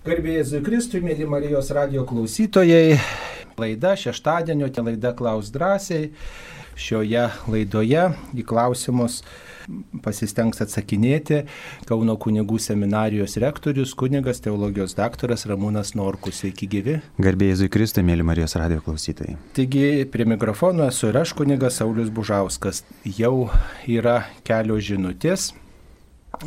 Garbėjai Jėzui Kristui, mėly Marijos radio klausytojai, laida šeštadienio, te laida Klaus drąsiai. Šioje laidoje į klausimus pasistengs atsakinėti Kauno kunigų seminarijos rektorius, kunigas teologijos daktaras Ramūnas Norkus. Sveiki gyvi. Garbėjai Jėzui Kristui, mėly Marijos radio klausytojai. Taigi prie mikrofono esu ir aš kunigas Saulis Bužauskas. Jau yra kelios žinutės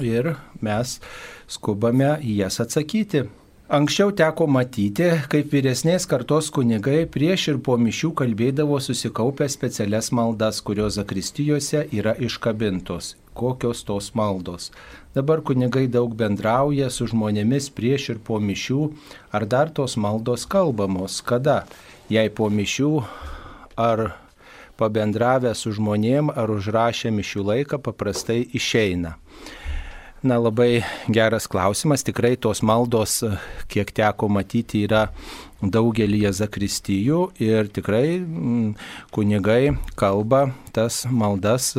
ir mes skubame į jas atsakyti. Anksčiau teko matyti, kaip vyresnės kartos kunigai prieš ir po mišių kalbėdavo susikaupę specialias maldas, kurios zakristijose yra iškabintos. Kokios tos maldos? Dabar kunigai daug bendrauja su žmonėmis prieš ir po mišių, ar dar tos maldos kalbamos, kada? Jei po mišių, ar pabendravę su žmonėm, ar užrašę mišių laiką, paprastai išeina. Na labai geras klausimas. Tikrai tos maldos, kiek teko matyti, yra daugelį zakristijų ir tikrai mm, kunigai kalba tas maldas,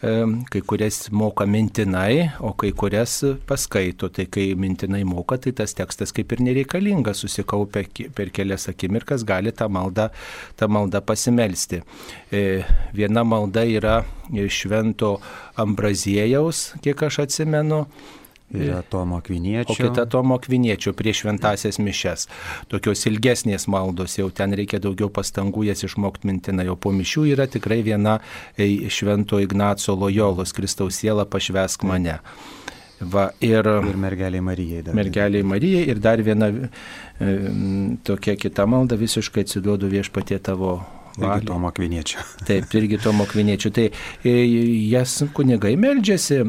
kai kurias moka mintinai, o kai kurias paskaito. Tai kai mintinai moka, tai tas tekstas kaip ir nereikalingas, susikaupia per kelias akimirkas, gali tą maldą, tą maldą pasimelsti. E, viena malda yra švento Ambraziejaus, kiek aš atsimenu. Yra Tomo Kviniečio. O kita Tomo Kviniečio prieš šventasias mišes. Tokios ilgesnės maldos, jau ten reikia daugiau pastangų jas išmokti mintinai. O po mišių yra tikrai viena švento Ignaco Lojolos Kristaus siela pašvesk mane. Va, ir, ir mergeliai Marijai. Dar. Mergeliai Marijai ir dar viena e, tokia kita malda visiškai atsiduodu viešpatie tavo Irgi Tomo Kviniečio. Taip, irgi Tomo Kviniečio. Tai e, jas kunigai meldžiasi,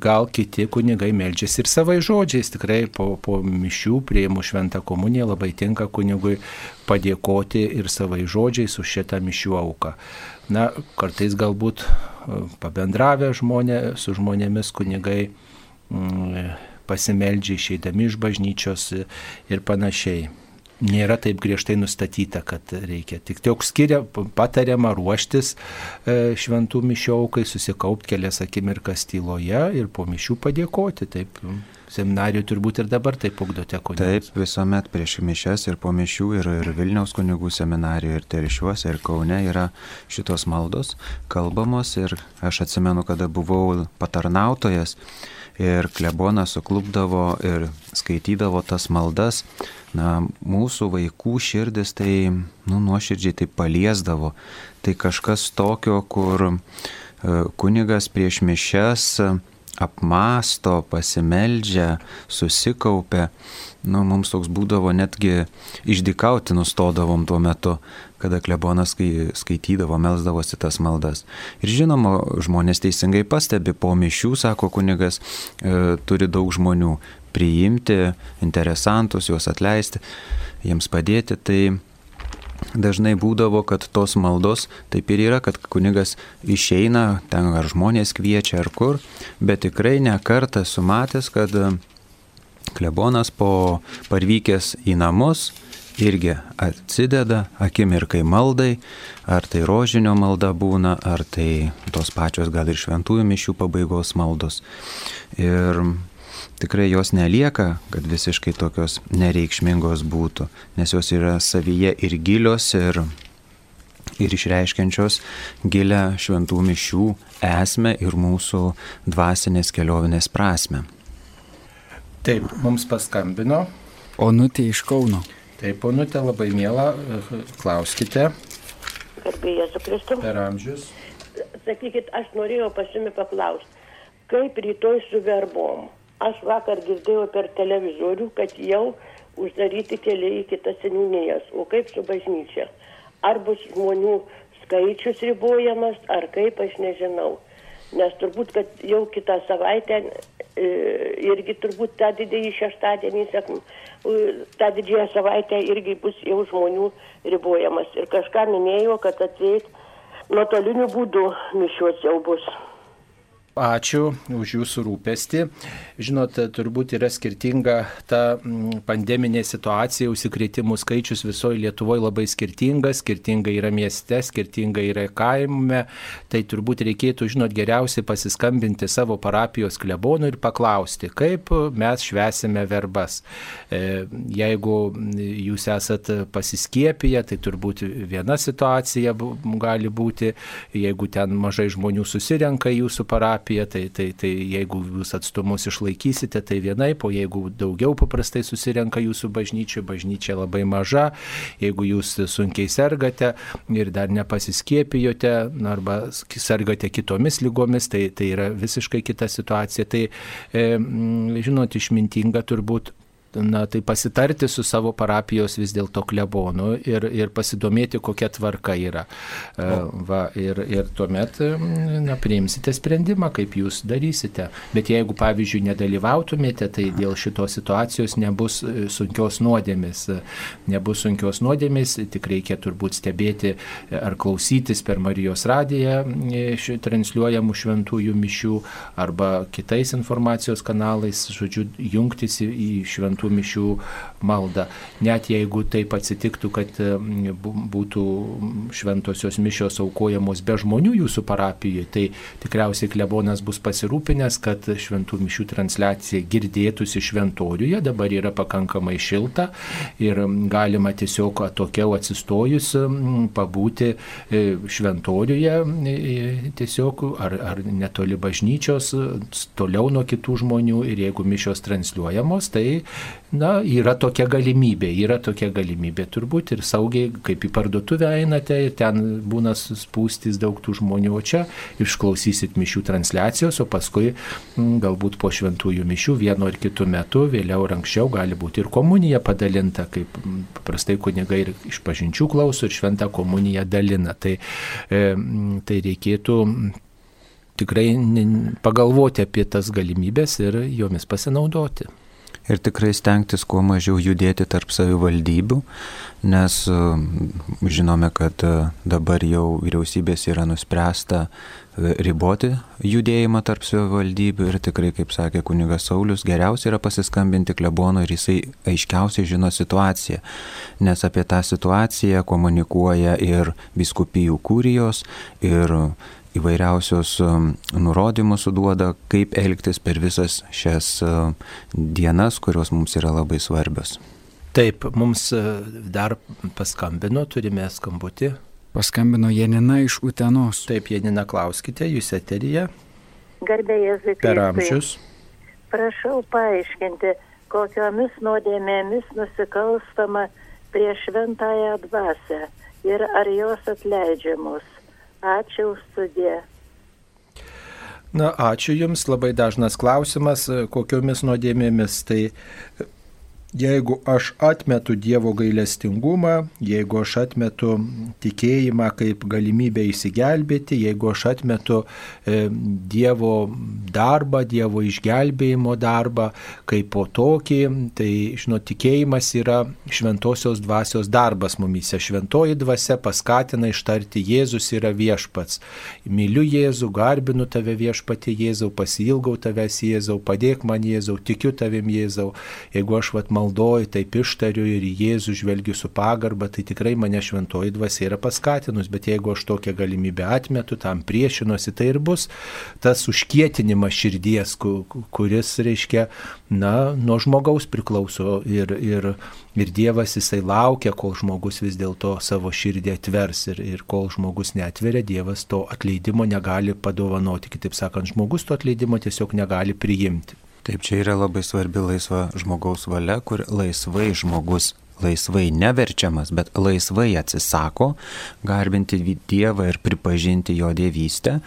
gal kiti kunigai meldžiasi ir savai žodžiais. Tikrai po, po mišių prieimu šventą komuniją labai tinka kunigui padėkoti ir savai žodžiais už šitą mišių auką. Na, kartais galbūt e, pabendravę žmonė, su žmonėmis kunigai mm, pasimeldžia išeidami iš bažnyčios ir panašiai nėra taip griežtai nustatyta, kad reikia. Tik tiek skiria, patariama ruoštis e, šventų mišiaukai, susikaupti kelias akimirkas tyloje ir po mišių padėkoti. Taip, seminarijų turbūt ir dabar taip ugdote kunigų. Taip, visuomet prieš mišes ir po mišių ir, ir Vilniaus kunigų seminarijoje, ir Terišiuose, ir Kaune yra šitos maldos kalbamos ir aš atsimenu, kada buvau patarnautojas ir klebonas suklubdavo ir skaitydavo tas maldas na, mūsų vaikų širdis tai, nu, nuoširdžiai tai paliesdavo. Tai kažkas tokio, kur e, kunigas prieš mišes apmasto, pasimeldžia, susikaupia. Nu, mums toks būdavo netgi išdikauti nustodavom tuo metu, kada klebonas skaitydavo, melzdavosi tas maldas. Ir žinoma, žmonės teisingai pastebi, po mišių, sako kunigas, e, turi daug žmonių priimti interesantus, juos atleisti, jiems padėti. Tai dažnai būdavo, kad tos maldos taip ir yra, kad kunigas išeina, ten ar žmonės kviečia ar kur, bet tikrai ne kartą sumatęs, kad klebonas po parvykęs į namus irgi atsideda akimirkai maldai, ar tai rožinio malda būna, ar tai tos pačios gal ir šventųjų mišių pabaigos maldos. Ir tikrai jos nelieka, kad visiškai tokios nereikšmingos būtų, nes jos yra savyje ir gilios, ir, ir išreiškiančios gilę šventų mišių esmę ir mūsų dvasinės keliovinės prasme. Taip, mums paskambino. Onutė iš Kauno. Taip, Onutė labai mėla, klauskite. Garbėjai su Kristu. Per amžius. Sakykit, aš norėjau pasimi paklausti, kaip rytoj su verbom? aš vakar girdėjau per televizorių, kad jau uždaryti keliai į kitas seniūnijas. O kaip su bažnyčia? Ar bus žmonių skaičius ribojamas, ar kaip, aš nežinau. Nes turbūt, kad jau kitą savaitę irgi turbūt tą didįjį šeštadienį, sakom, tą didžiąją savaitę irgi bus jau žmonių ribojamas. Ir kažką minėjo, kad atseit nuotoliniu būdu mišiuos jau bus. Ačiū už jūsų rūpestį. Žinot, turbūt yra skirtinga ta mm, pandeminė situacija, užsikrėtimų skaičius visoje Lietuvoje labai skirtingas, skirtingai yra mieste, skirtingai yra kaime. Tai turbūt reikėtų, žinot, geriausiai pasiskambinti savo parapijos klebonui ir paklausti, kaip mes švesime verbas. E, jeigu jūs esat pasiskiepiję, tai turbūt viena situacija gali būti, jeigu ten mažai žmonių susirenka jūsų parapiją, tai, tai, tai jeigu jūs atstumus išlaikysite, tai vienaip, o jeigu daugiau paprastai susirenka jūsų bažnyčioje, bažnyčia labai maža, jeigu jūs sunkiai sergate ir dar nepasiskiepijote, arba sergate kitomis lygomis, tai, tai yra visiškai kita situacija. Tai, e, žinot, išmintinga turbūt na, tai pasitarti su savo parapijos vis dėlto klebonu ir, ir pasidomėti, kokia tvarka yra. E, va, ir, ir tuomet na, priimsite sprendimą, kaip jūs darysite. Bet jeigu, pavyzdžiui, nedalyvautumėte, tai dėl šitos situacijos nebus e, sunkios nuodėmės. Nebus sunkios nuodėmės, tik reikia turbūt stebėti ar klausytis per Marijos radiją e, transliuojamų šventųjų mišių arba kitais informacijos kanalais, žodžiu, jungtis į šventųjų šventų mišių maldą. Net jeigu taip atsitiktų, kad būtų šventosios mišios aukojamos be žmonių jūsų parapijoje, tai tikriausiai klebonas bus pasirūpinęs, kad šventų mišių transliacija girdėtųsi šventoriuje, dabar yra pakankamai šilta ir galima tiesiog atokiau atsistojus pabūti e, šventoriuje, e, tiesiog ar, ar netoli bažnyčios, toliau nuo kitų žmonių ir jeigu mišios transliuojamos, tai Na, yra tokia galimybė, yra tokia galimybė turbūt ir saugiai, kaip į parduotuvę einate ir ten būna spūstys daug tų žmonių, o čia išklausysit mišių transliacijos, o paskui m, mm, galbūt po šventųjų mišių vienu ar kitu metu, vėliau ar anksčiau gali būti ir komunija padalinta, kaip mm, paprastai kunigai ir iš pažinčių klauso ir šventą komuniją dalina. Tai, e, mm, tai reikėtų tikrai pagalvoti apie tas galimybės ir jomis pasinaudoti ir tikrai stengtis kuo mažiau judėti tarp savivaldybių, nes e, žinome, kad e, dabar jau vyriausybės yra nuspręsta e, riboti judėjimą tarp savivaldybių ir tikrai, kaip sakė kunigas Saulis, geriausia yra pasiskambinti klebono ir jisai aiškiausiai žino situaciją, nes apie tą situaciją komunikuoja ir biskupijų kūrijos, ir įvairiausios um, nurodymus suduoda, kaip elgtis per visas šias um, dienas, kurios mums yra labai svarbios. Taip, mums uh, dar paskambino, turime skambutį. Paskambino Janina iš Utenos. Taip, Janina, klauskite, jūs eterija. Garbėjai Zikrai. Per amžius. Prašau paaiškinti, kokiomis nuodėmėmis nusikalstama prieš šventąją dvasę ir ar jos atleidžiamos. Ačiū studiją. Na, ačiū Jums, labai dažnas klausimas, kokiomis nuodėmėmis. Tai Jeigu aš atmetu Dievo gailestingumą, jeigu aš atmetu tikėjimą kaip galimybę įsigelbėti, jeigu aš atmetu e, Dievo darbą, Dievo išgelbėjimo darbą kaip po tokį, tai, žinot, tikėjimas yra šventosios dvasios darbas mumise. Šventoji dvasia paskatina ištarti Jėzus yra viešpats. Myliu Jėzų, garbinu tave viešpatį Jėzau, pasilgau tavęs Jėzau, padėk man Jėzau, tikiu tavim Jėzau. Jeigu aš vat maldoju, taip ištariu ir į Jėzų žvelgiu su pagarba, tai tikrai mane šventoji dvasia yra paskatinus, bet jeigu aš tokią galimybę atmetu, tam priešinuosi, tai ir bus tas užkietinimas širdies, kuris, reiškia, na, nuo žmogaus priklauso ir, ir, ir Dievas jisai laukia, kol žmogus vis dėlto savo širdį atvers ir, ir kol žmogus netveria, Dievas to atleidimo negali padovanoti. Kitaip sakant, žmogus to atleidimo tiesiog negali priimti. Taip, čia yra labai svarbi laisva žmogaus valia, kur laisvai žmogus laisvai neverčiamas, bet laisvai atsisako garbinti Dievą ir pripažinti jo dievystę.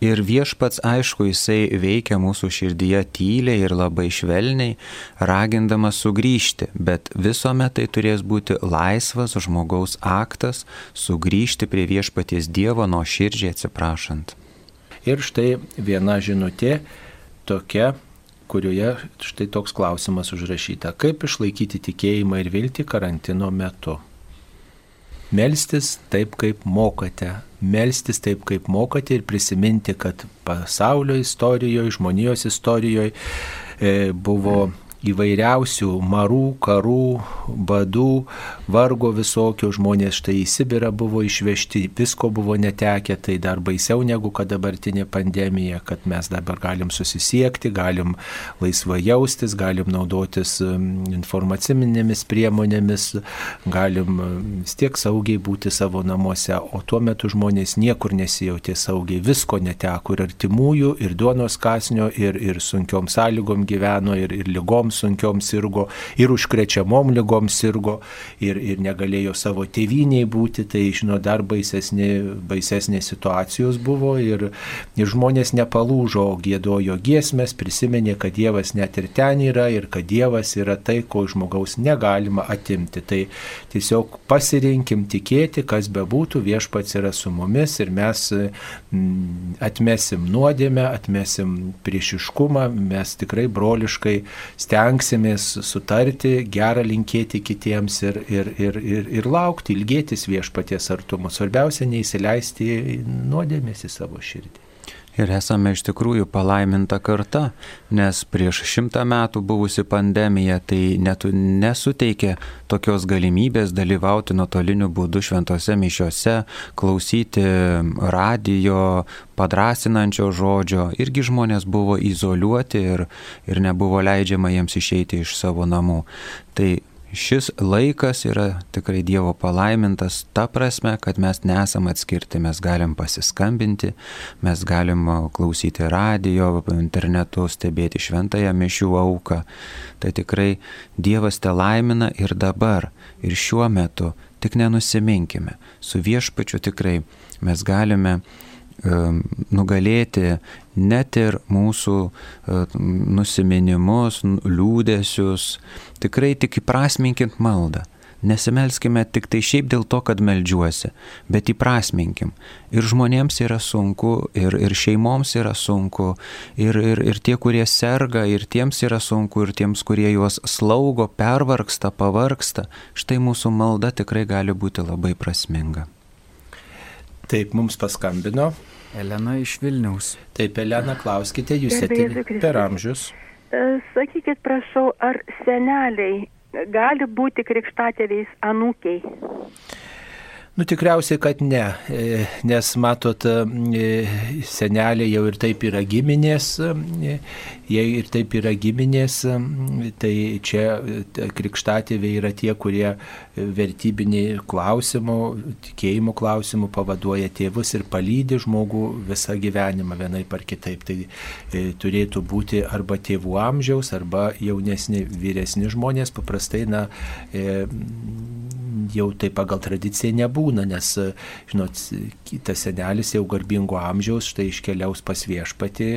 Ir viešpats, aišku, jisai veikia mūsų širdyje tyliai ir labai švelniai, ragindamas sugrįžti, bet visuomet tai turės būti laisvas žmogaus aktas sugrįžti prie viešpaties Dievo nuo širdžiai atsiprašant. Ir štai viena žinutė tokia kurioje štai toks klausimas užrašyta. Kaip išlaikyti tikėjimą ir viltį karantino metu? melstis taip, kaip mokate. Melstis taip, kaip mokate ir prisiminti, kad pasaulio istorijoje, žmonijos istorijoje e, buvo įvairiausių marų, karų, badų, vargo visokio žmonės štai į Sibirą buvo išvežti, visko buvo netekę, tai dar baisiau negu kad dabartinė pandemija, kad mes dabar galim susisiekti, galim laisvai jaustis, galim naudotis informaciminėmis priemonėmis, galim vis tiek saugiai būti savo namuose, o tuo metu žmonės niekur nesijautė saugiai, visko neteko ir artimųjų, ir duonos kasnio, ir, ir sunkiom sąlygom gyveno, ir, ir lygom sunkiom sirgo, ir užkrečiamom lygom sirgo, ir, ir negalėjo savo tėviniai būti, tai, žinot, dar baisesnė, baisesnė situacijos buvo ir, ir žmonės nepalūžo, gėdojo giesmės, prisiminė, kad Dievas net ir ten yra ir kad Dievas yra tai, ko žmogaus negalima atimti. Tai tiesiog pasirinkim tikėti, kas bebūtų, viešpats yra su mumis ir mes mm, atmesim nuodėmę, atmesim priešiškumą, mes tikrai broliškai stengsimės sutarti, gerą linkėti kitiems ir, ir, ir, ir, ir laukti, ilgėtis viešpaties artumo. Svarbiausia, neįsileisti nuodėmės į savo širdį. Ir esame iš tikrųjų palaiminta karta, nes prieš šimtą metų buvusi pandemija tai net nesuteikė tokios galimybės dalyvauti nuotoliniu būdu šventose mišiuose, klausyti radio, padrasinančio žodžio. Irgi žmonės buvo izoliuoti ir, ir nebuvo leidžiama jiems išeiti iš savo namų. Tai šis laikas yra tikrai Dievo palaimintas ta prasme, kad mes nesam atskirti, mes galim pasiskambinti, mes galim klausyti radio, internetu, stebėti šventąją mišių auką. Tai tikrai Dievas te laimina ir dabar, ir šiuo metu, tik nenusiminkime. Su viešpačiu tikrai mes galime nugalėti net ir mūsų e, nusiminimus, liūdėsius. Tikrai tik įprasminkint maldą. Nesimelskime tik tai šiaip dėl to, kad melžiuosi, bet įprasminkim. Ir žmonėms yra sunku, ir, ir šeimoms yra sunku, ir, ir, ir tie, kurie serga, ir tiems yra sunku, ir tiems, kurie juos slaugo, pervarksta, pavarksta. Štai mūsų malda tikrai gali būti labai prasminga. Taip, mums paskambino Elena iš Vilniaus. Taip, Elena, klauskite, jūs esate per amžius. E, sakykit, prašau, ar seneliai gali būti krikštatėviais anūkiai? Nu tikriausiai, kad ne, e, nes matot, e, seneliai jau ir taip yra giminės, e, jie ir taip yra giminės, tai čia krikštatėviai yra tie, kurie vertybinį klausimų, tikėjimo klausimų pavaduoja tėvus ir palydi žmogų visą gyvenimą vienai par kitaip. Tai turėtų būti arba tėvų amžiaus, arba jaunesni, vyresni žmonės, paprastai, na, jau tai pagal tradiciją nebūna, nes, žinot, tas senelis jau garbingo amžiaus, štai iškeliaus pas viešpati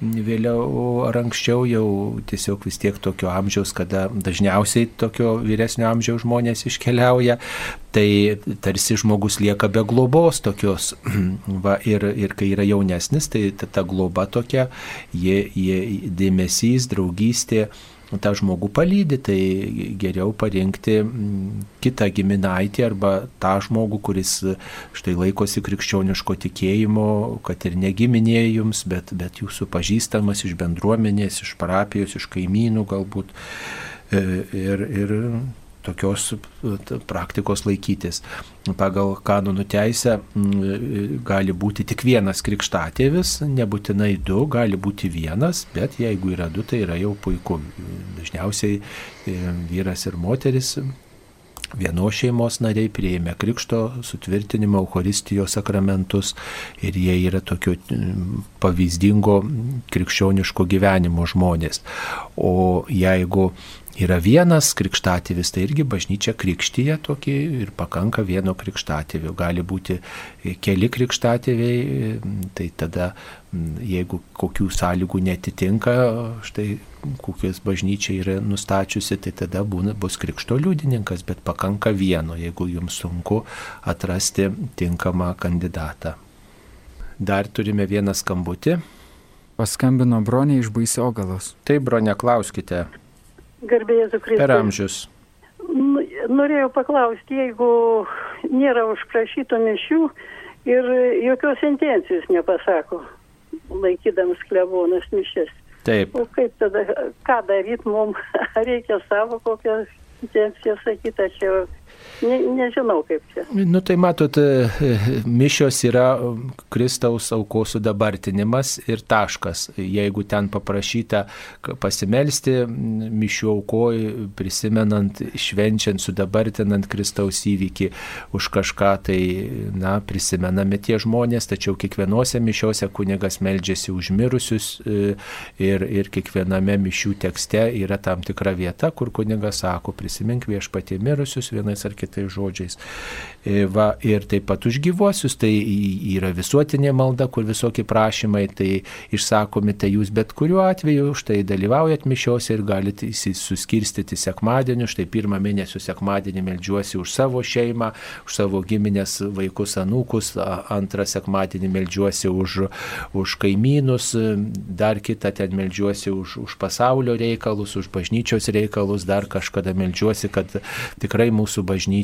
vėliau ar anksčiau jau tiesiog vis tiek tokio amžiaus, kada dažniausiai tokio vyresnio amžiaus žmonės iškeliauja, tai tarsi žmogus lieka be globos tokios. Va, ir, ir kai yra jaunesnis, tai ta, ta globa tokia, jie, jie dėmesys, draugystė tą žmogų palydį, tai geriau parinkti mm, kitą giminaitį arba tą žmogų, kuris štai laikosi krikščioniško tikėjimo, kad ir negiminė jums, bet, bet jūsų pažįstamas iš bendruomenės, iš parapijos, iš kaimynų galbūt. E, ir, ir tokios praktikos laikytis. Pagal kanonų teisę gali būti tik vienas krikštatėvis, nebūtinai du, gali būti vienas, bet jeigu yra du, tai yra jau puiku. Dažniausiai e, vyras ir moteris vienos šeimos nariai prieėmė krikšto sutvirtinimo Eucharistijos sakramentus ir jie yra tokio pavyzdingo krikščioniško gyvenimo žmonės. O jeigu yra vienas krikštatėvis, tai irgi bažnyčia krikštyje tokį ir pakanka vieno krikštatėvio. Gali būti keli krikštatėviai, tai tada jeigu kokių sąlygų netitinka, štai kokias bažnyčia yra nustačiusi, tai tada būna, bus krikšto liudininkas, bet pakanka vieno, jeigu jums sunku atrasti tinkamą kandidatą. Dar turime vieną skambutį. Paskambino bronė iš Baisiogalos. Taip, bronė, klauskite. Garbėjai Zukristai. Per amžius. Norėjau paklausti, jeigu nėra užprašytų mišių ir jokios intencijos nepasako, laikydamas klebonas mišes. Taip. O kaip tada, ką daryti mums, reikia savo kokią intenciją sakyti, čia Ne, nežinau kaip čia. Nu tai matot, e, mišios yra Kristaus aukos sudabartinimas ir taškas. Jeigu ten paprašyta pasimelsti mišių aukoj, prisimenant, švenčiant, sudabartinant Kristaus įvykį už kažką, tai, na, prisimename tie žmonės, tačiau kiekvienose mišiose kunigas meldžiasi už mirusius e, ir, ir kiekviename mišių tekste yra tam tikra vieta, kur kunigas sako, prisimink viešpatie mirusius vienais ar kitais žodžiais. E, va, ir taip pat už gyvuosius, tai yra visuotinė malda, kur visokie prašymai, tai išsakomi, tai jūs bet kuriuo atveju štai dalyvaujat mišiose ir galite suskirstyti sekmadienį, štai pirmą mėnesio sekmadienį melžiuosi už savo šeimą, už savo giminės vaikus, anūkus, antrą sekmadienį melžiuosi už, už kaimynus, dar kitą ten melžiuosi už, už pasaulio reikalus, už bažnyčios reikalus, dar kažkada melžiuosi, kad tikrai mūsų bažnyčia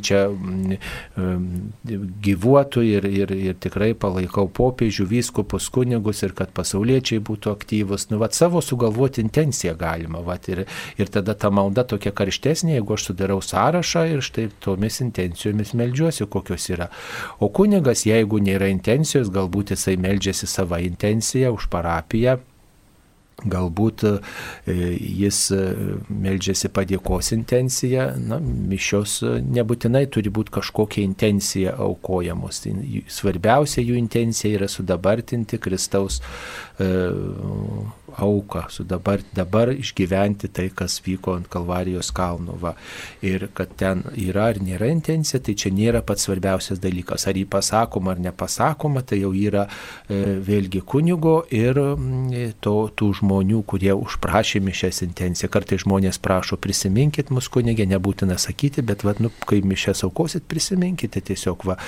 gyvuotų ir, ir, ir tikrai palaikau popiežių, vyskupus, kunigus ir kad pasauliečiai būtų aktyvus. Nu, vat, savo sugalvoti intenciją galima. Vat, ir, ir tada ta malda tokia karštesnė, jeigu aš sudarau sąrašą ir štai tomis intencijomis melžiuosi, kokios yra. O kunigas, jeigu nėra intencijos, galbūt jisai melžiasi savo intenciją už parapiją Galbūt e, jis e, meldžiasi padėkos intenciją, na, mišios e, nebūtinai turi būti kažkokia intencija aukojamos. Tai svarbiausia jų intencija yra sudabartinti Kristaus auką, su dabar, dabar išgyventi tai, kas vyko ant Kalvarijos kalno. Va. Ir kad ten yra ar nėra intencija, tai čia nėra pats svarbiausias dalykas. Ar jį pasakoma ar nepasakoma, tai jau yra e, vėlgi kunigo ir mm, to, tų žmonių, kurie užprašė mišęs intenciją. Kartai žmonės prašo, prisiminkit mus kunigė, nebūtina sakyti, bet va, nu, kai mišęs aukosit, prisiminkite tiesiog. Va.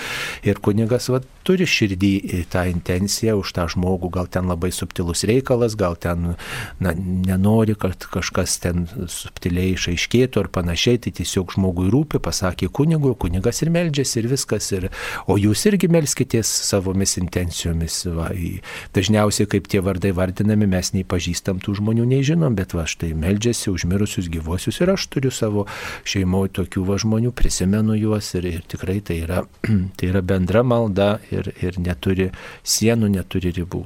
Ir kunigas va, turi širdį tą intenciją už tą žmogų, gal ten labai subtilus reikalas, gal ten ten na, nenori, kad kažkas ten subtiliai išaiškėtų ar panašiai, tai tiesiog žmogui rūpi, pasakė kunigui, kunigas ir meldžiasi ir viskas. Ir, o jūs irgi melskitės savomis intencijomis. Va, dažniausiai, kaip tie vardai vardinami, mes nei pažįstam tų žmonių, nei žinom, bet va štai meldžiasi užmirusius gyvuosius ir aš turiu savo šeimoje tokių va žmonių, prisimenu juos ir, ir tikrai tai yra, tai yra bendra malda ir, ir neturi sienų, neturi ribų.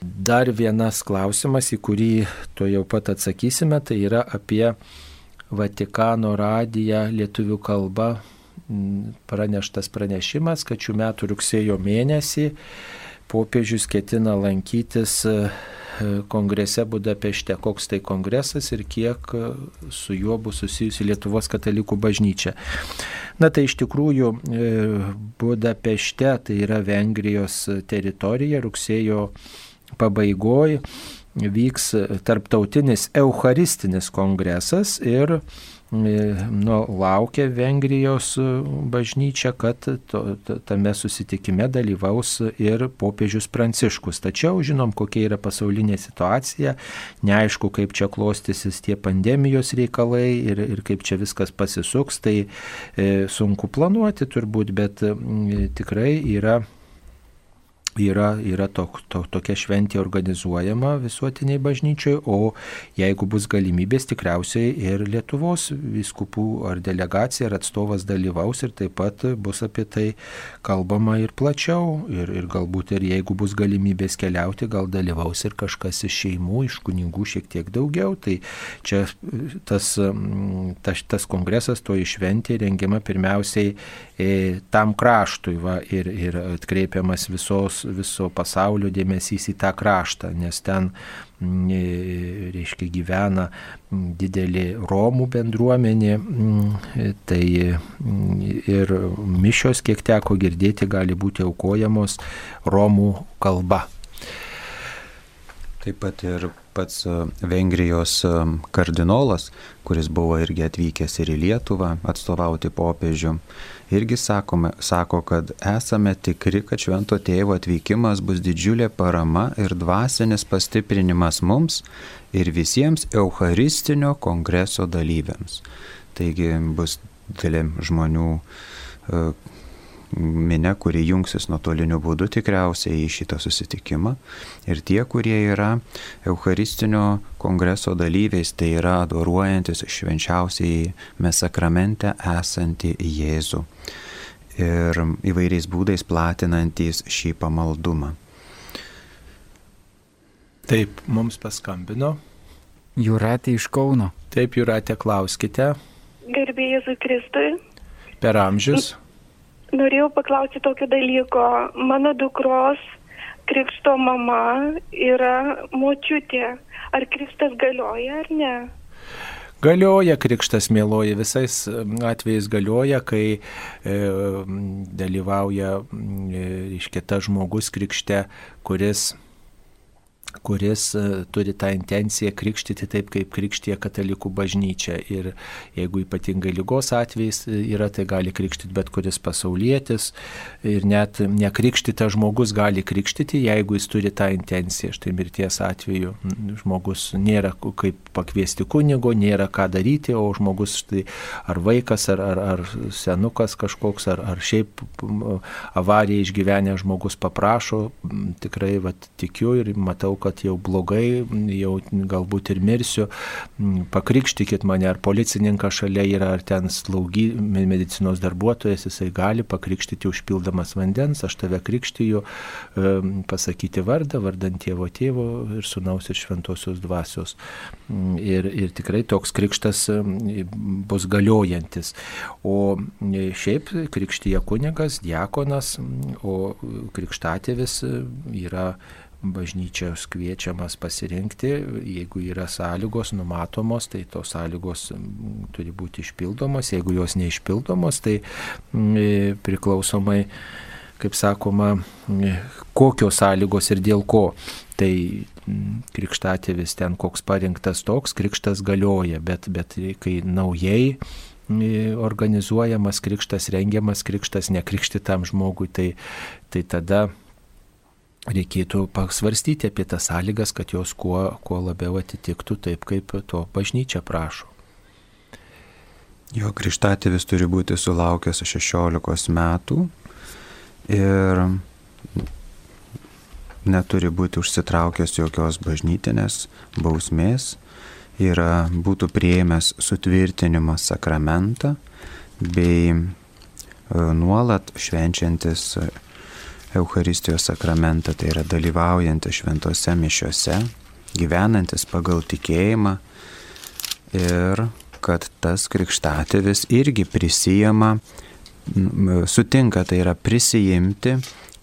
Dar vienas klausimas, į kurį to jau pat atsakysime, tai yra apie Vatikano radiją lietuvių kalba praneštas pranešimas, kad šių metų rugsėjo mėnesį popiežius ketina lankytis e, kongrese Budapešte, koks tai kongresas ir kiek e, su juo bus susijusi Lietuvos katalikų bažnyčia. Na tai iš tikrųjų e, Budapešte, tai yra Vengrijos teritorija, rugsėjo pabaigoje vyks tarptautinis Eucharistinis kongresas ir e, nu, laukia Vengrijos bažnyčia, kad to, tame susitikime dalyvaus ir popiežius Pranciškus. Tačiau žinom, kokia yra pasaulinė situacija, neaišku, kaip čia klostysis tie pandemijos reikalai ir, ir kaip čia viskas pasisuks, tai e, sunku planuoti turbūt, bet e, tikrai yra yra, yra to, to, tokia šventė organizuojama visuotiniai bažnyčiai, o jeigu bus galimybės, tikriausiai ir Lietuvos viskupų ar delegacija ar atstovas dalyvaus ir taip pat bus apie tai kalbama ir plačiau. Ir, ir galbūt ir jeigu bus galimybės keliauti, gal dalyvaus ir kažkas iš šeimų, iš kunigų šiek tiek daugiau. Tai čia tas, tas, tas kongresas, to išventė rengiama pirmiausiai e, tam kraštui va, ir, ir atkreipiamas visos viso pasaulio dėmesys į tą kraštą, nes ten, mm, e, reiškia, gyvena mm, didelė Romų bendruomenė, mm, tai ir mišios, kiek teko girdėti, gali būti aukojamos Romų kalba. Taip pat ir pats e, Vengrijos e, kardinolas, kuris buvo irgi atvykęs ir į Lietuvą atstovauti popiežių, irgi sakome, sako, kad esame tikri, kad švento tėvo atvykimas bus didžiulė parama ir dvasinis pastiprinimas mums ir visiems Eucharistinio kongreso dalyviams. Taigi bus didelė žmonių minė, kuri jungsis nuotoliniu būdu tikriausiai į šitą susitikimą. Ir tie, kurie yra Eucharistinio kongreso dalyviais, tai yra adoruojantis švenčiausiai mes sakramente esantį Jėzų. Ir įvairiais būdais platinantys šį pamaldumą. Taip, mums paskambino. Jūratė iš Kauno. Taip, Jūratė, klauskite. Gerbėjai Kristui. Per amžius. Norėjau paklausti tokio dalyko. Mano dukros krikšto mama yra močiutė. Ar krikštas galioja ar ne? Galioja krikštas, mėloji, visais atvejais galioja, kai e, dalyvauja, e, iškia, tas žmogus krikšte, kuris kuris e, turi tą intenciją krikštyti taip, kaip krikštė katalikų bažnyčia. Ir jeigu ypatingai lygos atvejais e, yra, tai gali krikštyti bet kuris pasaulietis. Ir net nekrikštytas žmogus gali krikštyti, jeigu jis turi tą intenciją. Štai mirties atveju žmogus nėra kaip pakviesti kunigo, nėra ką daryti, o žmogus štai ar vaikas, ar, ar, ar senukas kažkoks, ar, ar šiaip avariją išgyvenę žmogus paprašo, tikrai vat, tikiu ir matau, kad jau blogai, jau galbūt ir mirsiu, pakrikštykit mane, ar policininkas šalia yra, ar ten slaugy, medicinos darbuotojas, jisai gali pakrikštyti užpildamas vandens, aš tave krikštyju, pasakyti vardą, vardant tėvo tėvo ir sunaus ir šventosios dvasios. Ir, ir tikrai toks krikštas bus galiojantis. O šiaip krikštyje kunigas, diakonas, o krikštatėvis yra bažnyčios kviečiamas pasirinkti, jeigu yra sąlygos numatomos, tai tos sąlygos turi būti išpildomos, jeigu jos neišpildomos, tai priklausomai, kaip sakoma, kokios sąlygos ir dėl ko. Tai krikštatėvis ten koks parinktas toks, krikštas galioja, bet, bet kai naujai organizuojamas krikštas, rengiamas krikštas nekrikštytam žmogui, tai, tai tada reikėtų pasvarstyti apie tas sąlygas, kad jos kuo, kuo labiau atitiktų taip, kaip to bažnyčia prašo. Jo krikštatėvis turi būti sulaukęs 16 metų ir neturi būti užsitraukęs jokios bažnytinės bausmės, yra būtų prieimęs sutvirtinimą sakramentą bei e, nuolat švenčiantis Eucharistijos sakramentą, tai yra dalyvaujantis šventose mišiuose, gyvenantis pagal tikėjimą ir kad tas krikštatėvis irgi prisijama, sutinka, tai yra prisijimti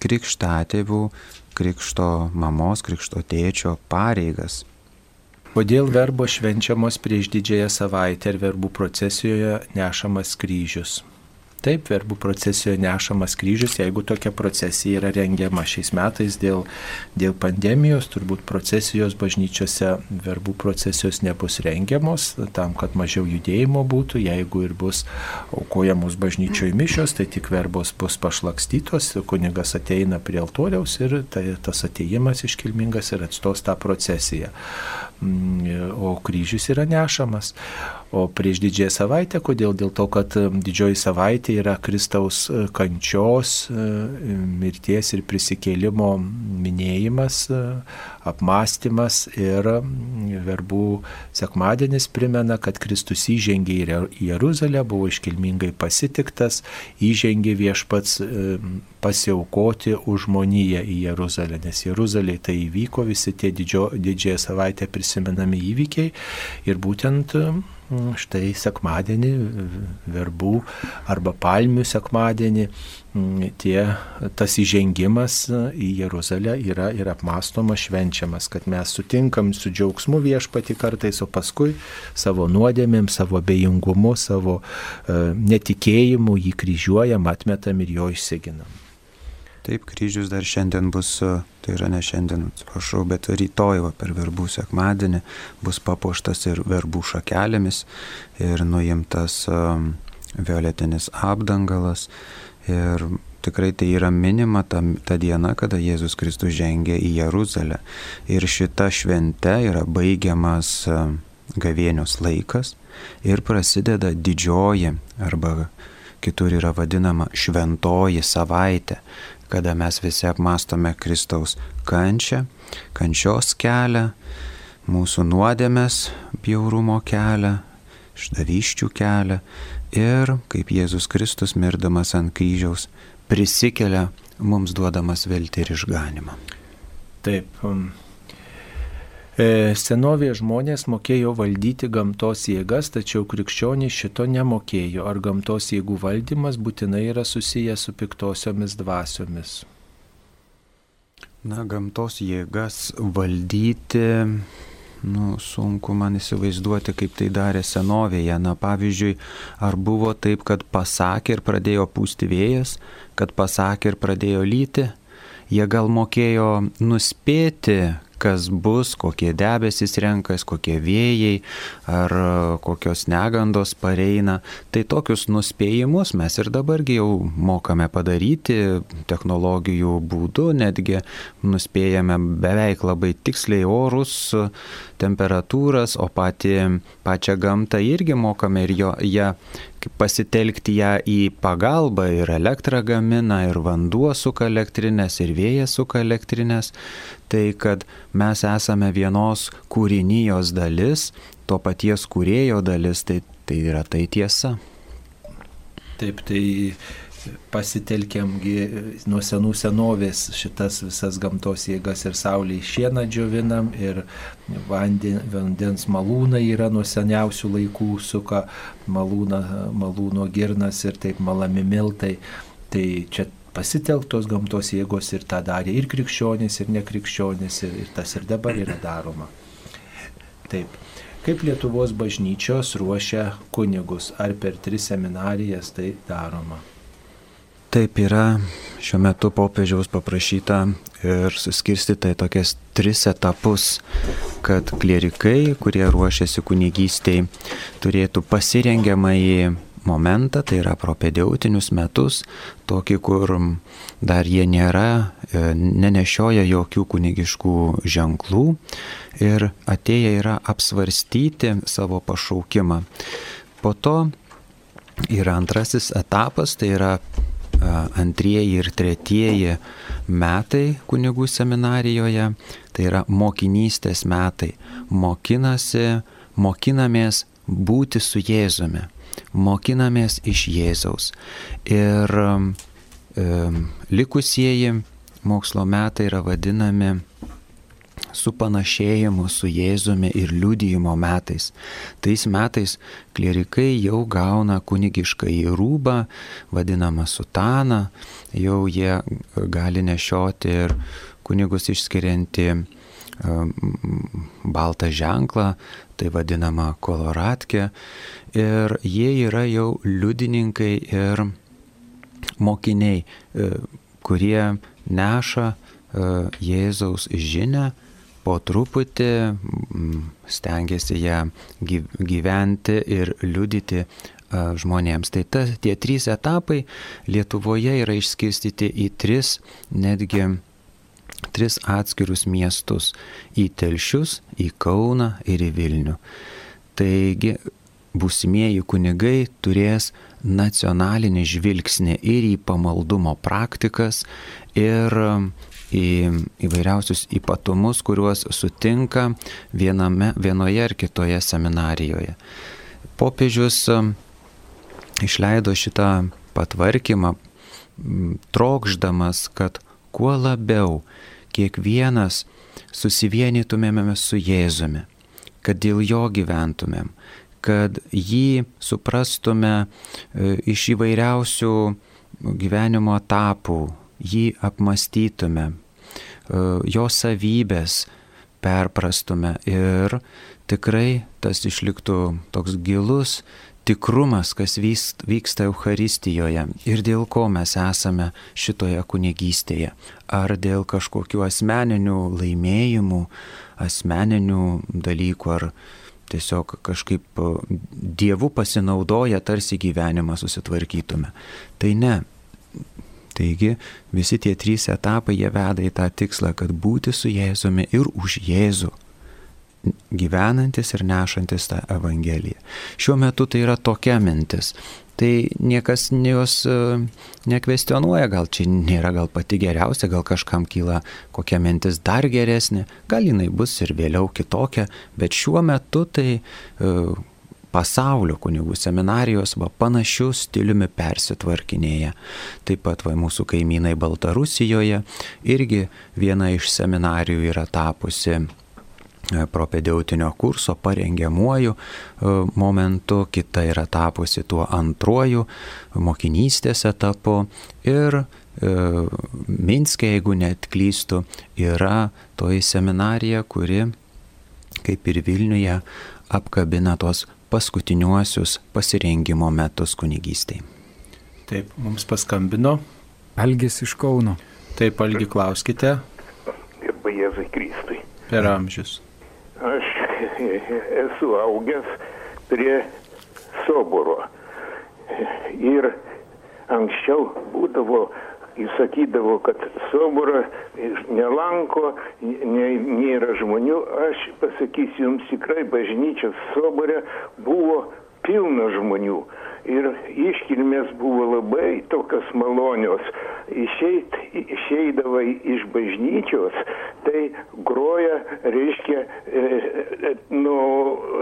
krikštatėvių, krikšto mamos, krikšto tėčio pareigas. Kodėl verbo švenčiamos prieš didžiąją savaitę ir verbų procesijoje nešamas kryžius? Taip, verbų procesijoje nešamas kryžius, jeigu tokia procesija yra rengiama šiais metais dėl, dėl pandemijos, turbūt procesijos bažnyčiose, verbų procesijos nebus rengiamos, tam, kad mažiau judėjimo būtų, jeigu ir bus aukojamos bažnyčioje mišios, tai tik verbos bus pašlakstytos, kunigas ateina prie altoriaus ir tai, tas ateimas iškilmingas ir atstos tą procesiją. Mm, o kryžius yra nešamas. O prieš didžiąją savaitę, kodėl? Dėl to, kad didžioji savaitė yra Kristaus e, kančios, e, mirties ir prisikėlimo minėjimas, e, apmąstymas ir verbų sekmadienis primena, kad Kristus įžengė į Jeruzalę, buvo iškilmingai pasitiktas, įžengė viešpats pasiaukoti už žmoniją į Jeruzalę, nes Jeruzalė tai įvyko visi tie didžio, didžiąją savaitę prisimenami įvykiai ir būtent mm, štai sekmadienį, verbų arba palmių sekmadienį, mm, tie, tas įžengimas į Jeruzalę yra ir apmastomas, švenčiamas, kad mes sutinkam su džiaugsmu viešpati kartais, o paskui savo nuodėmėm, savo bejingumu, savo uh, netikėjimu jį kryžiuojam, atmetam ir jo išsiginam. Taip, kryžius dar šiandien bus, tai yra ne šiandien, atsiprašau, bet rytoj va, per verbų sekmadienį bus papuoštas ir verbų šakelėmis ir nuimtas um, violetinis apdangalas. Ir tikrai tai yra minima ta, ta diena, kada Jėzus Kristus žengė į Jeruzalę. Ir šita švente yra baigiamas um, gavėnios laikas ir prasideda didžioji arba kitur yra vadinama šventoji savaitė, kada mes visi apmastome Kristaus kančią, kančios kelią, mūsų nuodėmės bjaurumo kelią, išdavyščių kelią ir kaip Jėzus Kristus mirdamas ant kryžiaus prisikelia mums duodamas viltį ir išganimą. Taip. um, Senovėje žmonės mokėjo valdyti gamtos jėgas, tačiau krikščionys šito nemokėjo. Ar gamtos jėgų valdymas būtinai yra susijęs su piktosiomis dvasiomis? Na, gamtos jėgas valdyti, nu, sunku man įsivaizduoti, kaip tai darė senovėje. Na, pavyzdžiui, ar buvo taip, kad pasakė ir pradėjo pūsti vėjas, kad pasakė ir pradėjo lyti? Jie gal mokėjo nuspėti, kas bus, kokie debesis renkas, kokie vėjai ar e, kokios negandos pareina. Tai tokius nuspėjimus mes ir dabargi jau mokame padaryti technologijų būdu, netgi nuspėjame beveik labai tiksliai orus, temperatūras, o pati, pačią gamtą irgi mokame ir jo, ją pasitelkti ją į pagalbą ir elektrą gamina, ir vanduo suka elektrinės, ir vėjas suka elektrinės. Tai kad mes esame vienos kūrinijos dalis, to paties kūrėjo dalis, tai, tai yra tai tiesa. Taip, tai pasitelkiamgi nuo senų senovės šitas visas gamtos jėgas ir saulė šieną džiovinam ir vanden, vandens malūnai yra nuo seniausių laikų suka malūna, malūno girnas ir taip malami miltai. Tai čia pasitelktos gamtos jėgos ir tą darė ir krikščionys, ir nekrikščionys, ir, ir tas ir dabar yra daroma. Taip. Kaip Lietuvos bažnyčios ruošia kunigus, ar per tris seminarijas tai daroma? Taip yra šiuo metu popiežiaus paprašyta ir suskirstyta į tokias tris etapus, kad klierikai, kurie ruošiasi kunigystėj, turėtų pasirengiamąjį momentą, tai yra propedeutinius metus, tokį, kur dar jie nėra, e, nenešioja jokių kunigiškų ženklų ir atėję yra apsvarstyti savo pašaukimą. Po to yra antrasis etapas, tai yra antrieji ir tretieji metai kunigų seminarijoje, tai yra mokinystės metai. Mokinasi, mokinamės būti su Jėzumi mokinamės iš Jėzaus. Ir e, likusieji mokslo metai yra vadinami su panašėjimu su Jėzumi ir liudijimo metais. Tais metais klierikai jau gauna kunigišką į rūbą, vadinamą sutaną, jau jie gali nešioti ir kunigus išskirianti baltą ženklą, tai vadinama koloratkė. Ir jie yra jau liudininkai ir mokiniai, e, kurie neša e, Jėzaus žinę, po truputį stengiasi ją gyventi ir liudyti žmonėms. Tai ta, tie trys etapai Lietuvoje yra išskirstyti į tris netgi tris atskirus miestus - į Telšius, į Kauną ir į Vilnių. Taigi būsimieji kunigai turės nacionalinį žvilgsnį ir į pamaldumo praktikas, ir į įvairiausius ypatumus, kuriuos sutinka viename, vienoje ar kitoje seminarijoje. Popiežius išleido šitą patvarkymą, trokšdamas, kad kuo labiau kiekvienas susivienytumėme su Jėzumi, kad dėl jo gyventumėm, kad jį suprastume e, iš įvairiausių gyvenimo etapų, jį apmastytume, e, jo savybės perprastume ir tikrai tas išliktų toks gilus tikrumas, kas vyksta Euharistijoje ir dėl ko mes esame šitoje kunigystėje. Ar dėl kažkokių asmeninių laimėjimų, asmeninių dalykų, ar tiesiog kažkaip dievų pasinaudoja, tarsi gyvenimą susitvarkytume. Tai ne. Taigi visi tie trys etapai jie veda į tą tikslą, kad būti su Jėzumi ir už Jėzų gyvenantis ir nešantis tą Evangeliją. Šiuo metu tai yra tokia mintis. tai niekas jos e, nekvestionuoja, gal čia nėra gal pati geriausia, gal kažkam kyla kokia mintis dar geresnė, gal jinai bus ir vėliau kitokia, bet šiuo metu tai pasaulio kunigų seminarijos va panašių stiliumi persitvarkinėja. Taip pat va mūsų kaimynai Baltarusijoje irgi viena iš seminarijų yra tapusi e, propedeutinio kurso parengiamuoju e, momentu, kita yra tapusi tuo antruoju mokinystės etapu ir e, Minskė, jeigu net klystu, yra toji seminarija, kuri, kaip ir Vilniuje, apkabina tos paskutiniuosius pasirengimo metus kunigystėje. Taip, mums paskambino. Algis iš Kauno. Taip, Algi, klauskite. Gerba Jėzai Kristui. Per amžius. Aš esu augęs prie soboro. Ir anksčiau būdavo jis sakydavo, kad soborą nelanko, nėra žmonių. Aš pasakysiu jums tikrai, bažnyčios soborė buvo pilna žmonių ir iškilmės buvo labai tokios malonios. Išeit, išeidavai iš bažnyčios, tai groja, reiškia, e, e, nu,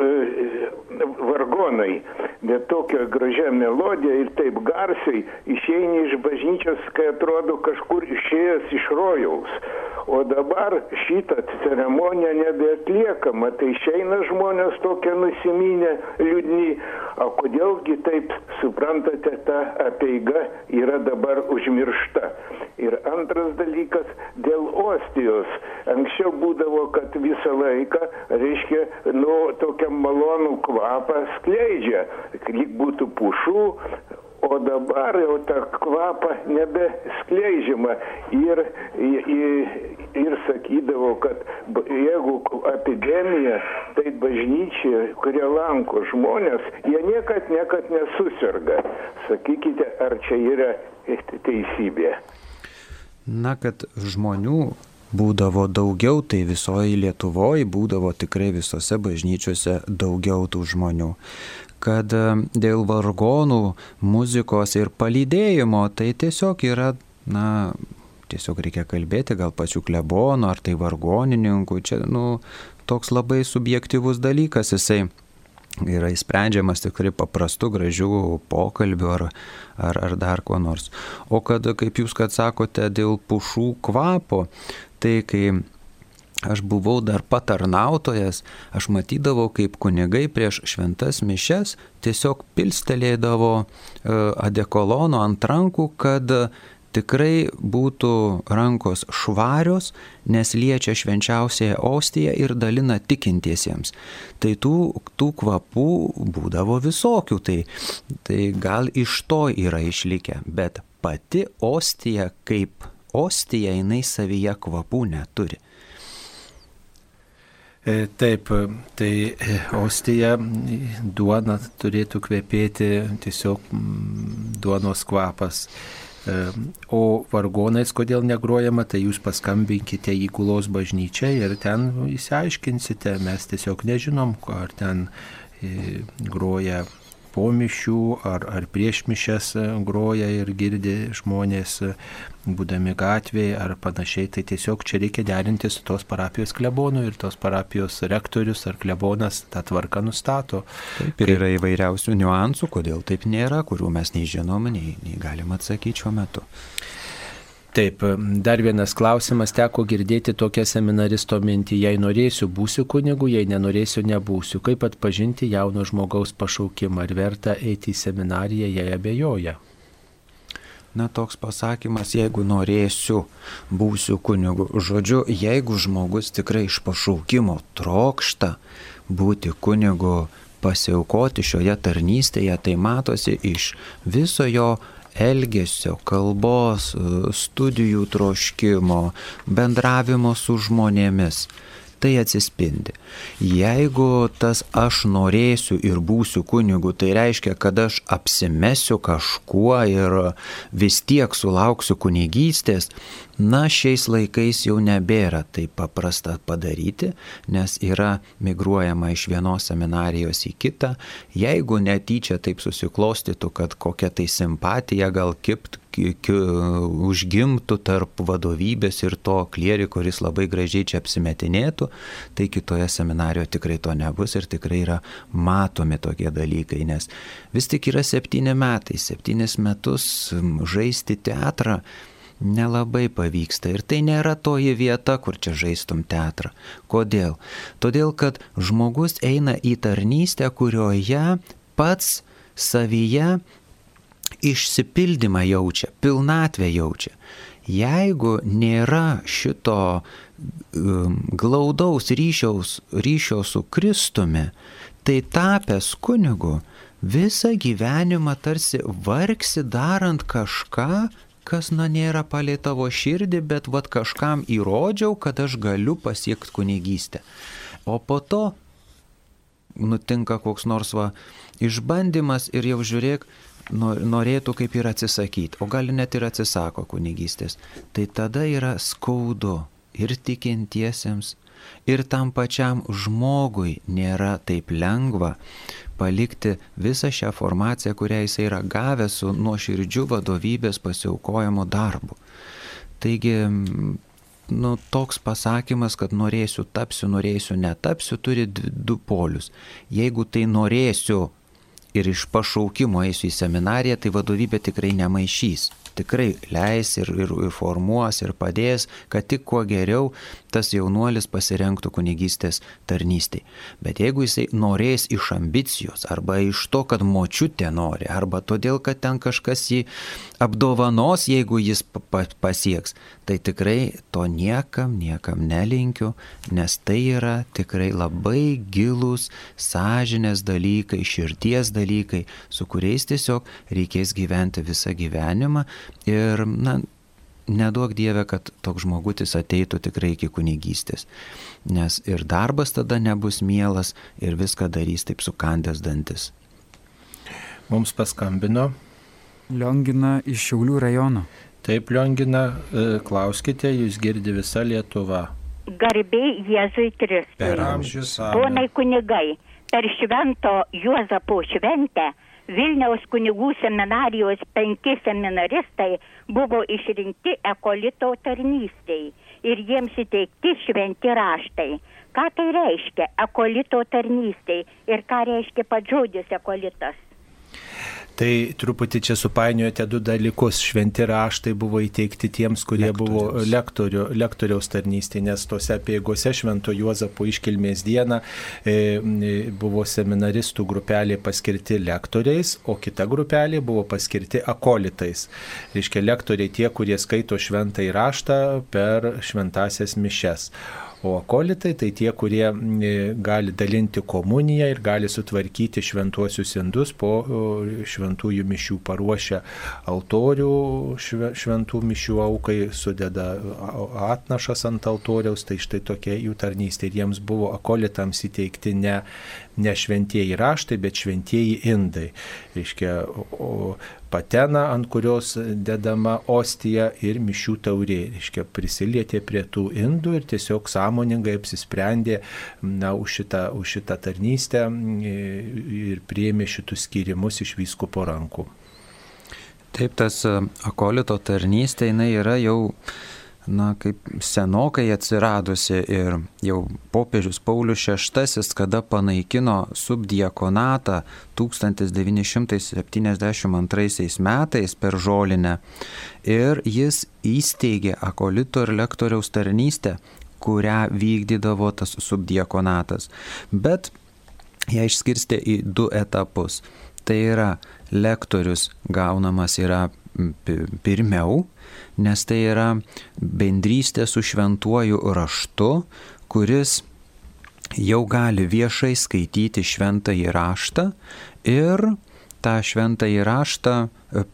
e, vargonai, bet tokia gražia melodija ir taip garsiai išeini iš bažnyčios, kai atrodo kažkur išėjęs iš rojaus. O dabar šitą ceremoniją nebeatliekama, tai išeina žmonės tokie nusiminę, liūdni. O kodėlgi taip suprantate, ta apeiga yra dabar užmiršta. Ir antras dalykas dėl ostijos. Anksčiau būdavo, kad visą laiką, reiškia, nu, tokią malonų kvapą skleidžia, lyg būtų pušų, o dabar jau tą kvapą nebeskleidžiama ir, ir, ir sakydavo, kad jeigu epidemija, tai bažnyčia, kurie lanko žmonės, jie niekad, niekad nesusirga. Sakykite, ar čia yra teisybė? Na, kad žmonių būdavo daugiau, tai visoje Lietuvoje būdavo tikrai visose bažnyčiose daugiau tų žmonių kad e, dėl vargonų, muzikos ir palydėjimo tai tiesiog yra, na, tiesiog reikia kalbėti gal pačių klebonų ar tai vargonininkų, čia, nu, toks labai subjektivus dalykas, jisai yra įsprendžiamas tikrai paprastų, gražių pokalbių ar, ar, ar dar ko nors. O kad, kaip jūs kad sakote, dėl pušų kvapo, tai kai aš buvau dar patarnautojas, aš matydavau, kaip kunigai prieš šventas mišes tiesiog pilstelėdavo e, adekolono ant rankų, kad tikrai būtų rankos švarios, nes liečia švenčiausiąją ostiją ir dalina tikintiesiems. Tai tų, tų kvapų būdavo visokių, tai, tai gal iš to yra išlikę, bet pati ostija kaip ostija jinai savyje kvapų neturi. E, taip, tai e, ostija duona turėtų kvepėti tiesiog duonos kvapas. E, o vargonais kodėl negrojama, tai jūs paskambinkite į Gulos bažnyčią ir ten įsiaiškinsite, mes tiesiog nežinom, ar ten groja po mišių ar, ar prieš mišes e, groja ir girdi žmonės, e, būdami gatvėje ar panašiai. Tai tiesiog čia reikia derinti su tos parapijos klebonu ir tos parapijos rektorius ar klebonas tą tvarką nustato. Taip, ir yra įvairiausių niuansų, kodėl taip nėra, kurių mes nei žinom, nei, nei galim atsakyti šiuo metu. Taip, dar vienas klausimas, teko girdėti tokią seminaristo mintį, jei norėsiu, būsiu kunigu, jei nenorėsiu, nebūsiu. Kaip atpažinti jauno žmogaus pašaukimą, ar verta eiti į seminariją, jei abejoja? Na, toks pasakymas, jeigu norėsiu, būsiu kunigu. Žodžiu, jeigu žmogus tikrai iš pašaukimo trokšta būti kunigu, pasiaukoti šioje tarnystėje, tai matosi iš viso jo elgesio, kalbos, studijų troškimo, bendravimo su žmonėmis. Tai atsispindi. Jeigu tas aš norėsiu ir būsiu kunigu, tai reiškia, kad aš apsimesiu kažkuo ir vis tiek sulauksiu kunigystės, na šiais laikais jau nebėra taip paprasta padaryti, nes yra migruojama iš vienos seminarijos į kitą. Jeigu netyčia taip susiklostytų, kad kokia tai simpatija gal kipt, užgimtų tarp vadovybės ir to klieri, kuris labai gražiai čia apsimetinėtų, tai kitoje seminarijoje tikrai to nebus ir tikrai yra matomi tokie dalykai, nes vis tik yra septyni metai, septynis metus žaisti teatrą nelabai pavyksta. Ir tai nėra toji vieta, kur čia žaistum teatrą. Kodėl? Todėl, kad žmogus eina į tarnystę, kurioje pats savyje išsipildymą jaučia, pilnatvę jaučia. Jeigu nėra šito um, glaudaus ryšiaus, ryšio su Kristumi, tai tapęs kunigu visą gyvenimą tarsi vargsi darant kažką, kas na nėra palei tavo širdį, bet vad kažkam įrodžiau, kad aš galiu pasiekti kunigystę. O po to nutinka koks nors va išbandymas ir jau žiūrėk, norėtų kaip ir atsisakyti, o gali net ir atsisako kunigystės, tai tada yra skaudu ir tikintiesiems, ir tam pačiam žmogui nėra taip lengva palikti visą šią formaciją, kurią jis yra gavęs su nuoširdžiu vadovybės pasiaukojimo darbu. Taigi, nu, toks pasakymas, kad norėsiu tapsiu, norėsiu netapsiu, turi du polius. Jeigu tai norėsiu ir iš pašaukimo eisiu į seminariją, tai vadovybė tikrai nemaišys. Tikrai leis ir, ir, ir formuos ir padės, kad tik kuo geriau tas jaunuolis pasirenktų kunigystės tarnystėj. Bet jeigu jisai norės iš ambicijos, arba iš to, kad močiutė nori, arba todėl, kad ten kažkas jį apdovanos, jeigu jis pasieks, tai tikrai to niekam, niekam nelinkiu, nes tai yra tikrai labai gilūs sąžinės dalykai, širties dalykai, su kuriais tiesiog reikės gyventi visą gyvenimą ir, na, neduok Dieve, kad toks žmogutis ateitų tikrai iki kunigystės, nes ir darbas tada nebus mielas ir viską darys taip sukandęs dantis. Mums paskambino. Liongina iš Šiaulių rajono. Taip, Liongina, e, klauskite, jūs girdi visą Lietuvą. Garbiai Jėzui Kristui. Per amžius. Ponai kunigai, per švento Juozapo šventę Vilniaus kunigų seminarijos penki seminaristai buvo išrinkti ekolito tarnystėj ir jiems įteikti šventi raštai. Ką tai reiškia ekolito tarnystėj ir ką reiškia pats žodis ekolitas? Tai truputį čia supainiojote du dalykus. Šventi raštai buvo įteikti tiems, kurie Lektoriaus. buvo lektorių, lektoriaus tarnystė, nes tose apieigose Švento Juozapo iškilmės dieną e, buvo seminaristų grupelė paskirti lektoriais, o kita grupelė buvo paskirti akolitais. Reiškia, lektoriai tie, kurie skaito šventą įraštą per šventasias mišes. O akolitai tai tie, kurie gali dalinti komuniją ir gali sutvarkyti šventuosius indus po šventųjų mišių paruošę altorių šventų mišių aukai, sudeda atnašas ant altoriaus, tai štai tokia jų tarnystė. Ir jiems buvo akolitams įteikti ne, ne šventieji raštai, bet šventieji indai. Reiškia, o, patena, ant kurios dedama ostija ir mišių taurė. Reiškia, prisilietė prie tų indų ir tiesiog sąmoningai apsisprendė na, už, šitą, už šitą tarnystę ir priėmė šitus skirimus iš vyskupo rankų. Taip, tas akolito tarnystė, jinai yra jau na, kaip senokai atsiradusi ir jau popiežius Paulius VI, kada panaikino subdiekonatą 1972 metais per žolinę ir jis įsteigė akolito ir lektoriaus tarnystę, kurią vykdydavo tas subdiekonatas. Bet ją išskirstė į du etapus. Tai yra lektorius gaunamas yra pirmiau, nes tai yra bendrystė su šventuoju raštu, kuris jau gali viešai skaityti šventąjį raštą ir tą šventą įraštą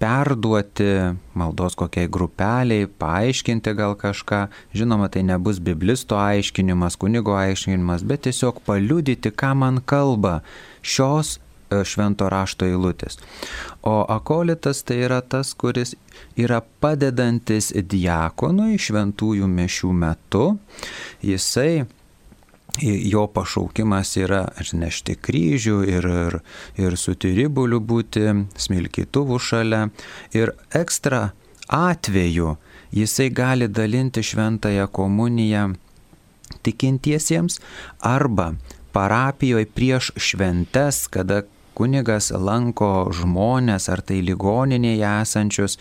perduoti maldos kokiai grupeliai, paaiškinti gal kažką. Žinoma, tai nebus biblisto aiškinimas, kunigo aiškinimas, bet tiesiog paliudyti, ką man kalba šios švento rašto eilutės. O akolitas tai yra tas, kuris yra padedantis diakonui šventųjų mešių metu. Jisai jo pašaukimas yra nešti kryžių ir, ir, ir su tyribuliu būti, smilkytuvų šalia. Ir ekstra atveju jisai gali dalinti šventąją komuniją tikintiesiems arba parapijoje prieš šventes, kada kunigas lanko žmonės ar tai ligoninėje esančius,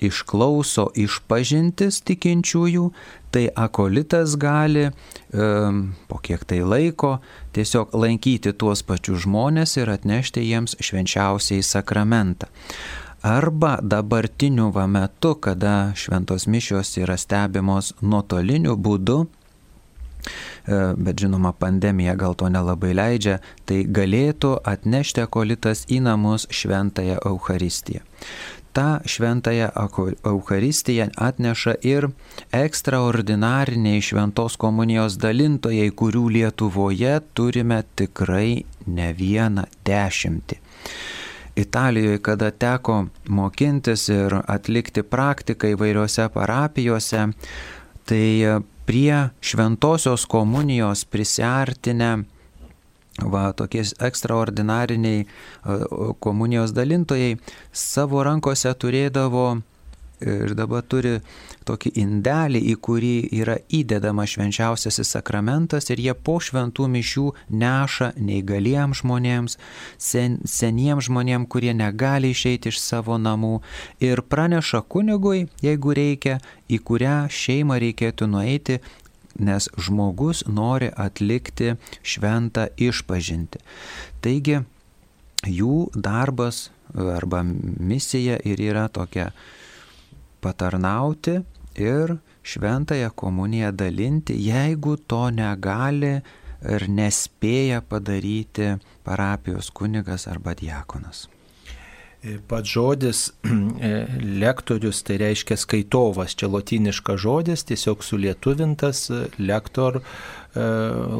išklauso išpažintis tikinčiųjų, tai akolitas gali po kiek tai laiko tiesiog lankyti tuos pačius žmonės ir atnešti jiems švenčiausiai sakramentą. Arba dabartiniu va metu, kada šventos mišios yra stebimos nuotoliniu būdu, e, bet žinoma pandemija gal to nelabai leidžia, tai galėtų atnešti akolitas į namus šventąją Euharistiją tą šventąją Eucharistiją atneša ir ekstraordinariniai šventos komunijos dalintojai, kurių Lietuvoje turime tikrai ne vieną dešimtį. Italijoje, kada teko mokintis ir atlikti praktiką įvairiose parapijose, tai prie šventosios komunijos prisartinę va tokie ekstraordinariniai komunijos dalintojai savo rankose turėdavo ir dabar turi tokį indelį, į kurį yra įdedama švenčiausiasis sakramentas ir jie po šventų mišių neša neįgaliems žmonėms, sen, seniems žmonėms, kurie negali išeiti iš savo namų ir praneša kunigui, jeigu reikia, į kurią šeimą reikėtų nueiti, nes žmogus nori atlikti šventą išpažinti. Taigi jų darbas arba misija ir yra tokia patarnauti ir šventąją komuniją dalinti, jeigu to negali ir nespėja padaryti parapijos kunigas arba diakonas. Pats žodis e, lektorius tai reiškia skaitovas, čia lotiniškas žodis, tiesiog sulietuvintas lektor E,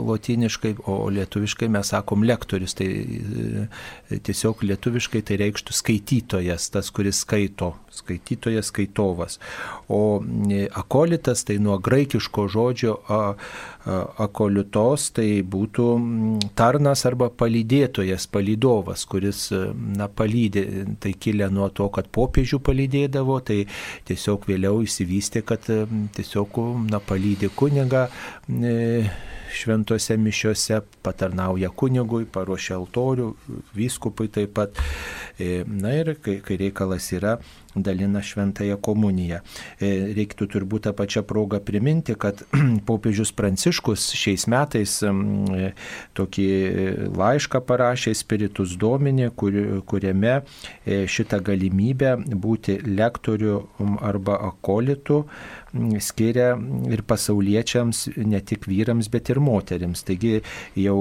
lotyniškai, o lietuviškai mes sakom lektorius, tai e, tiesiog lietuviškai tai reikštų skaitytojas, tas, kuris skaito, skaitytojas, skaitovas. O e, akolitas tai nuo graikiško žodžio a, a, akoliutos tai būtų tarnas arba palydėtojas, palydovas, kuris na, palydė, tai kilę nuo to, kad popiežių palydėdavo, tai tiesiog vėliau įsivystė, kad tiesiog na, palydė kunigą. E, šventose mišiose, patarnauja kunigui, paruošia altorių, vyskupui taip pat. E, na ir kai, kai reikalas yra, dalina šventąją komuniją. E, reiktų turbūt tą pačią progą priminti, kad popiežius Pranciškus šiais metais e, tokį laišką parašė Spiritus Dominė, kur, kuriame šitą galimybę būti lektoriu arba akolitu skiria ir pasauliečiams, ne tik vyrams, bet ir moteriams. Taigi jau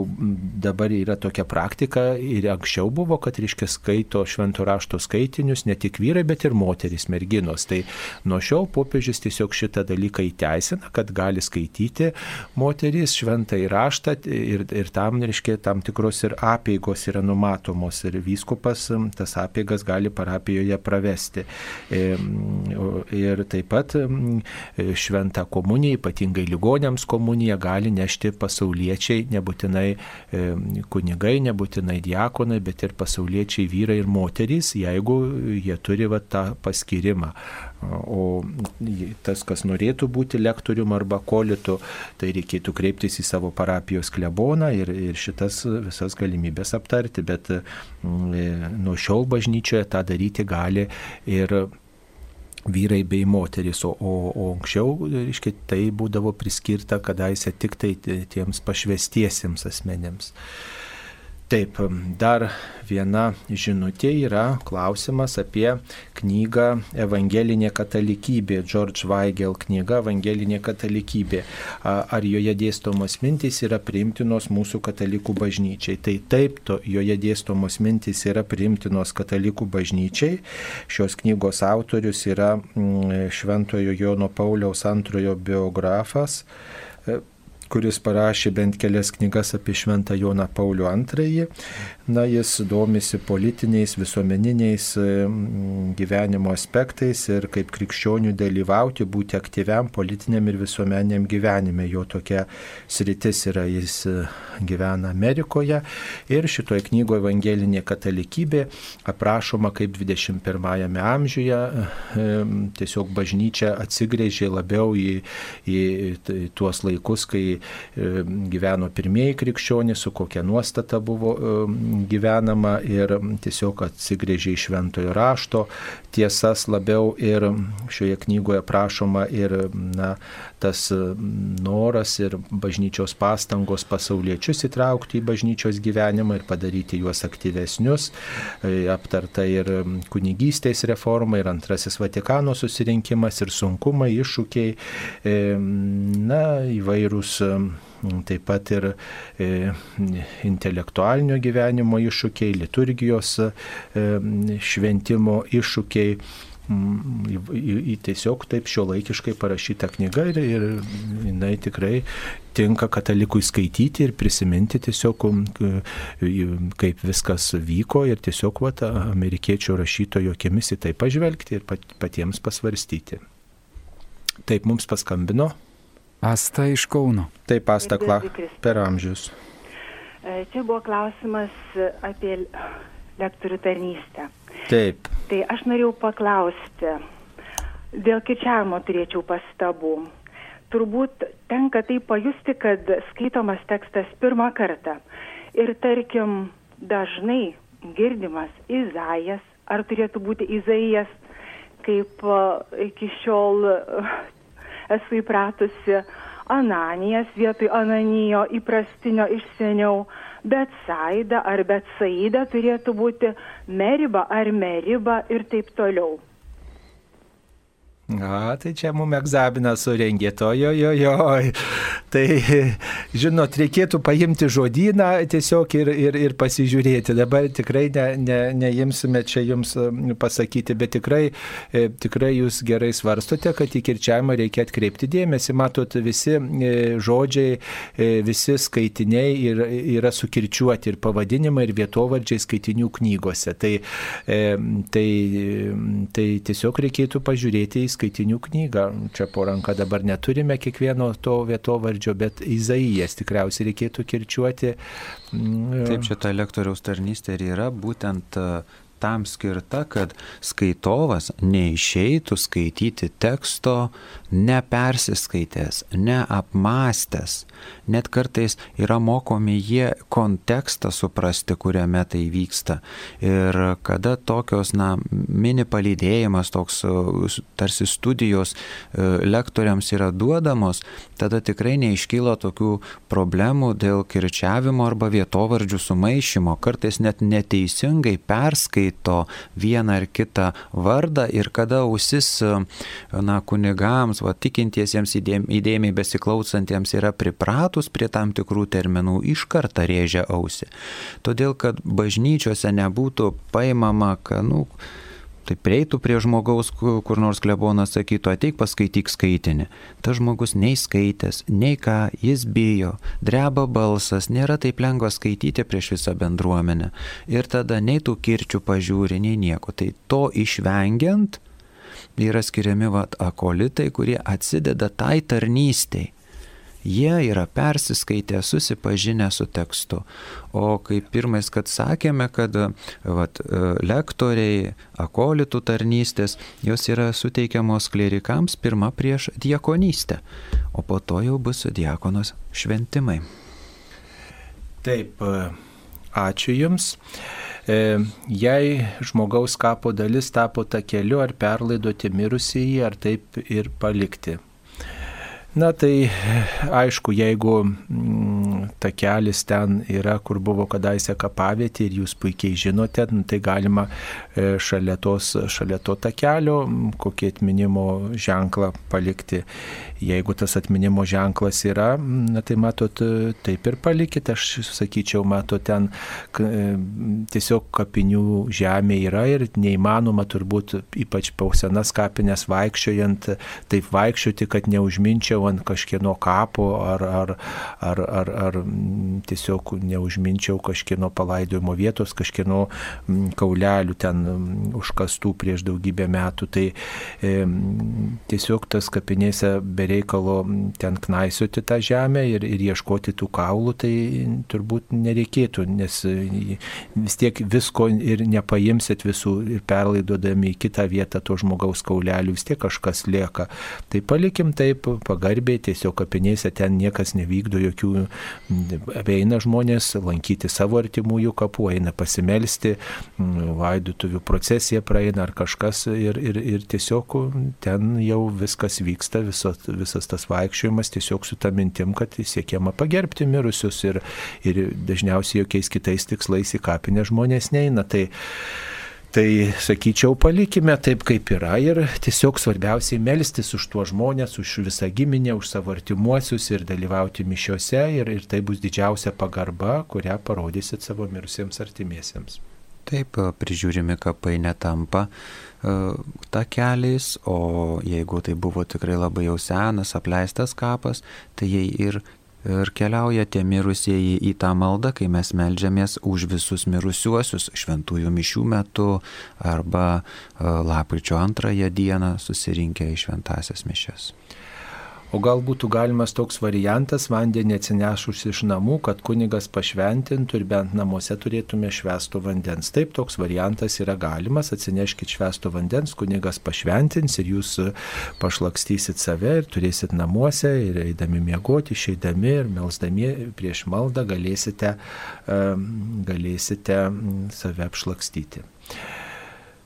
dabar yra tokia praktika ir anksčiau buvo, kad, reiškia, skaito šventų rašto skaitinius ne tik vyrai, bet ir moteris, merginos. Tai nuo šiol popiežius tiesiog šitą dalyką įteisina, kad gali skaityti moteris šventą įraštą ir, ir tam, reiškia, tam tikros ir apėgos yra numatomos ir vyskupas tas apėgas gali parapijoje pravesti. Ir taip pat šventą komuniją, ypatingai ligonėms komuniją gali nešti pasauliečiai, nebūtinai kunigai, nebūtinai diakonai, bet ir pasauliečiai vyrai ir moterys, jeigu jie turi va, tą paskirimą. O tas, kas norėtų būti lektorium arba kolitu, tai reikėtų kreiptis į savo parapijos kleboną ir, ir šitas visas galimybės aptarti, bet mm, nuo šiol bažnyčioje tą daryti gali ir vyrai bei moteris, o, o, o anksčiau, reiškia, tai būdavo priskirta kadaise tik tai tiems pašvestiesiems asmenėms. Taip, dar viena žinutė yra klausimas apie knygą Evangelinė katalikybė, George Weigel knyga Evangelinė katalikybė. Ar joje dėstomos mintys yra priimtinos mūsų katalikų bažnyčiai? Tai taip, to, joje dėstomos mintys yra priimtinos katalikų bažnyčiai. Šios knygos autorius yra mm, Šventojo Jono Pauliaus antrojo biografas kuris parašė bent kelias knygas apie Šventą Joną Paulių II. Na, jis domisi politiniais, visuomeniniais mm, gyvenimo aspektais ir kaip krikščionių dalyvauti, būti aktyviam politiniam ir visuomeniniam gyvenime. Jo tokia sritis yra, jis e, gyvena Amerikoje ir šitoje knygoje Evangelinė katalikybė aprašoma kaip 21-ame amžiuje e, tiesiog bažnyčia atsigrėžė labiau į, į tuos laikus, kai E, gyveno pirmieji krikščionys, su kokia nuostata buvo e, gyvenama ir tiesiog atsigrėžė į šventojo rašto tiesas labiau ir šioje knygoje prašoma ir na, tas noras ir bažnyčios pastangos pasauliečius įtraukti į bažnyčios gyvenimą ir padaryti juos aktyvesnius. E, aptarta ir kunigystės reforma, ir antrasis Vatikano susirinkimas, ir sunkumai, iššūkiai, na, įvairūs taip pat ir e, intelektualinio gyvenimo iššūkiai, liturgijos e, šventimo iššūkiai. Į, į, į tiesiog taip šio laikiškai parašyta knyga ir, ir jinai tikrai tinka katalikui skaityti ir prisiminti tiesiog, kaip viskas vyko ir tiesiog vat, amerikiečių rašytojo akimis į tai pažvelgti ir pat, patiems pasvarstyti. Taip mums paskambino. Asta iš Kauno. Taip, Asta Kla, per amžius. E, čia buvo klausimas apie lektorių tarnystę. Taip. Tai aš norėjau paklausti, dėl kičiavimo turėčiau pastabų. Turbūt tenka tai pajusti, kad skaitomas tekstas pirmą kartą. Ir tarkim, dažnai girdimas Izaijas, ar turėtų būti Izaijas, kaip e, iki šiol esu įpratusi Ananijas vietoj Ananijo įprastinio iš seniau, bet Saida ar bet Saida turėtų būti Meriba ar Meriba ir taip toliau. A, tai čia mums egzaminą surengė, to jo, jo, jo. Tai, žinot, reikėtų paimti žodyną tiesiog ir, ir, ir pasižiūrėti. Dabar tikrai ne, ne, neimsime čia jums pasakyti, bet tikrai, e, tikrai jūs gerai svarstote, kad į kirčiavimą reikia atkreipti dėmesį. Matot, visi e, žodžiai, e, visi skaitiniai yra, yra sukirčiuoti ir pavadinimai, ir vietovardžiai skaitinių knygose. Tai, tai, tai tiesiog reikėtų pažiūrėti į skaitinių knygą. Čia po ranką dabar neturime kiekvieno to vietovardžio, bet Izaijas tikriausiai reikėtų kirčiuoti. Mm, Taip, šita lektoriaus tarnystė ir yra būtent tam skirta, kad skaitovas neišeitų skaityti teksto nepersiskaitęs, neapmastęs. Net kartais yra mokomi jie kontekstą suprasti, kuriame tai vyksta. Ir kada tokios, na, mini palydėjimas, toks tarsi studijos e, lektoriams yra duodamos, tada tikrai neiškyla tokių problemų dėl kirčiavimo arba vietovardžių sumaišymo. Kartais net neteisingai perskaityti skaito vieną ar kitą vardą ir kada ausis, na, kunigams, va, tikintiesiems įdėmiai besiklausantiems yra pripratus prie tam tikrų terminų, iš karto rėžia ausį. Todėl, kad bažnyčiose nebūtų paimama, kad, nu, Tai prieitų prie žmogaus, kur nors klebonas sakytų, ateik paskaityk skaitinį. Ta žmogus nei skaitęs, nei ką, jis bijo, dreba balsas, nėra taip lengva skaityti prieš visą bendruomenę. Ir tada nei tų kirčių pažiūri, nei nieko. Tai to išvengiant yra skiriami vat, akolitai, kurie atsideda tai tarnystei Jie yra persiskaitę, susipažinę su tekstu. O kaip pirmais, kad sakėme, kad vat, lektoriai, akolitų tarnystės, jos yra suteikiamos klerikams pirmą prieš diekonystę, o po to jau bus diakonos šventimai. Taip, ačiū Jums. E, jei žmogaus kapo dalis tapo takeliu, ar perlaidoti mirusįjį, ar taip ir palikti. Na tai aišku, jeigu mm, takelis ten yra, kur buvo kadaise kapavietė ir jūs puikiai žinote, nu, tai galima e, šalia, tos, šalia to takelio kokį atminimo ženklą palikti. Jeigu tas atminimo ženklas yra, na, tai matot, taip ir palikite, aš sakyčiau, matot, ten tiesiog kapinių žemė yra ir neįmanoma turbūt, ypač pausenas kapinės vaikščiojant, taip vaikščioti, kad neužminčiau ant kažkieno kapo ar, ar, ar, ar, ar tiesiog neužminčiau kažkieno palaidojimo vietos, kažkieno kaulelių ten užkastų prieš daugybę metų. Tai e, tiesiog tas kapinėse bereikia reikalo ten knaisioti tą žemę ir, ir ieškoti tų kaulų, tai turbūt nereikėtų, nes vis tiek visko ir nepaimsit visų ir perlaidodami į kitą vietą to žmogaus kaulelių, vis tiek kažkas lieka. Tai palikim taip pagarbiai, tiesiog kapinėse ten niekas nevykdo jokių, eina žmonės lankyti savo artimųjų kapų, eina pasimelsti, vaidotuvių procesija praeina ar kažkas ir, ir, ir tiesiog ten jau viskas vyksta, viso, visas tas vaikščiojimas tiesiog su tą mintim, kad siekiama pagerbti mirusius ir, ir dažniausiai jokiais kitais tikslais į kapinę žmonės neina. Tai, Tai sakyčiau, palikime taip, kaip yra ir tiesiog svarbiausiai melstis už tuos žmonės, už visą giminę, už savo artimuosius ir dalyvauti mišiuose ir, ir tai bus didžiausia pagarba, kurią parodysit savo mirusiems artimiesiems. Taip, prižiūrimi kapai netampa E, takeliais, o jeigu tai buvo tikrai labai jau senas, apleistas kapas, tai jie ir, ir keliauja tie mirusieji į tą maldą, kai mes melžiamės už visus mirusiuosius šventųjų mišių metu arba e, lapkričio antrąją dieną susirinkę į šventasias mišes. O gal būtų galimas toks variantas vandenį atsinešus iš namų, kad kunigas pašventintų ir bent namuose turėtume švesto vandens. Taip, toks variantas yra galimas, atsineškit švesto vandens, kunigas pašventins ir jūs pašlakstysit save ir turėsit namuose ir eidami miegoti, išeidami ir melsdami prieš maldą galėsite, galėsite save apšlakstyti.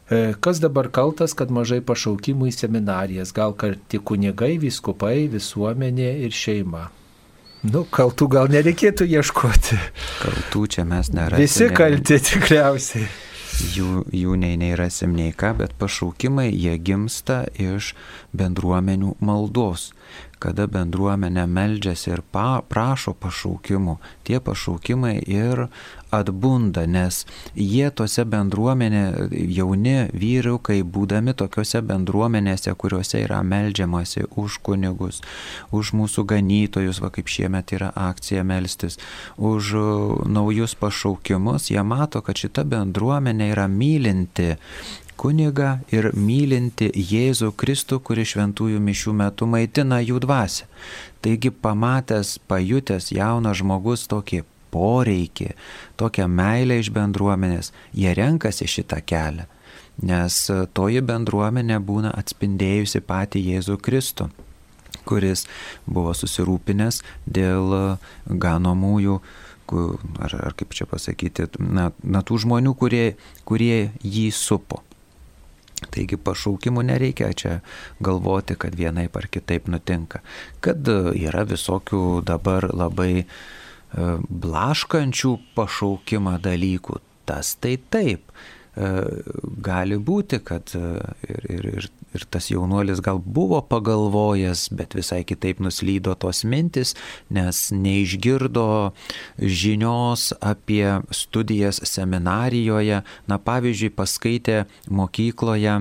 E, kas dabar kaltas, kad mažai pašaukimų į seminarijas? Gal karti kunigai, viskupai, visuomenė ir šeima? Nu, kaltų gal nereikėtų ieškoti. Kaltų čia mes nerasime. Visi kalti tikriausiai. Jų, jų nei neįrasim nei ką, bet pašaukimai jie gimsta iš bendruomenių maldos kada bendruomenė meldžiasi ir pa, prašo pašaukimų, tie pašaukimai ir atbunda, nes jie tose bendruomenė, jauni vyriukai, būdami tokiuose bendruomenėse, kuriuose yra meldžiamasi už kunigus, už mūsų ganytojus, va kaip šiemet yra akcija melstis, už naujus pašaukimus, jie mato, kad šita bendruomenė yra mylinti kunigą ir mylinti Jėzų Kristų, kuris šventųjų mišių metu maitina jų dvasę. Taigi pamatęs, pajutęs jaunas žmogus tokį poreikį, tokią meilę iš bendruomenės, jie renkasi šitą kelią, nes toji bendruomenė būna atspindėjusi patį Jėzų Kristų kuris buvo susirūpinęs dėl ganomųjų ar, ar kaip čia pasakyti, na, na tų žmonių, kurie, kurie jį supo. Taigi pašaukimų nereikia čia galvoti, kad vienaip ar kitaip nutinka. Kad e, yra visokių dabar labai e, blaškančių pašaukimą dalykų, tas tai taip. E, gali būti, kad ir, ir, ir ir tas jaunuolis gal buvo pagalvojęs, bet visai kitaip nuslydo tos mintis, nes neišgirdo žinios apie studijas seminarijoje, na pavyzdžiui, paskaitė mokykloje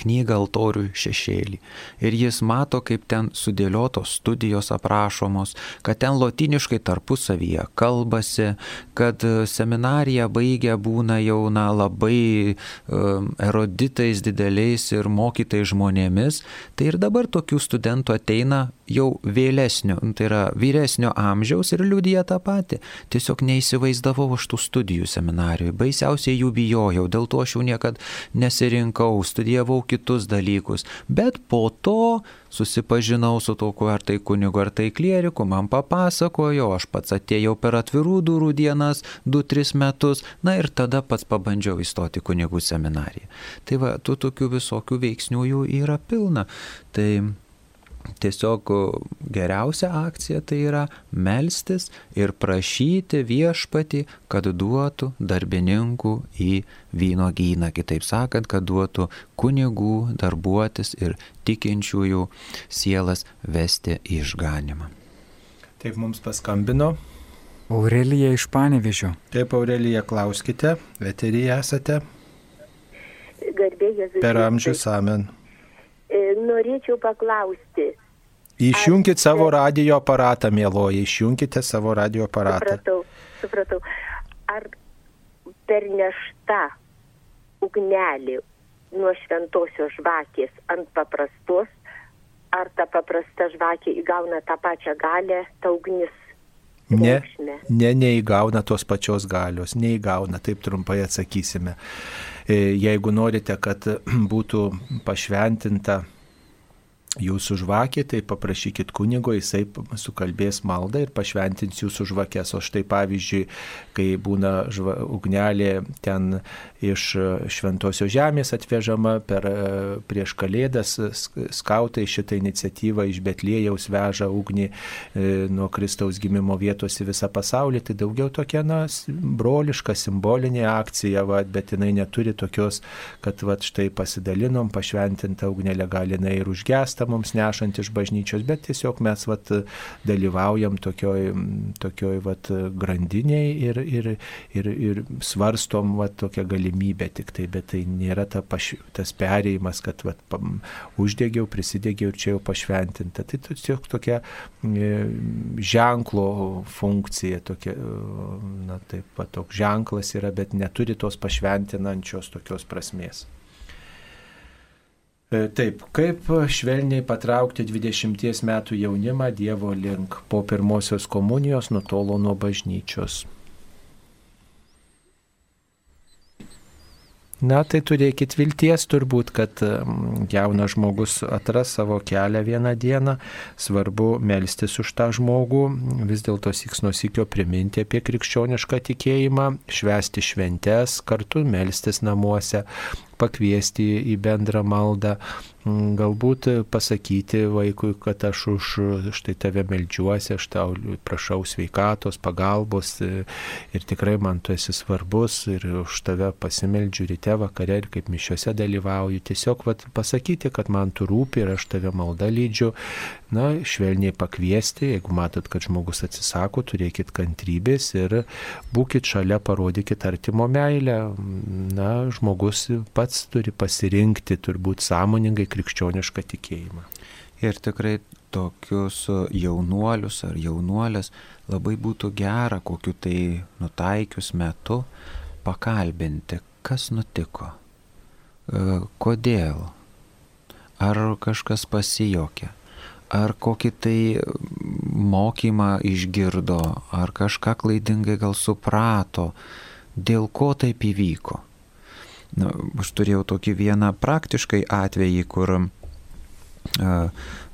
knygą altorių šešėlį. Ir jis mato, kaip ten sudėliotos studijos aprašomos, kad ten lotiniškai tarpusavyje kalbasi, kad e, seminariją baigia būna jauna labai um, eruditais dideliais ir mokytais žmonėmis. Tai ir dabar tokių studentų ateina jau vėlesnio, nu, tai yra vyresnio amžiaus ir liūdija tą patį. Tiesiog neįsivaizdavau aš tų studijų seminarijoje, baisiausiai jų bijojau, dėl to aš jau niekada nesirinkau, studijavau kitus dalykus, bet po to susipažinau su tokiu ar tai kunigu, ar tai klieriku, man papasakojo, aš pats atėjau per atvirų durų dienas 2-3 metus, na ir tada pats pabandžiau įstoti kunigų seminariją. Tai va, tų tokių visokių veiksnių jų yra pilna. Tai tiesiog geriausia akcija tai yra melstis ir prašyti viešpati, kad duotų darbininkų į vynogyną, kitaip sakant, kad duotų kunigų darbuotis ir tikinčiųjų sielas vesti į išganimą. Taip mums paskambino. Aurelija iš Panevižio. Taip, Aurelija, klauskite, veterija esate. Garbėjai Per amžius amen. Norėčiau paklausti. Išjunkit savo radio aparatą, mėloji, išjunkite savo radio aparatą. Supratau, supratau. Ar pernešta ugnelė nuo šventosios žvakės ant paprastos, ar ta paprasta žvakė įgauna tą pačią galę, ta ugnis Ne, ne, neįgauna tos pačios galios, neįgauna, taip trumpai atsakysime. E, Jeigu norite, kad būtų pašventinta jūsų žvakė, tai paprašykit kunigo, jisai sukalbės maldą ir pašventins jūsų žvakės. O štai pavyzdžiui, kai būna žva, ugnelė ten iš šventosios žemės atvežama per e, prieš kalėdas, sk- skautai šitą iniciatyvą iš Betlėjaus veža ugnį e, nuo Kristaus gimimo vietos į visą pasaulį, tai daugiau tokia, na, broliška, simbolinė akcija, va, bet jinai neturi tokios, kad va, štai pasidalinom, pašventinta ugnelė gali jinai ir užgesta mums nešant iš bažnyčios, bet tiesiog mes vat, dalyvaujam tokioj, tokioj vat, grandiniai ir, ir, ir, ir svarstom vat, tokią galimybę tik tai, bet tai nėra ta paš, tas perėjimas, kad vat, pam, uždegiau, prisidėgiau ir čia jau pašventinta. Tai tiesiog tokia e, ženklo funkcija, tokia, e, na taip, va, toks ženklas yra, bet neturi tos pašventinančios tokios prasmės. E, Taip, kaip švelniai patraukti 20 metų jaunimą Dievo link po pirmosios komunijos nutolo nuo bažnyčios? Na, tai turėkit vilties turbūt, kad jaunas žmogus atras savo kelią vieną dieną. Svarbu melstis už tą žmogų, vis dėlto siks nuo sikio priminti apie krikščionišką tikėjimą, švesti šventes, kartu melstis namuose, pakviesti į bendrą maldą, mm, galbūt pasakyti vaikui, kad aš už štai tave melžiuosi, aš tau prašau sveikatos, pagalbos e, ir tikrai man tu esi svarbus ir už tave pasimeldžiu ryte, vakare ir kaip mišiuose dalyvauju. Tiesiog vat, pasakyti, kad man tu rūpi ir aš tave maldą lydžiu. Na, švelniai pakviesti, jeigu matot, kad žmogus atsisako, turėkit kantrybės ir būkit šalia, parodykit artimo meilę. Na, žmogus pats turi pasirinkti turbūt sąmoningai krikščionišką tikėjimą. Ir tikrai tokius jaunuolius ar jaunuolės labai būtų gera kokiu tai nutaikius metu pakalbinti, kas nutiko, E, kodėl, ar kažkas pasijokė, ar kokį tai mokymą išgirdo, ar kažką klaidingai gal suprato, dėl ko taip įvyko. Na, aš turėjau tokį vieną praktiškai atvejį, kur e,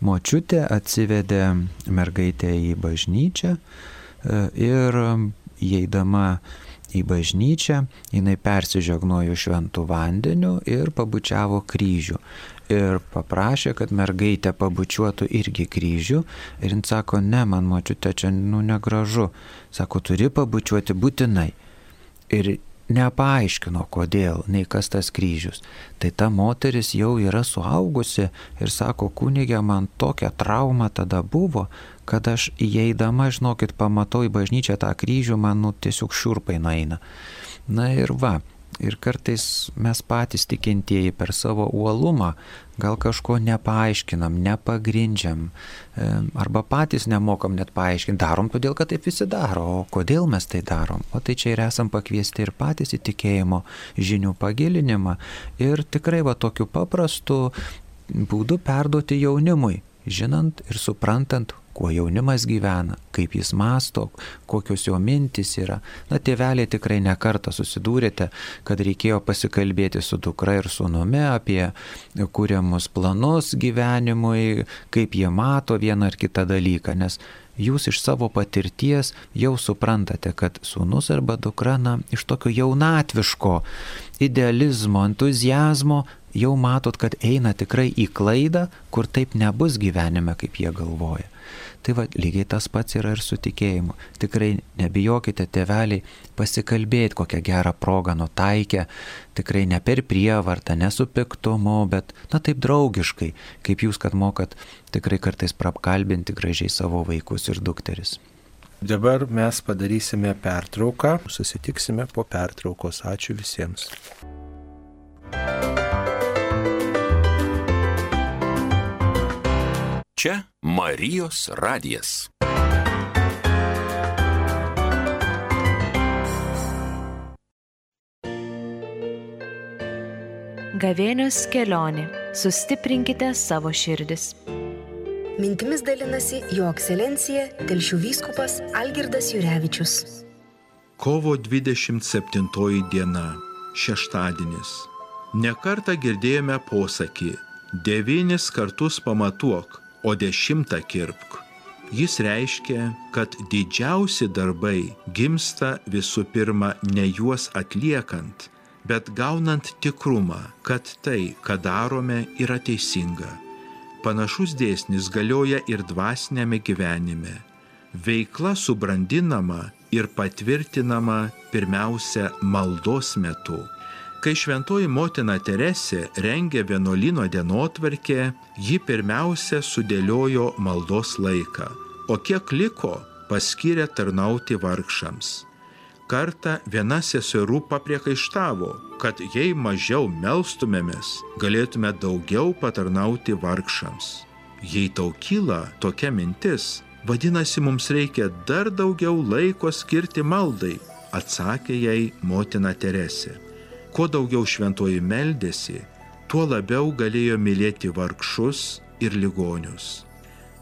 močiutė atsivedė mergaitę į bažnyčią e, ir įeidama į bažnyčią jinai persižegnojo šventų vandeniu ir pabučiavo kryžių. Ir paprašė, kad mergaitė pabučiuotų irgi kryžių. Ir jin sako, ne, man močiutė čia nu negražu. Sako, turi pabučiuoti būtinai. Ir nepaaiškino, kodėl, nei kas tas kryžius. Tai ta moteris jau yra suaugusi ir sako, kunigė, man tokia trauma tada buvo, kad aš įeidama, žinokit, pamatau į bažnyčią tą kryžių, man nu, tiesiog šiurpai naina. Na ir va, ir kartais mes patys tikintieji per savo uolumą gal kažko nepaaiškinam, nepagrindžiam, arba patys nemokam net paaiškinti, darom todėl, kad taip visi daro, o kodėl mes tai darom. O tai čia ir esam pakviesti ir patys į tikėjimo žinių pagilinimą ir tikrai va tokiu paprastu būdu perduoti jaunimui, žinant ir suprantant, kuo jaunimas gyvena, kaip jis masto, kokios jo mintis yra. Na, tėveliai tikrai nekartą susidūrėte, kad reikėjo pasikalbėti su dukra ir sunumi apie kūriamus planus gyvenimui, kaip jie mato vieną ar kitą dalyką, nes jūs iš savo patirties jau suprantate, kad sūnus arba dukra, na, iš tokio jaunatviško idealizmo, entuzijazmo jau matot, kad eina tikrai į klaidą, kur taip nebus gyvenime, kaip jie galvoja. Tai va, lygiai tas pats yra ir su tikėjimu. Tikrai nebijokite, tėveliai, pasikalbėti kokią gerą progą nutaikę, tikrai ne per prievartą, ne su piktumu, bet, na taip draugiškai, kaip jūs, kad mokat tikrai kartais prapkalbinti gražiai savo vaikus ir dukteris. Dabar mes padarysime pertrauką, susitiksime po pertraukos. Ačiū visiems. Čia Marijos radijas. Gavėnios kelionė. Sustiprinkite savo širdis. Mintimis dalinasi Jo ekscelencija Telšių vyskupas Algirdas Jurevičius. Kovo 27 diena - šeštadienis. Nekartą girdėjome posakį - devynis kartus pamatuok, o dešimtą kirpk. Jis reiškia, kad didžiausi darbai gimsta visų pirma ne juos atliekant, bet gaunant tikrumą, kad tai, ką darome, yra teisinga. Panašus dėsnis galioja ir dvasinėme gyvenime. Veikla subrandinama ir patvirtinama pirmiausia maldos metu. Kai šventoji motina Teresė rengė vienuolino dienotvarkę, ji pirmiausia sudėliojo maldos laiką, o kiek liko, paskyrė tarnauti vargšams. Kartą viena seserų papriekaištavo, kad jei mažiau melstumėmės, galėtume daugiau patarnauti vargšams. Jei tau kyla tokia mintis, vadinasi mums reikia dar daugiau laiko skirti maldai, atsakė jai motina Teresė. Kuo daugiau šventoji meldėsi, tuo labiau galėjo mylėti vargšus ir ligonius.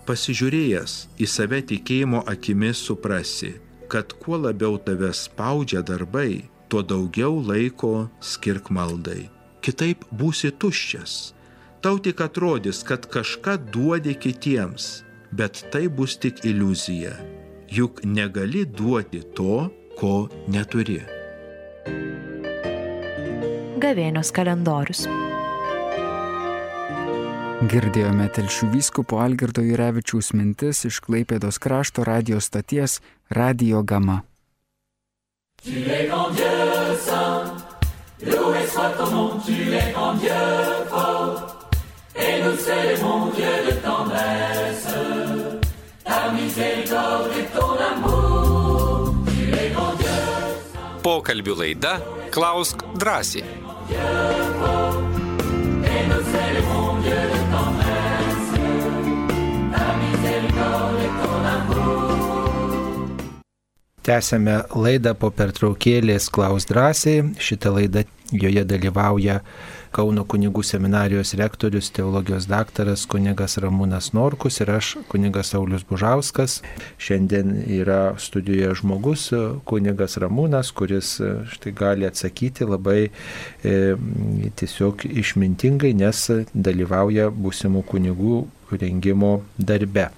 Pasižiūrėjęs į save tikėjimo akimis suprasi, kad kuo labiau tave spaudžia darbai, tuo daugiau laiko skirk maldai. Kitaip būsi tuščias. Tau tik atrodys, kad kažką duodi kitiems, bet tai bus tik iliuzija. Juk negali duoti to, ko neturi. Gavėnios kalendorius. Girdėjome telšių vyskupo Algirdo Jurevičiaus mintis iš Klaipėdos krašto radijos stoties Radio Gama. Tu es grand Dieu saint, loué soit ton nom, tu es grand Dieu fort, et nous célébrons Dieu de tendresse, ta miséricorde et ton amour, Pokalbių laida Klausk drąsiai. Tęsėme laidą po pertraukėlės Klaus drąsiai. Šitą laidą joje dalyvauja Kauno kunigų seminarijos rektorius, teologijos daktaras kunigas Ramūnas Norkus ir aš kunigas Saulis Bužauskas. Šiandien yra studijoje žmogus, kunigas Ramūnas, kuris štai gali atsakyti labai e, tiesiog išmintingai, nes dalyvauja būsimų kunigų rengimo darbe.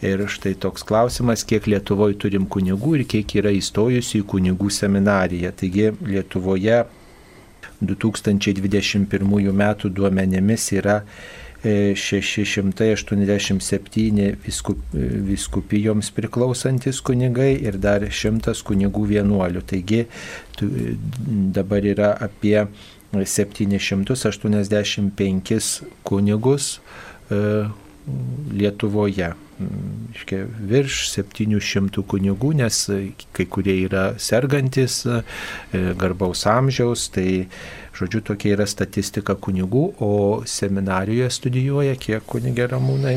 Ir štai toks klausimas, kiek Lietuvoje turim kunigų ir kiek yra įstojusių į kunigų seminariją. Taigi Lietuvoje 2021 metų duomenimis yra 687 viskup, viskupijoms priklausantis kunigai ir dar 100 kunigų vienuolių. Taigi dabar yra apie 785 kunigus Lietuvoje. Iškia, virš 700 kunigų, nes kai kurie yra sergantis, garbaus amžiaus, tai žodžiu tokia yra statistika kunigų, o seminarijoje studijuoja kiek kunigė ramūnai?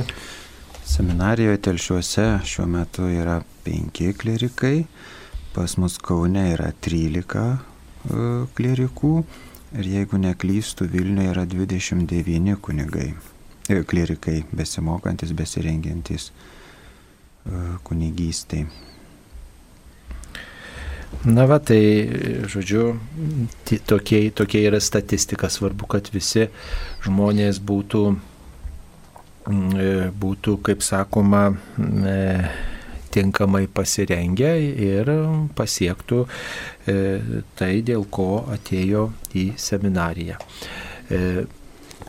Seminarijoje telšiuose šiuo metu yra 5 klerikai, pas mus Kaune yra 13 klerikų ir jeigu neklystų Vilniuje yra 29 kunigai klerikai besimokantis, besirengiantis kunigystai. Na va, tai, žodžiu, tokie, tokie yra statistika. Svarbu, kad visi žmonės būtų, būtų kaip sakoma, tinkamai pasirengę ir pasiektų e, tai, dėl ko atėjo į seminariją.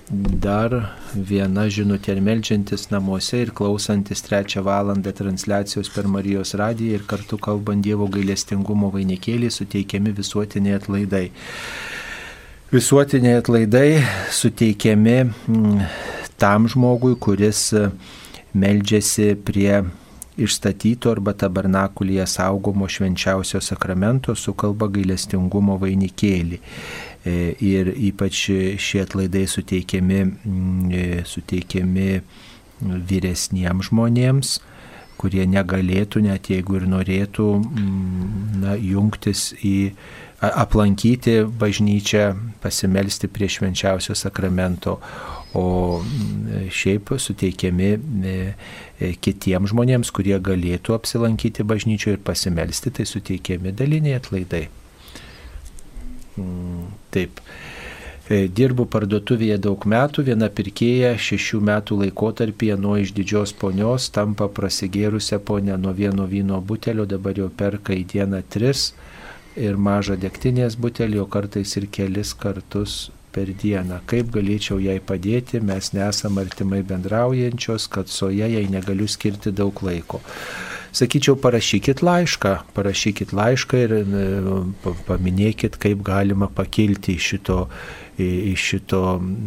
E, dar viena žinutė ir melžiantis namuose ir klausantis trečią valandą transliacijos per Marijos radiją ir kartu kalbant Dievo gailestingumo vainikėlį suteikiami visuotiniai atlaidai. Visuotiniai atlaidai suteikiami mm, tam žmogui, kuris meldžiasi prie išstatyto arba tabernakulyje saugomo švenčiausio sakramento su kalba gailestingumo vainikėlį. E, ir ypač šie atlaidai suteikiami, mm, e, suteikiami vyresniems žmonėms, kurie negalėtų, net jeigu ir norėtų, mm, na, jungtis į aplankyti bažnyčią, pasimelsti prie švenčiausio sakramento, o mm, šiaip suteikiami e, kitiems žmonėms, kurie galėtų apsilankyti bažnyčioje ir pasimelsti, tai suteikiami daliniai atlaidai. Mm, taip. E, dirbu parduotuvėje daug metų, viena pirkėja šešių metų laikotarpyje nuo išdidžios ponios tampa prasigėrusią ponę nuo vieno vyno butelio, dabar jau perka į dieną tris ir mažą degtinės butelį, o kartais ir kelis kartus per dieną. Kaip galėčiau jai padėti, mes nesam artimai bendraujančios, kad soje jai negaliu skirti daug laiko. Sakyčiau, parašykit laišką, parašykit laišką ir paminėkit, kaip galima pakilti iš šito iš šito,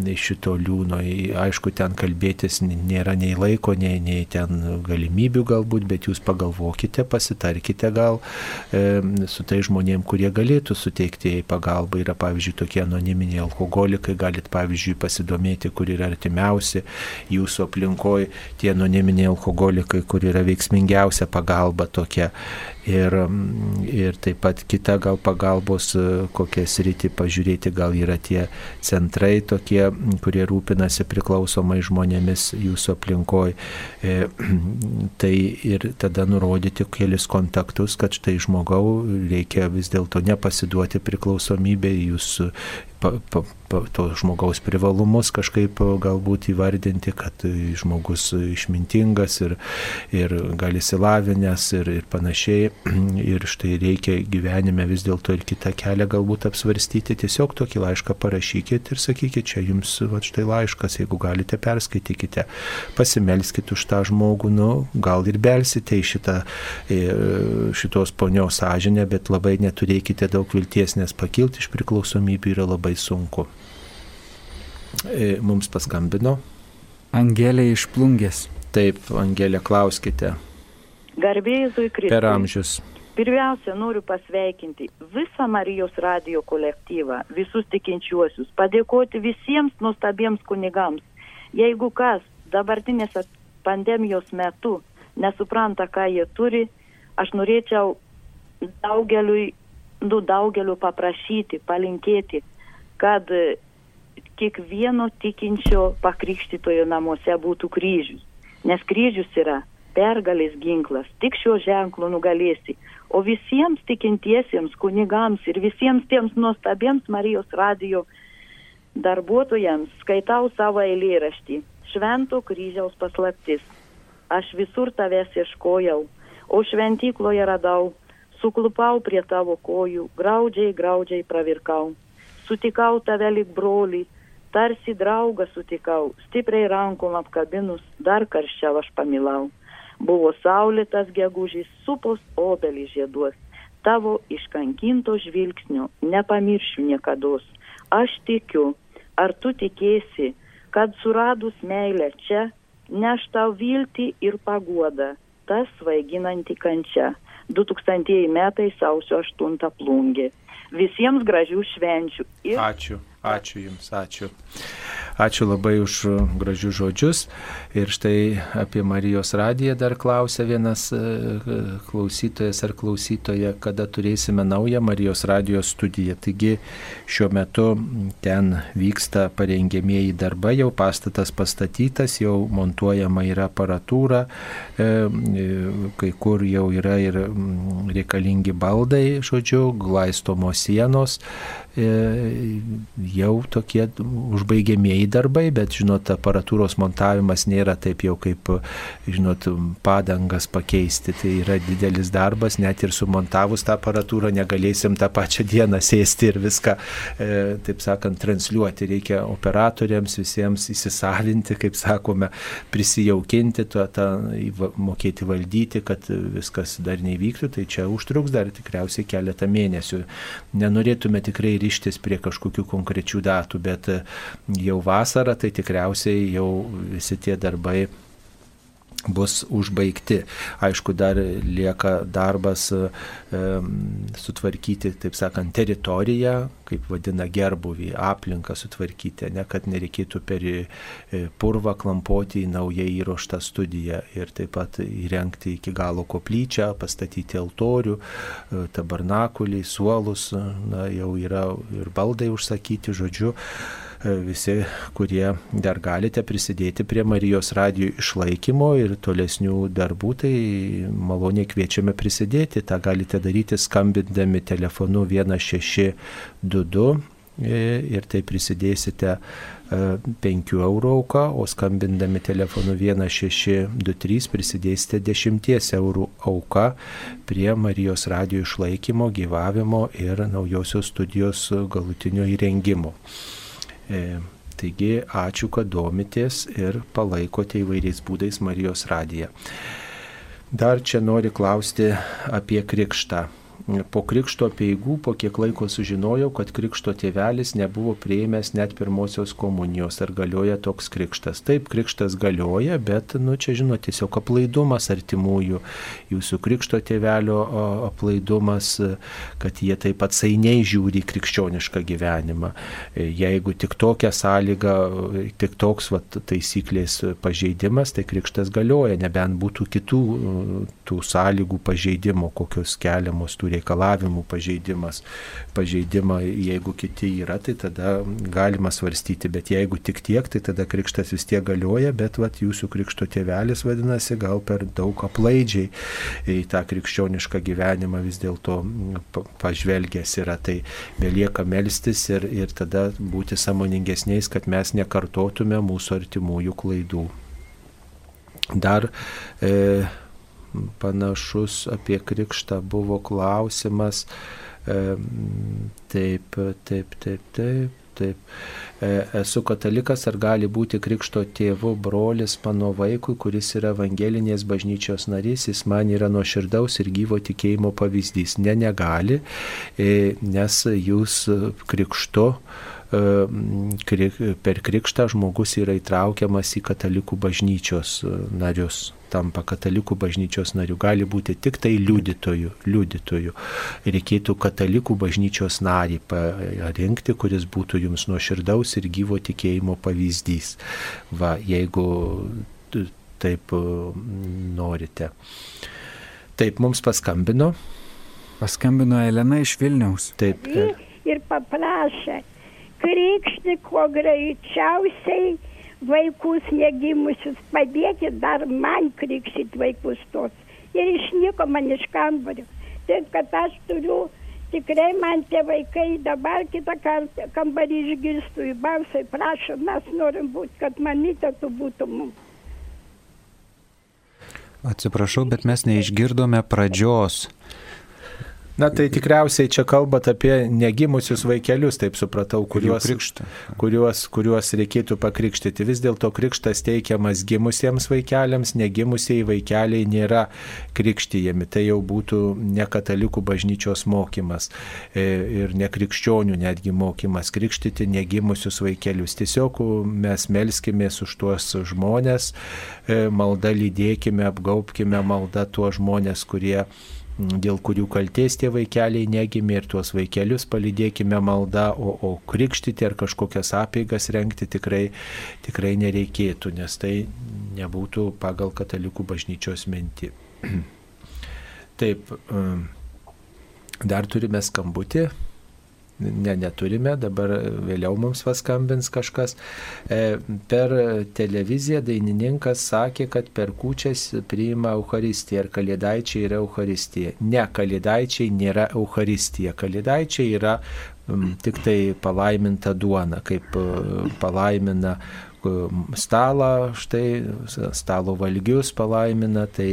iš šito liūno. Aišku, ten kalbėtis nėra nei laiko, nei, nei ten galimybių galbūt, bet jūs pagalvokite, pasitarkite gal e, su tai žmonėm, kurie galėtų suteikti jai pagalbą. Yra, pavyzdžiui, tokie anoniminiai alkoholikai, galit, pavyzdžiui, pasidomėti, kur yra artimiausi jūsų aplinkoje tie anoniminiai alkoholikai, kur yra veiksmingiausia pagalba tokia. Ir, ir taip pat kita gal pagalbos kokią sritį pažiūrėti, gal yra tie centrai tokie, kurie rūpinasi priklausomai žmonėmis jūsų aplinkoje. E, tai ir tada nurodyti kelis kontaktus, kad štai žmogau reikia vis dėlto nepasiduoti priklausomybė, jūs pa, pa, pa, to žmogaus privalumus kažkaip galbūt įvardinti, kad žmogus išmintingas ir, ir gali įsilavinęs ir, ir panašiai. Ir štai reikia gyvenime vis dėlto ir kitą kelią galbūt apsvarstyti. Tiesiog tokį laišką parašykit ir sakykit, čia jums va, štai laiškas, jeigu galite perskaitykite, pasimelskite už tą žmogų, nu, gal ir belsite į šitą, šitos ponios sąžinę, bet labai neturėkite daug vilties, nes pakilti iš priklausomybių yra labai labai sunku. E, mums paskambino. Angelė iš plungės. Taip, Angelė, klauskite. Garbėjai Kristui. Per amžius. Pirmiausia, noriu pasveikinti visą Marijos radio kolektyvą, visus tikinčiuosius, padėkoti visiems nuostabiems kunigams. Jeigu kas dabartinės pandemijos metu nesupranta, ką jie turi, aš norėčiau daugeliui, nu, daugeliu paprašyti, palinkėti, kad kiekvieno tikinčio pakrikštytojo namuose būtų kryžius. Nes kryžius yra pergalės ginklas, tik šiuo ženklu nugalėsi. O visiems tikintiesiems kunigams ir visiems tiems nuostabiems Marijos radio darbuotojams skaitau savo eilėraštį Švento kryžiaus paslaptis. Aš visur tavęs ieškojau, o šventykloje radau, suklupau prie tavo kojų, graudžiai, graudžiai pravirkau sutikau tave lik brolį, tarsi draugą sutikau, stipriai rankom apkabinus, dar karščiau aš pamilau. Buvo saulėtas gegužys, supos obelį žieduos, tavo iškankinto žvilgsnio nepamiršiu niekados. Aš tikiu, ar tu tikėsi, kad suradus meilę čia, neš tau viltį ir paguodą, tas svaiginanti kančia. 2000 metai sausio 8 plungė. Visiems gražių švenčių. Ir... Ačiū, ačiū Jums, ačiū. Ačiū labai už gražius žodžius. Ir štai apie Marijos radiją dar klausė vienas e, klausytojas ar klausytoja, kada turėsime naują Marijos radijos studiją. Taigi šiuo metu ten vyksta parengėmėjai darbai, jau pastatas pastatytas, jau montuojama yra aparatūra, e, e, kai kur jau yra ir reikalingi baldai, žodžiu, glaistomos sienos, jau tokie užbaigiamieji darbai, bet, žinot, aparatūros montavimas nėra taip jau kaip, žinot, padangas pakeisti. Tai yra didelis darbas, net ir sumontavus tą aparatūrą negalėsim tą pačią dieną sėsti ir viską, e, taip sakant, transliuoti. Reikia operatoriams visiems įsisavinti, kaip sakome, prisijaukinti, to, tą, mokėti valdyti, kad viskas dar nevyktų. Tai čia užtruks dar tikriausiai keletą mėnesių. Nenorėtume tikrai ryštis prie kažkokių konkrečių datų, bet jau vasarą tai tikriausiai jau visi tie darbai bus užbaigti. Aišku, dar lieka darbas e, sutvarkyti, taip sakant, teritoriją, kaip vadina gerbuvį, aplinką sutvarkyti, ne kad nereikėtų per e, purvą klampoti į naujai įroštą studiją ir taip pat įrengti iki galo koplyčią, pastatyti altorių, e, tabernakulį, suolus, na, jau yra ir baldai užsakyti, žodžiu. E, visi, kurie dar galite prisidėti prie Marijos radijų išlaikymo ir tolesnių darbų, tai maloniai kviečiame prisidėti. Ta galite daryti skambindami telefonu 1622 e, ir tai prisidėsite 5 e, eurų auką, o skambindami telefonu 1623 prisidėsite 10 eurų auką prie Marijos radio išlaikymo, gyvavimo ir naujosios studijos galutinio įrengimo. E, taigi ačiū, kad domitės ir palaikote įvairiais būdais Marijos radiją. Dar čia noriu klausti apie krikštą po krikšto peigų po kiek laiko sužinojau, kad krikšto tėvelis nebuvo prieimęs net pirmosios komunijos. Ar galioja toks krikštas? Taip, krikštas galioja, bet, nu, čia žinot, tiesiog aplaidumas artimųjų, jūsų krikšto tėvelio aplaidumas, kad jie taip atsainiai žiūri krikščionišką gyvenimą. Jeigu tik tokia sąlyga, tik toks vat, taisyklės pažeidimas, tai krikštas galioja, nebent būtų kitų tų sąlygų pažeidimo, kokios keliamos tų reikalavimų pažeidimas, pažeidimą, jeigu kiti yra, tai tada galima svarstyti, bet jeigu tik tiek, tai tada krikštas vis tiek galioja, bet vat, jūsų krikšto tėvelis vadinasi gal per daug aplaidžiai į tą krikščionišką gyvenimą vis dėlto pažvelgęs yra, tai belieka melstis ir, ir tada būti samoningesniais, kad mes nekartotume mūsų artimųjų klaidų. Dar e, panašus apie krikštą buvo klausimas. Taip, taip, taip, taip. Taip. E, esu katalikas, ar gali būti krikšto tėvų brolis mano vaikui, kuris yra evangelinės bažnyčios narys, jis man yra nuoširdaus ir gyvo tikėjimo pavyzdys. Ne, negali, e, nes jūs krikšto per krikštą žmogus yra įtraukiamas į katalikų bažnyčios narius tampa katalikų bažnyčios nariu, gali būti tik tai liudytojų, liudytojų. Reikėtų katalikų bažnyčios narį parinkti, kuris būtų jums nuoširdaus ir gyvo tikėjimo pavyzdys. Va, jeigu taip norite. Taip, mums paskambino. Paskambino Elena iš Vilniaus. Taip. Ir paprašė, krikšti kuo greičiausiai vaikus negimusius, padėkit dar man krikščit vaikus tos. Ir išnyko man iš kambario. Taip, kad aš turiu, tikrai man tie vaikai dabar kitą kartą kambarį išgirstų į balsą, prašo, mes norim būti, kad mamytė tu būtų mums. Atsiprašau, bet mes neišgirdome pradžios. Na tai tikriausiai čia kalbat apie negimusius vaikelius, taip supratau, kuriuos, kuriuos, kuriuos reikėtų pakrikštyti. Vis dėlto krikštas teikiamas gimusiems vaikeliams, negimusieji vaikeliai nėra krikštyjami. Tai jau būtų ne katalikų bažnyčios mokymas e, ir ne krikščionių netgi mokymas krikštyti negimusius vaikelius. Tiesiog mes melskimės už tuos žmonės, e, malda lydėkime, apgaubkime malda tuos žmonės, kurie dėl kurių kalties tie vaikeliai negimė ir tuos vaikelius palydėkime maldą, o, o krikštyti ar kažkokias apėgas renkti tikrai, tikrai nereikėtų, nes tai nebūtų pagal katalikų bažnyčios mintį. Taip, um, dar turime skambutį ne, neturime, dabar vėliau mums paskambins kažkas. E, per televiziją dainininkas sakė, kad per kučias priima Euharistiją ir kalėdaičiai yra Euharistija. Ne, kalėdaičiai nėra Euharistija. Kalėdaičiai yra tik tai palaiminta duona, kaip palaimina stalą, štai stalo valgius palaimina, tai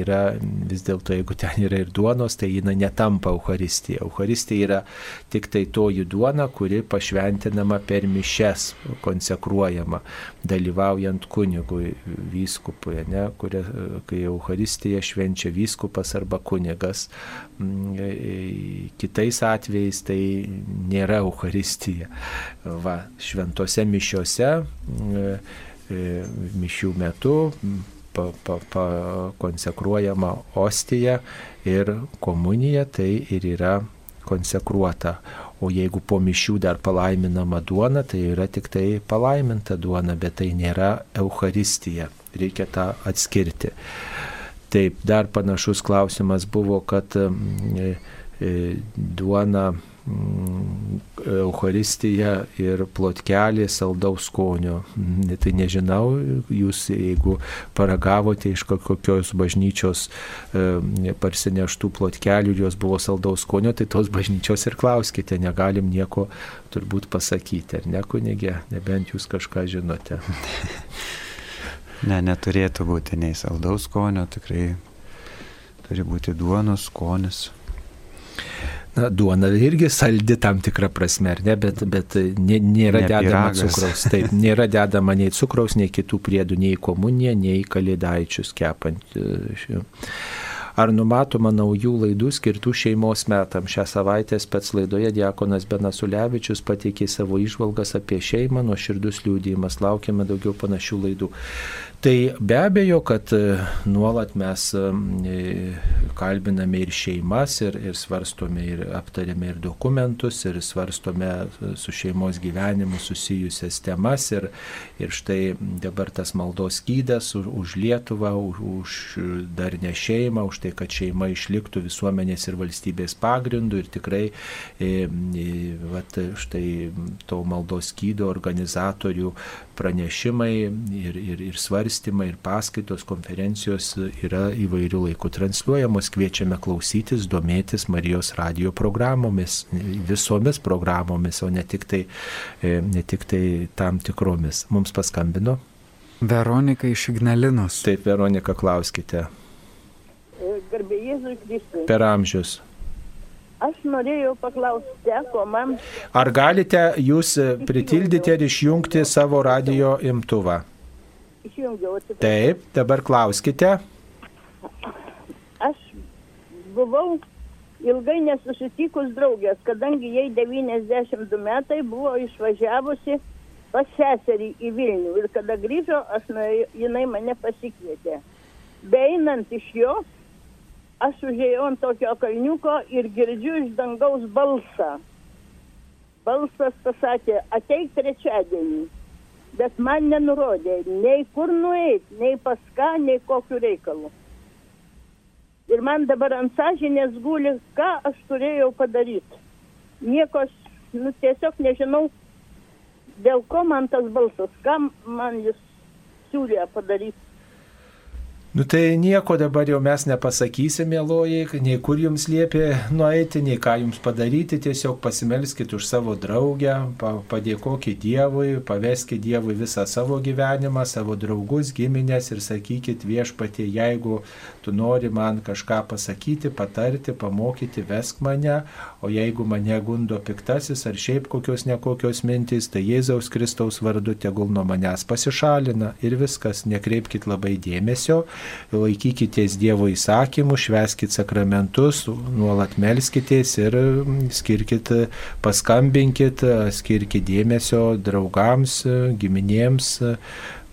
yra vis dėlto, jeigu ten yra ir duonos, tai jinai netampa Euharistija. Euharistija yra tik tai toji duona, kuri pašventinama per mišes, konsekruojama, dalyvaujant kunigui, vyskupui, ne, kuria, kai Euharistija švenčia vyskupas arba kunigas. E, e, kitais atvejais tai nėra Euharistija. Va, šventose mišiuose E, e, mišių metu pa, pa, pa, konsekruojama ostija ir komunija tai ir yra konsekruota. O jeigu po mišių dar palaiminama duona, tai yra tik tai palaiminta duona, bet tai nėra Euharistija. Reikia tą atskirti. Taip, dar panašus klausimas buvo, kad e, duona Mm, Euharistija ir plotkelė saldaus skonio. Tai nežinau, jūs jeigu paragavote iš kokios bažnyčios e, parsineštų plotkelių ir jos buvo saldaus skonio, tai tos bažnyčios ir klauskite, negalim nieko turbūt pasakyti, ar ne kunigė, nebent jūs kažką žinote. Ne, neturėtų būti nei saldaus skonio, tikrai turi būti duonos skonis na, duona irgi saldi tam tikrą prasme, ne, bet, bet nė, nėra ne dedama piragas. cukraus. Taip, nėra dedama nei cukraus, nei kitų priedų, nei komuniją, nei kalėdaičius kepant. E, Ar numatoma naujų laidų skirtų šeimos metam? Šią savaitę spets laidoje Diekonas Benasulevičius pateikė savo išvalgas apie šeimą, nuo širdus liūdėjimas. Laukiame daugiau panašių laidų. Tai be abejo, kad e, nuolat mes e, kalbiname ir šeimas, ir, ir svarstome, ir aptarėme ir dokumentus, ir svarstome su šeimos gyvenimu susijusias temas. Ir, ir štai dabar tas maldos skydas už, už Lietuvą, už, už dar ne šeimą, už tai, kad šeima išliktų visuomenės ir valstybės pagrindų. Ir tikrai e, e, vat, štai to maldos skydo organizatorių pranešimai ir, ir, ir svarstymai, ir paskaitos, konferencijos yra įvairių laikų transliuojamos. Kviečiame klausytis, domėtis Marijos radio programomis, visomis programomis, o ne tik tai, e, ne tik tai tam tikromis. Mums paskambino. Veronika iš Ignalinos. Taip, Veronika, klauskite. Garbė Jėzui Kristui. Per amžius. Aš norėjau paklausti, teko man. Ar galite jūs pritildyti ir išjungti savo radio imtuvą? Išjungiau, atsiprašau. Taip, dabar klauskite. Aš buvau ilgai nesusitikus draugės, kadangi jai 92 metai buvo išvažiavusi pas seserį į Vilnių ir kada grįžo, aš jinai mane pasikvietė. Beinant iš jos, aš užėjau ant tokio kalniuko ir girdžiu iš dangaus balsą. Balsas pasakė, ateik trečiadienį, bet man nenurodė nei kur nueiti, nei pas ką, nei kokiu reikalu. Ir man dabar ant sąžinės guli, ką aš turėjau padaryti. Nieko aš, nu, tiesiog nežinau, dėl ko man tas balsas, kam man jis siūlė padaryti. Nu tai nieko dabar jau mes nepasakysim, mėloji, nei kur jums liepė nueiti, nei ką jums padaryti, tiesiog pasimelskite už savo draugę, padėkokit Dievui, paveskite Dievui visą savo gyvenimą, savo draugus, giminės ir sakykit viešpatie, jeigu tu nori man kažką pasakyti, patarti, pamokyti, vesk mane, o jeigu mane gundo piktasis ar šiaip kokios nekokios mintys, tai Jėzaus Kristaus vardu tegul nuo manęs pasišalina ir viskas, nekreipkite labai dėmesio laikykitės Dievo įsakymų, šveskit sakramentus, nuolat melskitės ir mm, skirkit, paskambinkit, skirkit dėmesio draugams, giminėms,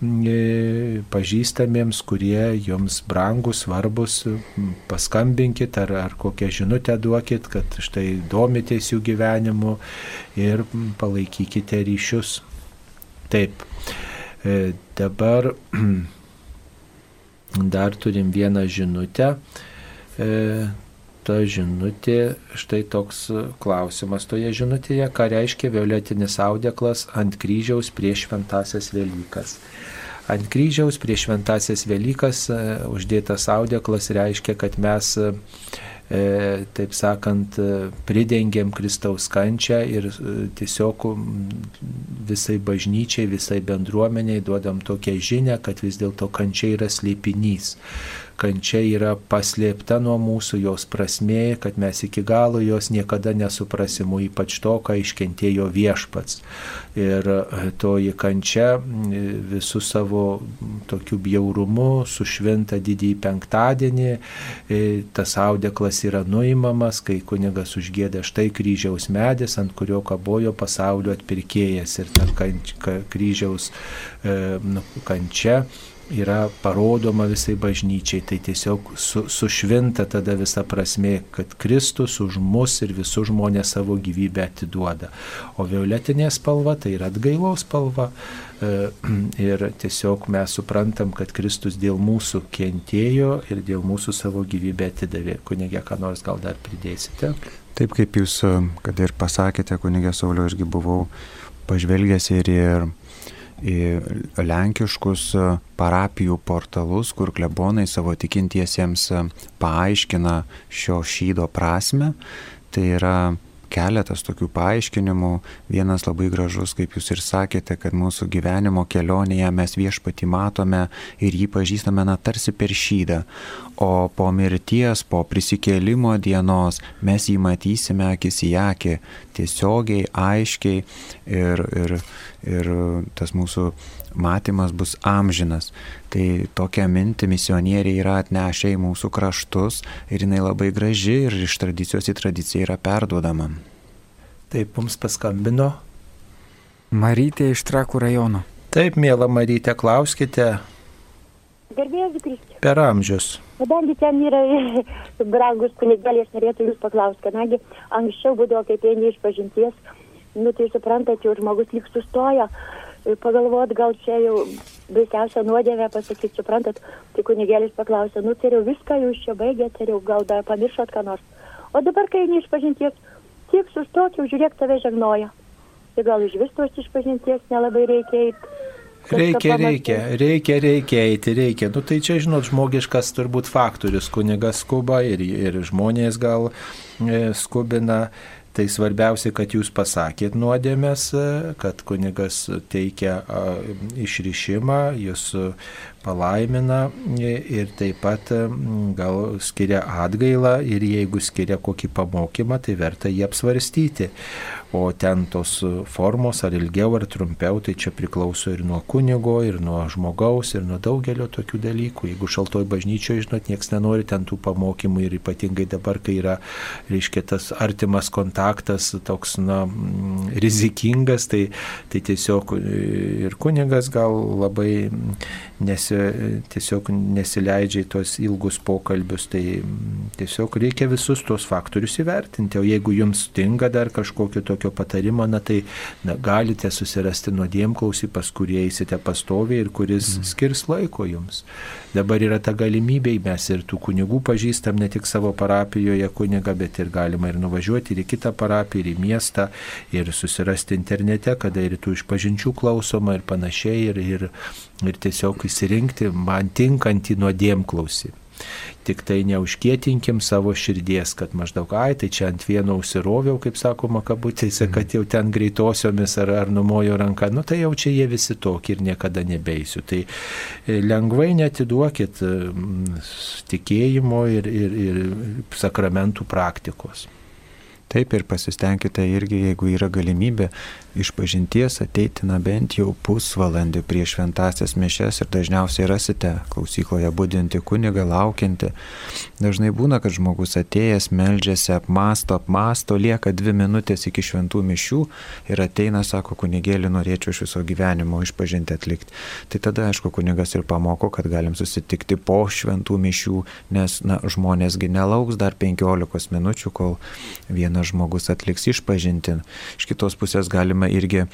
mm, pažįstamiems, kurie jums brangus, svarbus, mm, paskambinkit ar, ar kokią žinutę duokit, kad štai domitės jų gyvenimu ir palaikykite ryšius. Taip, e, dabar Dar turim vieną žinutę. E, ta žinutė, štai toks klausimas toje žinutėje, ką reiškia violetinis audeklas ant kryžiaus prieš šventasias Velykas. Ant kryžiaus prieš šventasias Velykas e, uždėtas audeklas reiškia, kad mes taip sakant, e, pridengiam Kristaus kančią ir tiesiog visai bažnyčiai, visai bendruomeniai duodam tokią žinę, kad vis dėlto kančia yra slėpinys kančia yra paslėpta nuo mūsų, jos prasmė, kad mes iki galo jos niekada nesuprasim, ypač to, ką iškentėjo viešpats. Ir toji kančia visų savo tokiu bjaurumu sušvinta didįjį penktadienį, tas audeklas yra nuimamas, kai kunigas užgėdė štai kryžiaus medis, ant kurio kabojo pasaulio atpirkėjas ir ta kryžiaus nu, kančia yra parodoma visai bažnyčiai, tai tiesiog su, sušvinta tada visa prasme, kad Kristus už mus ir visus žmonės savo gyvybę atiduoda. O violetinė spalva tai yra atgailos spalva. E, ir tiesiog mes suprantam, kad Kristus dėl mūsų kentėjo ir dėl mūsų savo gyvybę atidavė. Kunigė, ką nors gal dar pridėsite? Taip kaip jūs, e, kad ir pasakėte, kunigė Saulio, irgi buvau pažvelgęs ir, ir į lenkiškus e, parapijų portalus, kur klebonai savo tikintiesiems e, paaiškina šio šydo prasme. Tai yra keletas tokių paaiškinimų. Vienas labai gražus, kaip jūs ir sakėte, kad mūsų gyvenimo kelionėje mes viešpati matome ir jį pažįstame na tarsi per šydą. O po mirties, po prisikėlimo dienos mes jį matysime akis į akį, tiesiogiai, aiškiai ir, ir, ir tas mūsų matymas bus amžinas. Tai tokią mintį misionieriai yra atnešę į mūsų kraštus ir jinai labai graži ir iš tradicijos į tradiciją yra perduodama. Taip, mums paskambino. Marytė iš Trakų rajono. Taip, mėla Marytė, klauskite. Gerbėjai Kristus. Per amžius. Kadangi ten yra brangus kunigėlė, aš norėčiau jūs paklausti, kadangi anksčiau būdavo kaip vieni iš pažinties, nu tai suprantate, jau žmogus lyg sustoja, pagalvot, gal čia jau baisiausia nuodėmė pasakyti, suprantat, tai kunigėlis paklausė, nu tai jau viską jūs čia baigėte, jau gal dar pamiršot ką nors. O dabar, kai eini iš pažinties, tiek sustok, jau žiūrėk, tave žegnoja. Tai gal iš vis tos išpažinties nelabai reikia eiti. Reikia, reikia, reikia, reikia eiti, reikia. Nu tai čia, žinot, žmogiškas turbūt faktorius, kunigas skuba ir, ir žmonės gal e, skubina. Tai svarbiausia, kad jūs pasakėt nuodėmės, kad kunigas teikia išrišimą, jūs palaimina ir taip pat gal skiria atgailą ir jeigu skiria kokį pamokymą, tai verta jį apsvarstyti o ten tos formos ar ilgiau ar trumpiau, tai čia priklauso ir nuo kunigo, ir nuo žmogaus, ir nuo daugelio tokių dalykų. Jeigu šaltoj bažnyčioje, žinot, niekas nenori ten tų pamokymų ir ypatingai dabar, kai yra, reiškia, tas artimas kontaktas toks, na, rizikingas, tai, tai tiesiog ir kunigas gal labai nesi, tiesiog nesileidžia į tos ilgus pokalbius, tai mm, tiesiog reikia visus tos faktorius įvertinti, o jeigu jums stinga dar kažkokio tokio patarimo, na tai na, galite susirasti nuodėmklausį, pas kurį eisite pastoviai ir kuris mhm. skirs laiko jums. Dabar yra ta galimybė, mes ir tų kunigų pažįstam ne tik savo parapijoje kunigą, bet ir galima ir nuvažiuoti ir į kitą parapiją, ir į miestą, ir susirasti internete, kada ir tų išpažinčių klausoma ir panašiai, ir, ir, ir tiesiog įsirinkti man tinkantį nuodėmklausį. Tik tai neužkėtinkim savo širdies, kad maždaug, ai, tai čia ant vieno užsiroviau, kaip sakoma, kabutėse, mhm. kad jau ten greitosiomis ar, ar numojo ranka, nu tai jau čia jie visi tokie ir niekada nebeisiu. Tai e, lengvai netiduokit tikėjimo ir, ir, ir sakramentų praktikos. Taip ir pasistengkite irgi, jeigu yra galimybė, iš pažinties ateiti na bent jau pusvalandį prieš šventasias mišes ir dažniausiai rasite klausykloje būdinti kunigą, laukianti. Dažnai būna, kad žmogus atėjęs, meldžiasi, apmasto, apmasto, lieka dvi minutės iki šventų mišių ir ateina, sako, kunigėlį norėčiau iš viso gyvenimo išpažinti atlikti. Tai tada, aišku, kunigas ir pamoko, kad galim susitikti po šventų mišių, nes na, žmonėsgi nelauks dar 15 minučių, kol viena vienas žmogus atliks išpažintin. Iš kitos pusės galima irgi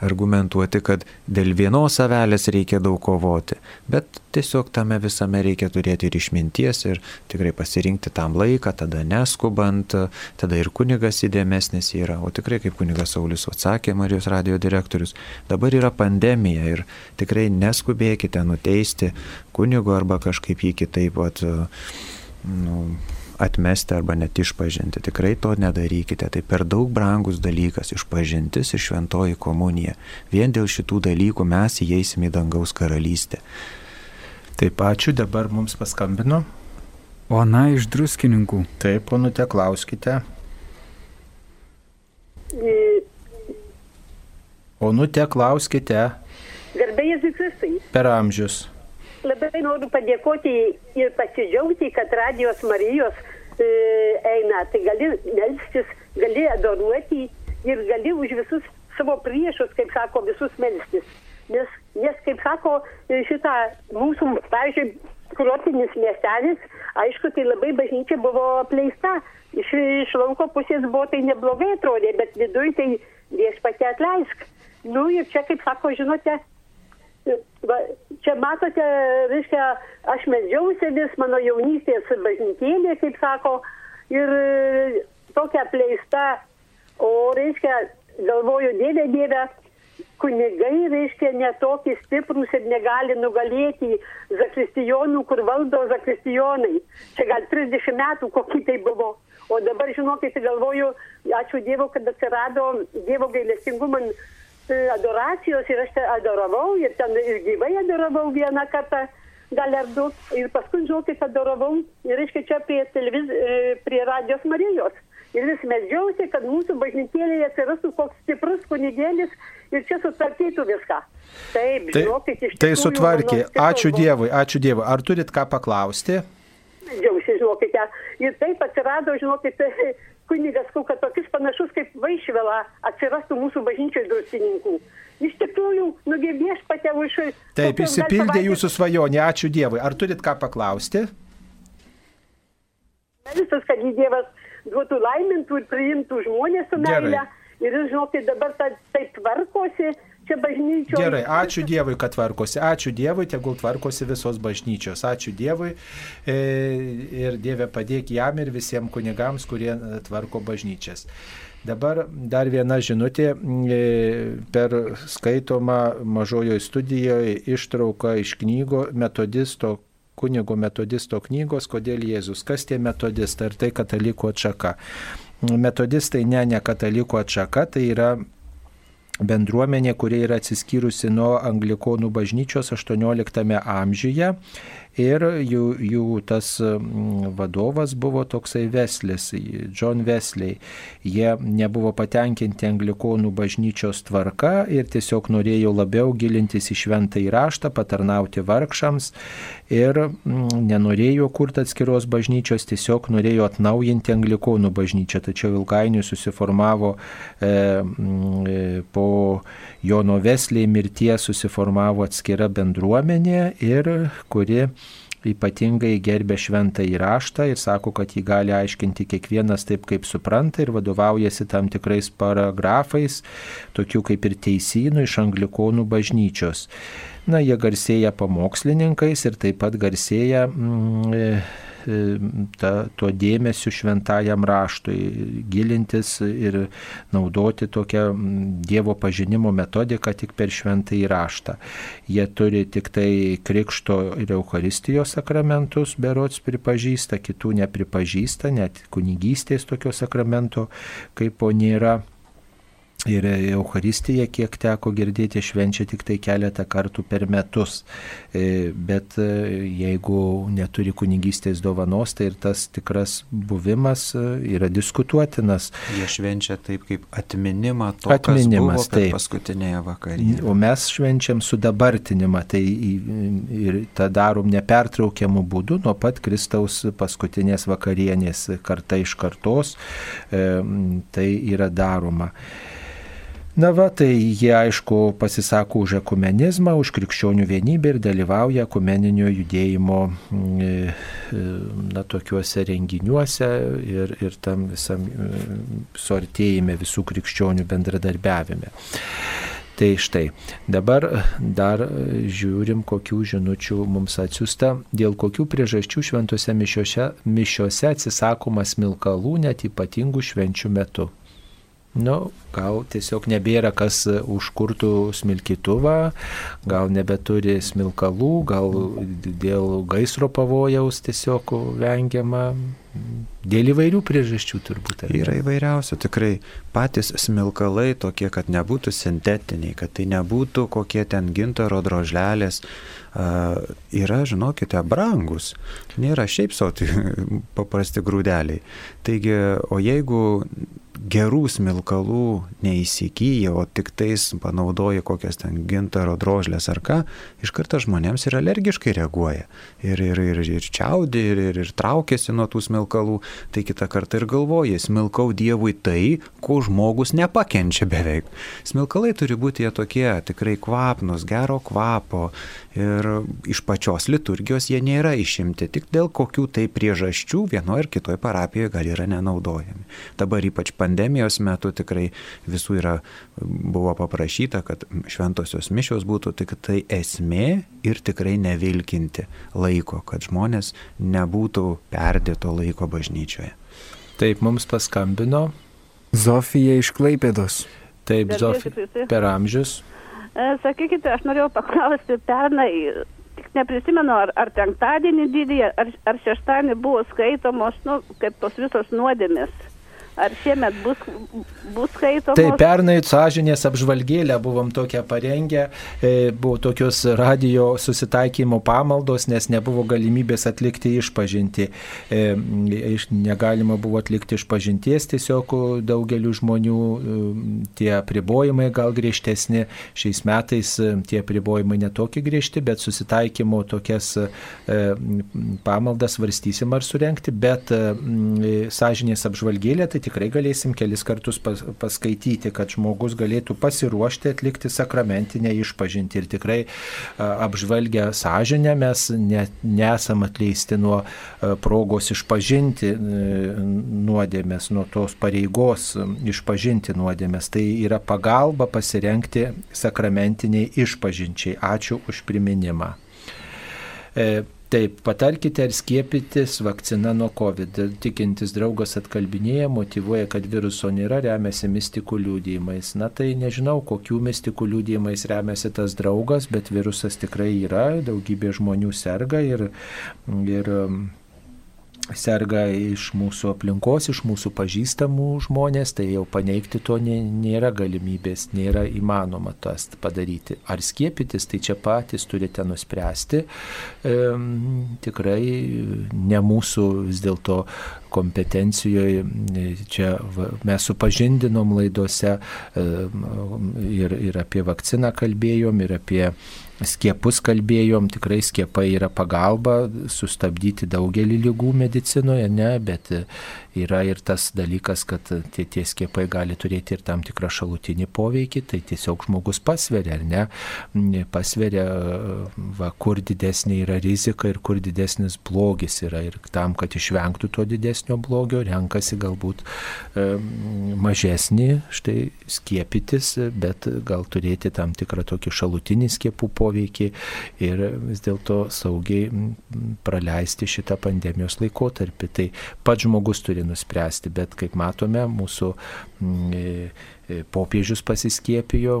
argumentuoti, kad dėl vienos avelės reikia daug kovoti, bet tiesiog tame visame reikia turėti ir išminties ir tikrai pasirinkti tam laiką, tada neskubant, tada ir kunigas įdėmesnis yra, o tikrai kaip kunigas Saulis atsakė Marijos radio direktorius, dabar yra pandemija ir tikrai neskubėkite nuteisti kunigo arba kažkaip jį kitaip pat, nu, atmesti arba net išpažinti. Tikrai to nedarykite. Tai per daug brangus dalykas - išpažintis ir šventoji komunija. Vien dėl šitų dalykų mes įeisime į dangaus karalystę. Taip, ačiū, dabar mums paskambino. Ona iš druskininkų. Taip, ponute, klauskite. Onute, klauskite. Garbėjai Zikristai. Per amžius. Labai noriu padėkoti ir pasidžiaugti, kad radijos Marijos e, eina. Tai gali melstis, gali adoruoti ir gali už visus savo priešus, kaip sako, visus melstis. Nes, nes kaip sako, e, šitą mūsų, pavyzdžiui, kurotinis miestelis, aišku, tai labai bažnyčia buvo apleista. Iš, iš lauko pusės buvo tai neblogai atrodė, bet viduje tai viešpatė atleisk. Nu ir čia, kaip sako, žinote, va, čia matote, reiškia, aš medžiausi vis mano jaunystės bažnytėlė, kaip sako, ir e, tokia apleista, o reiškia, galvoju, dėdė, dėdė, kunigai, reiškia, netokį stiprus ir negali nugalėti zakristijonų, kur valdo zakristijonai. Čia gal 30 metų kokie tai buvo. O dabar, žinokit, galvoju, ačiū Dievu, kad atsirado Dievo gailestingumą adoracijos ir aš te adoravau ir ten ir gyvai adoravau vieną kartą, gal ar du. Ir paskui, žinokit, adoravau, ir reiškia, čia prie, televiz... prie radijos Marijos. Ir vis medžiausi, kad mūsų bažnytėlėje atsirastų koks stiprus kunigėlis ir čia sutvarkytų viską. Taip, Tai, žinokit, iš tai tikrųjų, sutvarkė. mano stiprus Ačiū. Dievui, ačiū Dievui. Ar turit ką paklausti? Džiaugiuosi, žinokite. Ir taip atsirado, žinokite, kunigas Kuka tokius panašus kaip Vaišvela atsirastų mūsų bažnyčioje druskininkų. Iš tikrųjų, nugi viešpatė už... Taip, savaitės jūsų svajonė. Ačiū Dievui. Ar turit ką paklausti? Visas, kad Dievas duotų laimintų ir priimtų žmonės su meile. Ir žinokit, dabar ta, taip tvarkosi čia bažnyčioje. Gerai, ačiū Dievui, kad tvarkosi. Ačiū Dievui, tegul tvarkosi visos bažnyčios. Ačiū Dievui e, ir Dieve padėk jam ir visiems kunigams, kurie e, tvarko bažnyčias. Dabar dar viena žinutė e, per skaitomą mažojoje studijoje ištrauką iš knygo metodisto kunigo metodisto knygos, kodėl Jėzus, kas tie metodistai, ar tai katalikų atšaka. Metodistai ne, ne katalikų atšaka, tai yra bendruomenė, kuri yra atsiskyrusi nuo anglikonų bažnyčios 18 amžiuje ir jų, jų tas mm, vadovas buvo toksai Veslis, John Wesley. Jie nebuvo patenkinti anglikonų bažnyčios tvarka ir tiesiog norėjo labiau gilintis į šventą įraštą, patarnauti vargšams ir mm, nenorėjo kurti atskiros bažnyčios, tiesiog norėjo atnaujinti anglikonų bažnyčią. Tačiau ilgainiui susiformavo e, mm, e, po Jono Vesley mirties susiformavo atskira bendruomenė ir kuri ypatingai gerbė šventą įraštą ir sako, kad jį gali aiškinti kiekvienas taip, kaip supranta ir vadovaujasi tam tikrais paragrafais, tokių kaip ir teisynų iš anglikonų bažnyčios. Na, jie garsėja pamokslininkais ir taip pat garsėja mm, e, ta, tuo dėmesiu šventajam raštui, gilintis ir naudoti tokią Dievo pažinimo metodiką tik per šventąjį raštą. Jie turi tik tai krikšto ir Euharistijos sakramentus, berots pripažįsta, kitų nepripažįsta, net kunigystės tokio sakramento kaip po nėra. Ir Euharistija, kiek teko girdėti, švenčia tik tai keletą kartų per metus. E, Bet e, jeigu neturi kunigystės dovanos, tai ir tas tikras buvimas e, yra diskutuotinas. Jie švenčia taip kaip atminimą to, Atminimas, kas buvo paskutinėje vakarienėje. O mes švenčiam sudabartinimą, tai į- ir tą darom nepertraukiamų būdų nuo pat Kristaus paskutinės vakarienės karta iš kartos, e, tai yra daroma. Na va, tai jie aišku pasisako už ekumenizmą, už krikščionių vienybę ir dalyvauja ekumeninio judėjimo mm, e, e, na, tokiuose renginiuose ir, ir tam visam e, suartėjime visų krikščionių bendradarbiavime. Tai štai, dabar dar žiūrim, kokių žinučių mums atsiusta, dėl kokių priežasčių šventose mišiose, mišiose atsisakoma smilkalų net ypatingų švenčių metu. Nu, gal tiesiog nebėra kas užkurtų smilkytuvą, gal nebeturi smilkalų, gal dėl gaisro pavojaus tiesiog vengiama. Dėl įvairių priežasčių turbūt. Yra įvairiausių, tikrai patys smilkalai tokie, kad nebūtų sintetiniai, kad tai nebūtų kokie ten gintaro drožlelės, yra, žinokite, brangus. Nėra šiaip savo tai paprasti grūdeliai. Taigi, o jeigu gerų smilkalų neįsigyja, o tik tais panaudoja kokias ten gintaro drožlės ar ką, iš karto žmonėms ir alergiškai reaguoja. Ir, ir, ir, ir čiaudė, ir, ir, ir traukiasi nuo tų smilkalų. Tai kitą kartą ir galvoja, smilkau Dievui tai, ko žmogus nepakenčia beveik. Smilkalai turi būti jie tokie tikrai kvapnus, gero kvapo. Ir iš pačios liturgijos jie nėra išimti, tik dėl kokių tai priežasčių vienoje ar kitoje parapijoje gal yra nenaudojami. Dabar ypač pandemijos metu tikrai visų yra, buvo paprašyta, kad šventosios mišios būtų tik tai esmė ir tikrai nevilkinti laiko, kad žmonės nebūtų perdėto laiko bažnyčioje. Taip, mums paskambino. Zofija iš Klaipėdos. Taip, Zofija, per amžius. Sakykite, aš norėjau paklausti, pernai, tik neprisimenu, ar, ar penktadienį didį, ar, ar šeštadienį buvo skaitomos, nu, kaip tos visos nuodėmės. Ar šiemet bus, bus skaitomos? Taip, pernai sąžinės apžvalgėlę buvom tokią parengę, e, buvo tokios radio susitaikymo pamaldos, nes nebuvo galimybės atlikti išpažinti. E, negalima buvo atlikti išpažinties, tiesiog daugeliu žmonių e, tie pribojimai gal griežtesni. Šiais metais tie pribojimai netokie griežti, bet susitaikymo tokias pamaldas varstysim ar surenkti, bet sąžinės apžvalgėlė tai tikrai galėsim kelis kartus pas, paskaityti, kad žmogus galėtų pasiruošti atlikti sakramentinę išpažinti. Ir tikrai apžvalgę sąžinę mes ne, nesam atleisti nuo progos išpažinti nuodėmės, nuo tos pareigos išpažinti nuodėmės. Tai yra pagalba pasirenkti sakramentiniai išpažinčiai. Ačiū už priminimą. Taip, patarkite ar skiepytis vakcina nuo COVID. Tikintis draugas atkalbinėja, motivuoja, kad viruso nėra, remiasi mistikų liūdėjimais. Na tai nežinau, kokių mistikų liūdėjimais remiasi tas draugas, bet virusas tikrai yra, daugybė žmonių serga ir, ir serga iš mūsų aplinkos, iš mūsų pažįstamų žmonės, tai jau paneigti to nėra galimybės, nėra įmanoma tas padaryti. Ar skiepytis, tai čia patys turite nuspręsti. E, tikrai ne mūsų vis dėlto kompetencijoje, čia mes supažindinom laidose e, ir, ir apie vakciną kalbėjom, ir apie skiepus kalbėjom, tikrai skiepai yra pagalba sustabdyti daugelį lygų medicinoje, ne, bet yra ir tas dalykas, kad tie, tie skiepai gali turėti ir tam tikrą šalutinį poveikį, tai tiesiog žmogus pasveria, ar ne, pasveria, va, kur didesnė yra rizika ir kur didesnis blogis yra. Ir tam, kad išvengtų to didesnio blogio, renkasi galbūt e, mažesnį, štai skiepytis, bet gal turėti tam tikrą tokį šalutinį skiepų poveikį ir vis dėlto saugiai praleisti šitą pandemijos laikotarpį. Tai pats žmogus turi nuspręsti, bet kaip matome, mūsų mm, e, e, popiežius pasiskiepijo,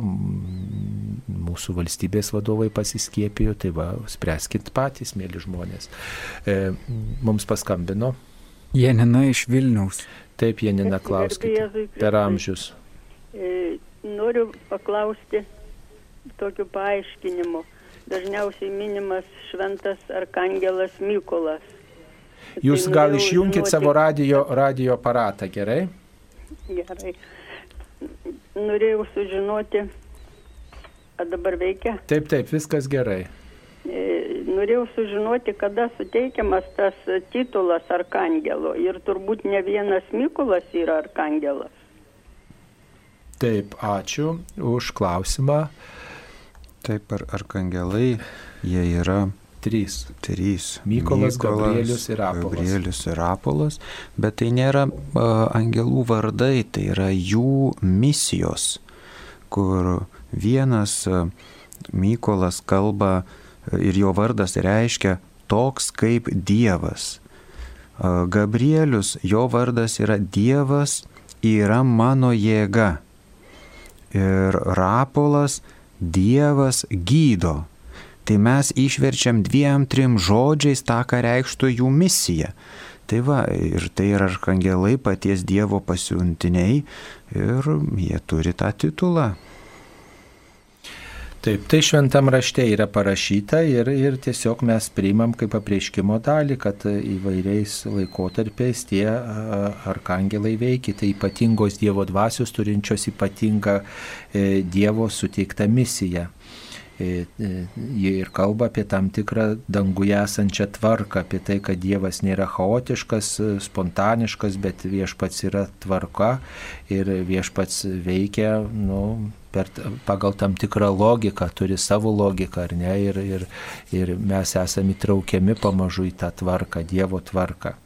mūsų valstybės vadovai pasiskiepijo, tai va, spręskit patys, mėly žmonės. E, mums paskambino. Janina iš Vilniaus. Taip, Janina, klauskite. Per amžius. Noriu paklausti tokiu paaiškinimu. Dažniausiai minimas šventas arkangelas Mykolas. Jūs gal išjungit savo radio, radio aparatą, gerai? Gerai. Norėjau sužinoti, ar dabar veikia? Taip, taip, viskas gerai. Norėjau sužinoti, kada suteikiamas tas titulas arkangelo. Ir turbūt ne vienas Mykolas yra arkangelas. Taip, ačiū už klausimą. Taip, ar arkangelai, jie yra Trys. Trys. Mykolas, Mykolas Gabrielius ir Apolas. Gabrielius ir Apolas, bet tai nėra uh, angelų vardai, tai yra jų misijos, kur vienas uh, Mykolas kalba ir jo vardas reiškia toks kaip Dievas. Uh, Gabrielius, jo vardas yra Dievas yra mano jėga. Ir rapolas Dievas gydo. Tai mes išverčiam dviem, trim žodžiais tą, ką reikštų jų misija. Tai va, ir tai yra arkangelai paties Dievo pasiuntiniai ir jie turi tą titulą. Taip, tai šventam rašte yra parašyta ir, ir tiesiog mes priimam kaip apreiškimo dalį, kad įvairiais laikotarpiais tie arkangelai veikia, tai ypatingos Dievo dvasios turinčios ypatingą e, Dievo suteiktą misiją. E, e, jie ir kalba apie tam tikrą danguje esančią tvarką, apie tai, kad Dievas nėra chaotiškas, spontaniškas, bet viešpats yra tvarka ir viešpats veikia nu, per, pagal tam tikrą logiką, turi savo logiką, ar ne, ir, ir, ir mes esame įtraukiami pamažu į tą tvarką, Dievo tvarką.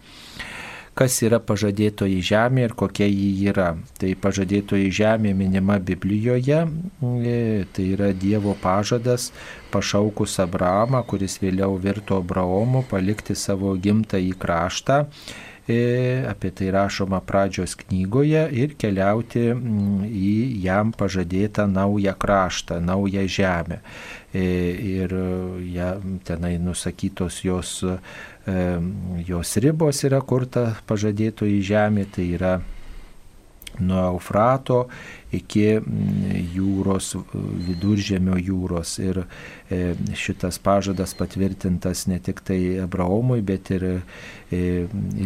Kas yra pažadėtoji žemė ir kokia ji yra. Tai pažadėtoji žemė minima Biblijoje, e, tai yra Dievo pažadas pašaukus Abramą, kuris vėliau virto Abraomu, palikti savo gimtąjį kraštą apie tai rašoma pradžios knygoje ir keliauti į jam pažadėtą naują kraštą, naują žemę. E, ir ja, tenai nusakytos jos, e, jos ribos yra, kur ta pažadėtoji žemė, tai yra nuo Eufrato iki mm, jūros, viduržėmio jūros. Ir e, šitas pažadas patvirtintas ne tik tai Abraomui, bet ir e,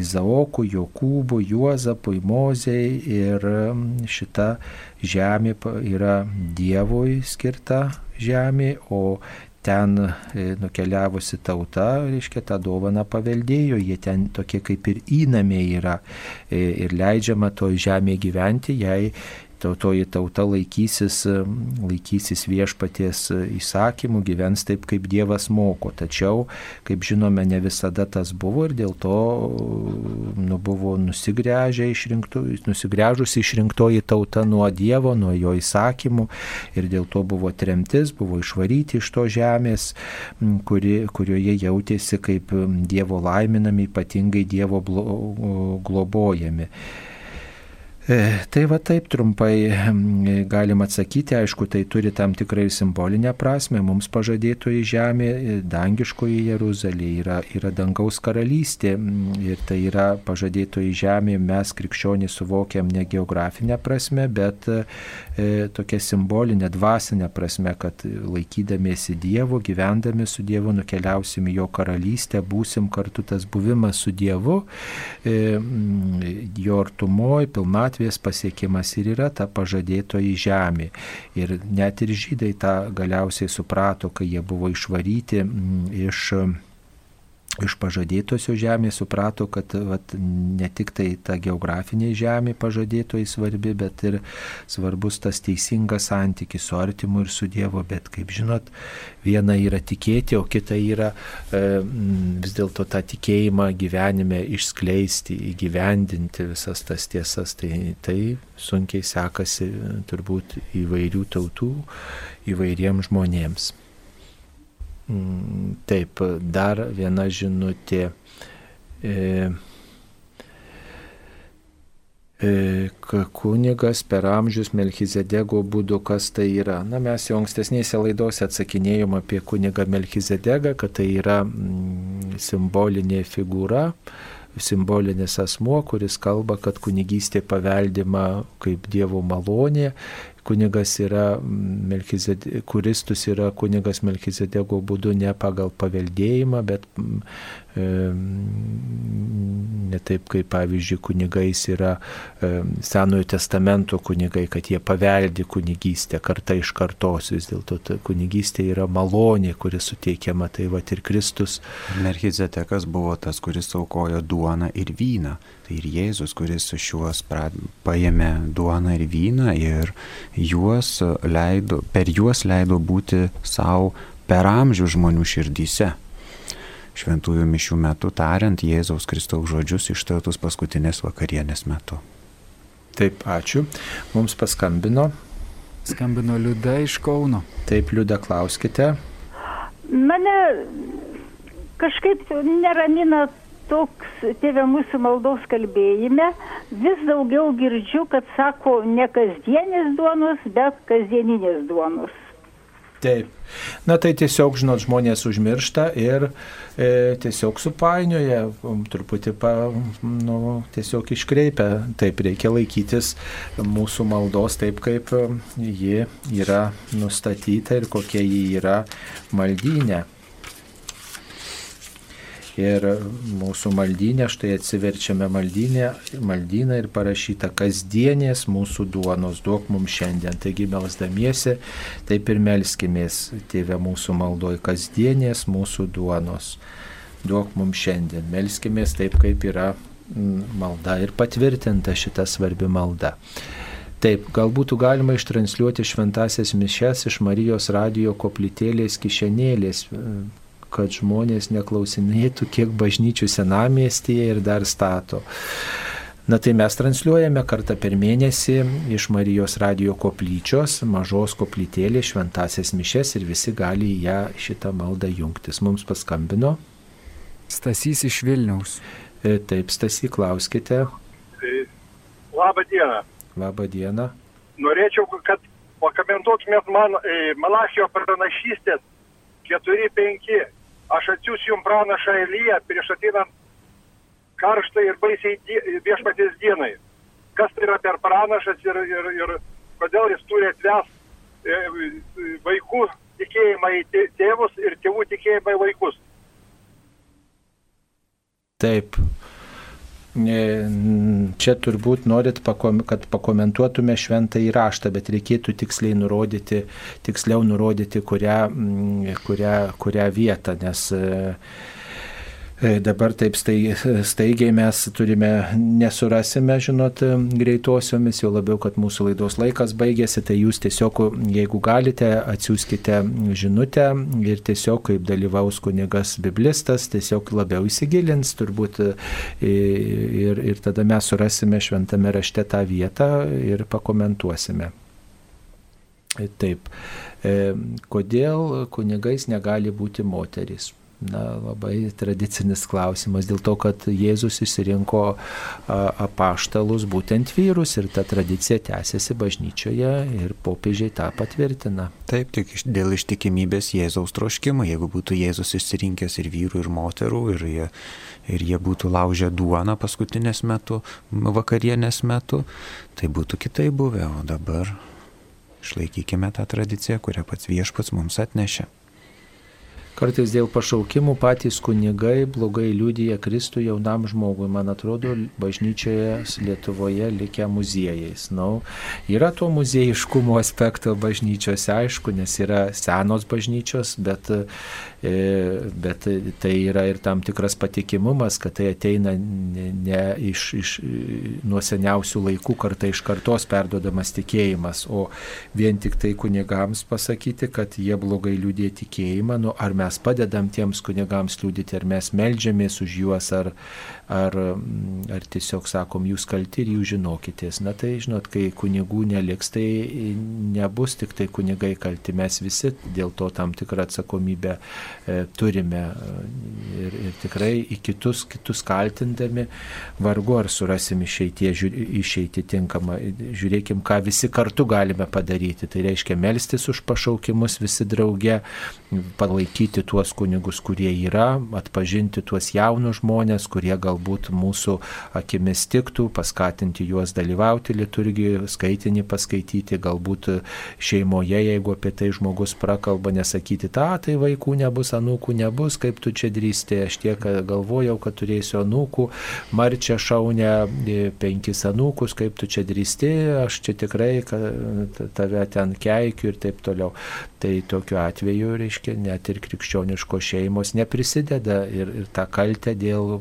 Izaokui, Jokūbui, Juozapui, Mozei. Ir mm, šita žemė yra Dievui skirta žemė, o ten e, nukeliavusi tauta, reiškia, tą dovaną paveldėjo, jie ten tokie kaip ir įnamiai yra ir leidžiama to žemė gyventi, jei tautoji tauta laikysis, laikysis viešpaties įsakymų, gyvens taip, kaip Dievas moko. Tačiau, kaip žinome, ne visada tas buvo ir dėl to nu, buvo išrinktų, nusigręžusi išrinktoji tauta nuo Dievo, nuo jo įsakymų ir dėl to buvo tremtis, buvo išvaryti iš to žemės, kuri, kurioje jautėsi kaip Dievo laiminami, ypatingai Dievo globojami. E, tai va taip trumpai galim atsakyti, aišku, tai turi tam tikrą ir simbolinę prasme, mums pažadėtoji žemė, e, dangiškoji Jeruzalė yra, yra dangaus karalystė. Ir tai yra pažadėtoji žemė, mes krikščionys suvokiam ne geografinę prasme, bet tokia simbolinė, dvasinė prasme, kad laikydamiesi Dievo, gyvendami su Dievu, nukeliausim į jo karalystę, būsim kartu tas buvimas su Dievu, e, jo artumoje, pilnatvėje pilnatvės pasiekimas ir yra ta pažadėtoji žemė. Ir net ir žydai tą galiausiai suprato, kai jie buvo išvaryti mm, iš iš pažadėtosios žemės suprato, kad vat, ne tik tai ta geografinė žemė pažadėtoji svarbi, bet ir svarbus tas teisingas santykis su artimu ir su Dievu, bet kaip žinot, viena yra tikėti, o kita yra e, vis dėlto tą tikėjimą gyvenime išskleisti, įgyvendinti visas tas tiesas, tai, tai sunkiai sekasi turbūt įvairių tautų, įvairiems žmonėms. Mm, taip, dar viena žinutė. E, e, kunigas per amžius Melchizedego būdu, kas tai yra. Na, mes jau ankstesnėse laidose atsakinėjom apie kunigą Melchizedegą, kad tai yra mm, simbolinė figūra, simbolinis asmuo, kuris kalba, kad kunigystė paveldima kaip Dievo malonė kunigas yra Melchizedė, kuristus yra kunigas Melchizedego būdu ne pagal paveldėjimą, bet e, ne taip kaip pavyzdžiui kunigais yra e, Senojo testamento kunigai, kad jie paveldi kunigystę kartą iš kartos, vis dėlto kunigystė yra malonė, kuri suteikiama, tai va ir Kristus. Melchizedekas buvo tas, kuris aukojo duoną ir vyną. Tai ir Jėzus, kuris su šiuos paėmė duoną ir vyną ir juos leido, per juos leido būti savo per amžių žmonių širdyse. Šventųjų mišių metu tariant Jėzaus Kristaus žodžius ištartus paskutinės vakarienės metu. Taip, ačiū. Mums paskambino. Skambino Liuda iš Kauno. Taip, Liuda, klauskite. Mane kažkaip neramina toks tėvė mūsų maldos kalbėjime, vis daugiau girdžiu, kad sako ne kasdienės duonos, bet kasdieninės duonos. Taip. Na tai tiesiog, žinot, žmonės užmiršta ir e, tiesiog supainioja, truputį pa, nu, tiesiog iškreipia. Taip reikia laikytis mūsų maldos taip, kaip ji yra nustatyta ir kokia ji yra maldynė. Ir mūsų maldynė, štai atsiverčiame maldynę, maldyną ir parašyta kasdienės mūsų duonos, duok mums šiandien. Taigi melsdamiesi, taip ir melskimės, tėvė mūsų maldoj, kasdienės mūsų duonos, duok mums šiandien. Melskimės taip, kaip yra malda ir patvirtinta šita svarbi malda. Taip, galbūt galima ištransliuoti šventasias mišes iš Marijos radio koplytėlės kišenėlės kad žmonės neklausinėtų, kiek bažnyčių senamiestyje ir dar stato. Na tai mes transliuojame kartą per mėnesį iš Marijos radio koplyčios, mažos koplytėlės, šventasias mišes ir visi gali į ją šitą maldą jungtis. Mums paskambino. Stasys iš Vilniaus. E, taip, Stasy, klauskite. Labą dieną. Labą dieną. Norėčiau, kad pakomentuotumėt man e, Malachijo pranašystės 4-5 aš atsiųsiu jums pranašą Eliją prieš ateinant karštai ir baisiai die, viešpatės dienai. Kas tai yra per pranašas ir, ir, ir kodėl jis turi atves e, vaikų tikėjimą į tėvus ir tėvų tikėjimą į vaikus. Taip. Čia turbūt norit, kad pakomentuotume šventą įraštą, bet reikėtų tiksliai nurodyti, tiksliau nurodyti, kurią, kurią, kurią vietą, nes dabar taip staigiai mes turime, nesurasime, žinot, greitosiomis, jau labiau, kad mūsų laidos laikas baigėsi, tai jūs tiesiog, jeigu galite, atsiųskite žinutę ir tiesiog, kaip dalyvaus kunigas biblistas, tiesiog labiau įsigilins turbūt e, ir, ir tada mes surasime šventame rašte tą vietą ir pakomentuosime. E, taip, kodėl kunigais negali būti moteris? Na, labai tradicinis klausimas dėl to, kad Jėzus išsirinko apaštalus būtent vyrus ir ta tradicija tęsiasi bažnyčioje ir popiežiai tą patvirtina. Taip, tik dėl ištikimybės Jėzaus troškimo, jeigu būtų Jėzus išsirinkęs ir vyrų, ir moterų, ir jie, ir jie būtų laužę duoną paskutinės metu, vakarienės metu, tai būtų kitai buvę, o dabar išlaikykime tą tradiciją, kurią pats viešpats mums atnešė. Kartais dėl pašaukimų patys kunigai blogai liūdija Kristų jaunam žmogui. Man atrodo, bažnyčioje Lietuvoje likę muziejais. Na, yra to muziejiškumo aspekto bažnyčiose, aišku, nes yra senos bažnyčios, bet E, bet tai yra ir tam tikras patikimumas, kad tai ateina ne iš, iš nuo seniausių laikų kartai iš kartos perdodamas tikėjimas, o vien tik tai kunigams pasakyti, kad jie blogai liūdė tikėjimą, nu, ar mes padedam tiems kunigams liūdėti, ar mes melžiamės už juos, ar, ar, ar tiesiog sakom, jūs kalti ir jūs žinokitės. Na tai, žinot, kai kunigų neliks, tai nebus tik tai kunigai kalti, mes visi dėl to tam tikrą atsakomybę E, turime ir, ir tikrai į kitus, kitus kaltindami vargu ar surasim išeitie, išeiti tinkamą. Žiūrėkim, ką visi kartu galime padaryti. Tai reiškia melstis už pašaukimus visi drauge, palaikyti tuos kunigus, kurie yra, atpažinti tuos jaunus žmonės, kurie galbūt mūsų akimis tiktų, paskatinti juos dalyvauti liturgijoje, skaitinį paskaityti, galbūt šeimoje, jeigu apie tai žmogus prakalba, nesakyti, ta, tai vaikų nebus anūkų nebus, kaip tu čia drįsti, aš tiek galvojau, kad turėsiu anūkų, marčia šaunę e, penkis anūkus, kaip tu čia drįsti, aš čia tikrai tave ten keikiu ir taip toliau. Tai tokiu atveju, reiškia, net ir krikščioniško šeimos neprisideda ir, ir tą kaltę dėl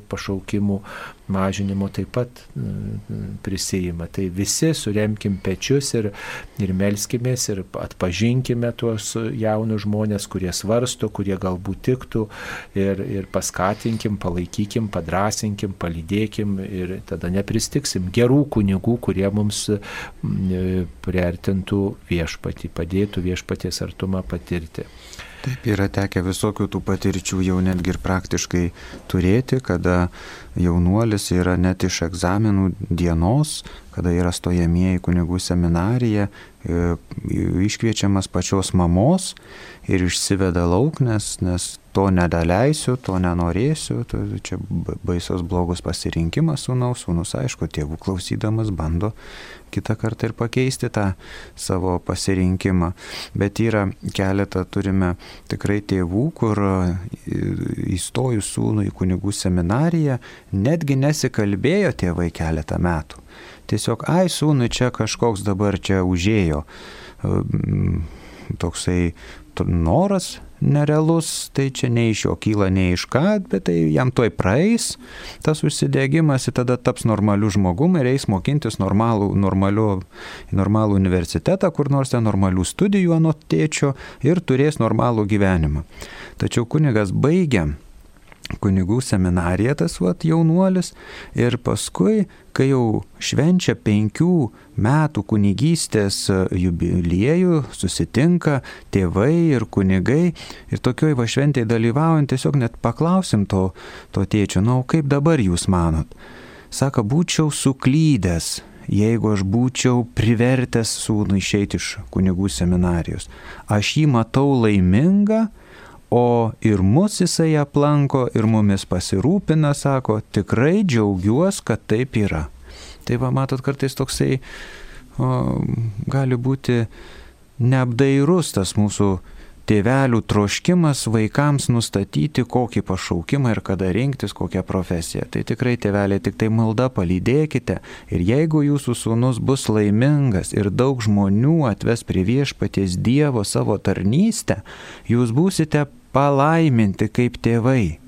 pašaukimų mažinimo taip pat mm, prisijima. Tai visi suremkim pečius ir, ir melskimės ir atpažinkime tuos jaunus žmonės, kurie svarsto, kurie galbūt tiktų ir, ir paskatinkim, palaikykim, padrasinkim, palydėkim ir tada nepristiksim gerų kunigų, kurie mums mm, priartintų viešpatį, padėtų viešpaties artumą patirti. Taip yra tekę visokių tų patirčių jau netgi ir praktiškai turėti, kada jaunuolis yra net iš egzaminų dienos, kada yra stojamieji kunigų seminarija, e, iškviečiamas pačios mamos ir išsiveda lauk, nes, nes to nedaleisiu, to nenorėsiu, to, čia baisos blogus pasirinkimas sūnaus, sūnus aišku, tėvų klausydamas bando kitą kartą ir pakeisti tą savo pasirinkimą. Bet yra keletą, turime tikrai tėvų, kur įstojus sūnų į kunigų seminariją, netgi nesikalbėjo tėvai keletą metų. Tiesiog, ai, sūnui čia kažkoks dabar čia užėjo toksai noras nerealus, tai čia nei iš jo kyla, nei iš ką, bet tai jam toj praeis tas užsidėgymas ir tada taps normaliu žmogumi ir eis mokintis normalų, normaliu, normalų universitetą, kur nors ten normalių studijų anot tėčio ir turės normalų gyvenimą. Tačiau kunigas baigia kunigų seminarija tas vat jaunuolis ir paskui, kai jau švenčia penkių metų kunigystės jubiliejų, susitinka tėvai ir kunigai ir tokioj va šventėje dalyvaujant tiesiog net paklausim to, to tėčio, na, nu, kaip dabar jūs manot? Sako, būčiau suklydęs, jeigu aš būčiau privertęs sūnų išeiti iš kunigų seminarijos. Aš jį matau laimingą, o ir mus jisai aplanko ir mumis pasirūpina, sako, tikrai džiaugiuosi, kad taip yra. Tai va, matot, kartais toksai o, gali būti neapdairus tas mūsų tėvelių troškimas vaikams nustatyti, kokį pašaukimą ir kada rinktis, kokią profesiją. Tai tikrai tėveliai tik tai malda palydėkite ir jeigu jūsų sūnus bus laimingas ir daug žmonių atves prie viešpaties Dievo savo tarnystę, jūs būsite palaiminti kaip tėvai.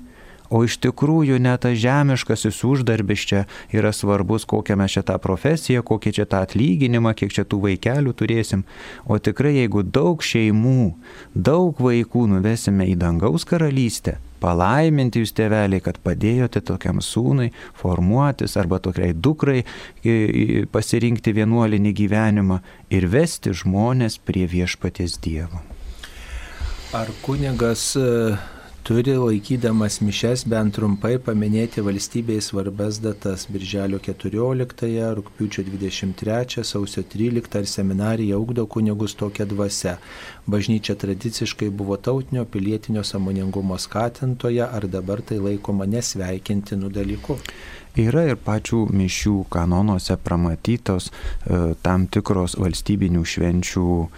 O iš tikrųjų net tas žemiškasis uždarbis čia yra svarbus, kokią mes čia tą profesiją, kokį čia tą atlyginimą, kiek čia tų vaikelių turėsim. O tikrai jeigu daug šeimų, daug vaikų nuvesime į dangaus karalystę, palaiminti jūs tėveliai, kad padėjote tokiam sūnui formuotis arba tokiai dukrai pasirinkti vienuolinį gyvenimą ir vesti žmonės prie viešpaties Dievo. Ar kunigas e, turi laikydamas mišes bent trumpai paminėti valstybėje svarbes datas - Birželio 14, rūpiučio 23, sausio 13 ar seminarija augdo kunigus tokia dvasia. Bažnyčia tradiciškai buvo tautinio pilietinio samoningumo skatintoja, ar dabar tai laikoma nesveikintinų dalykų? Yra ir pačių mišių kanonuose pramatytos e, tam tikros valstybinių švenčių e,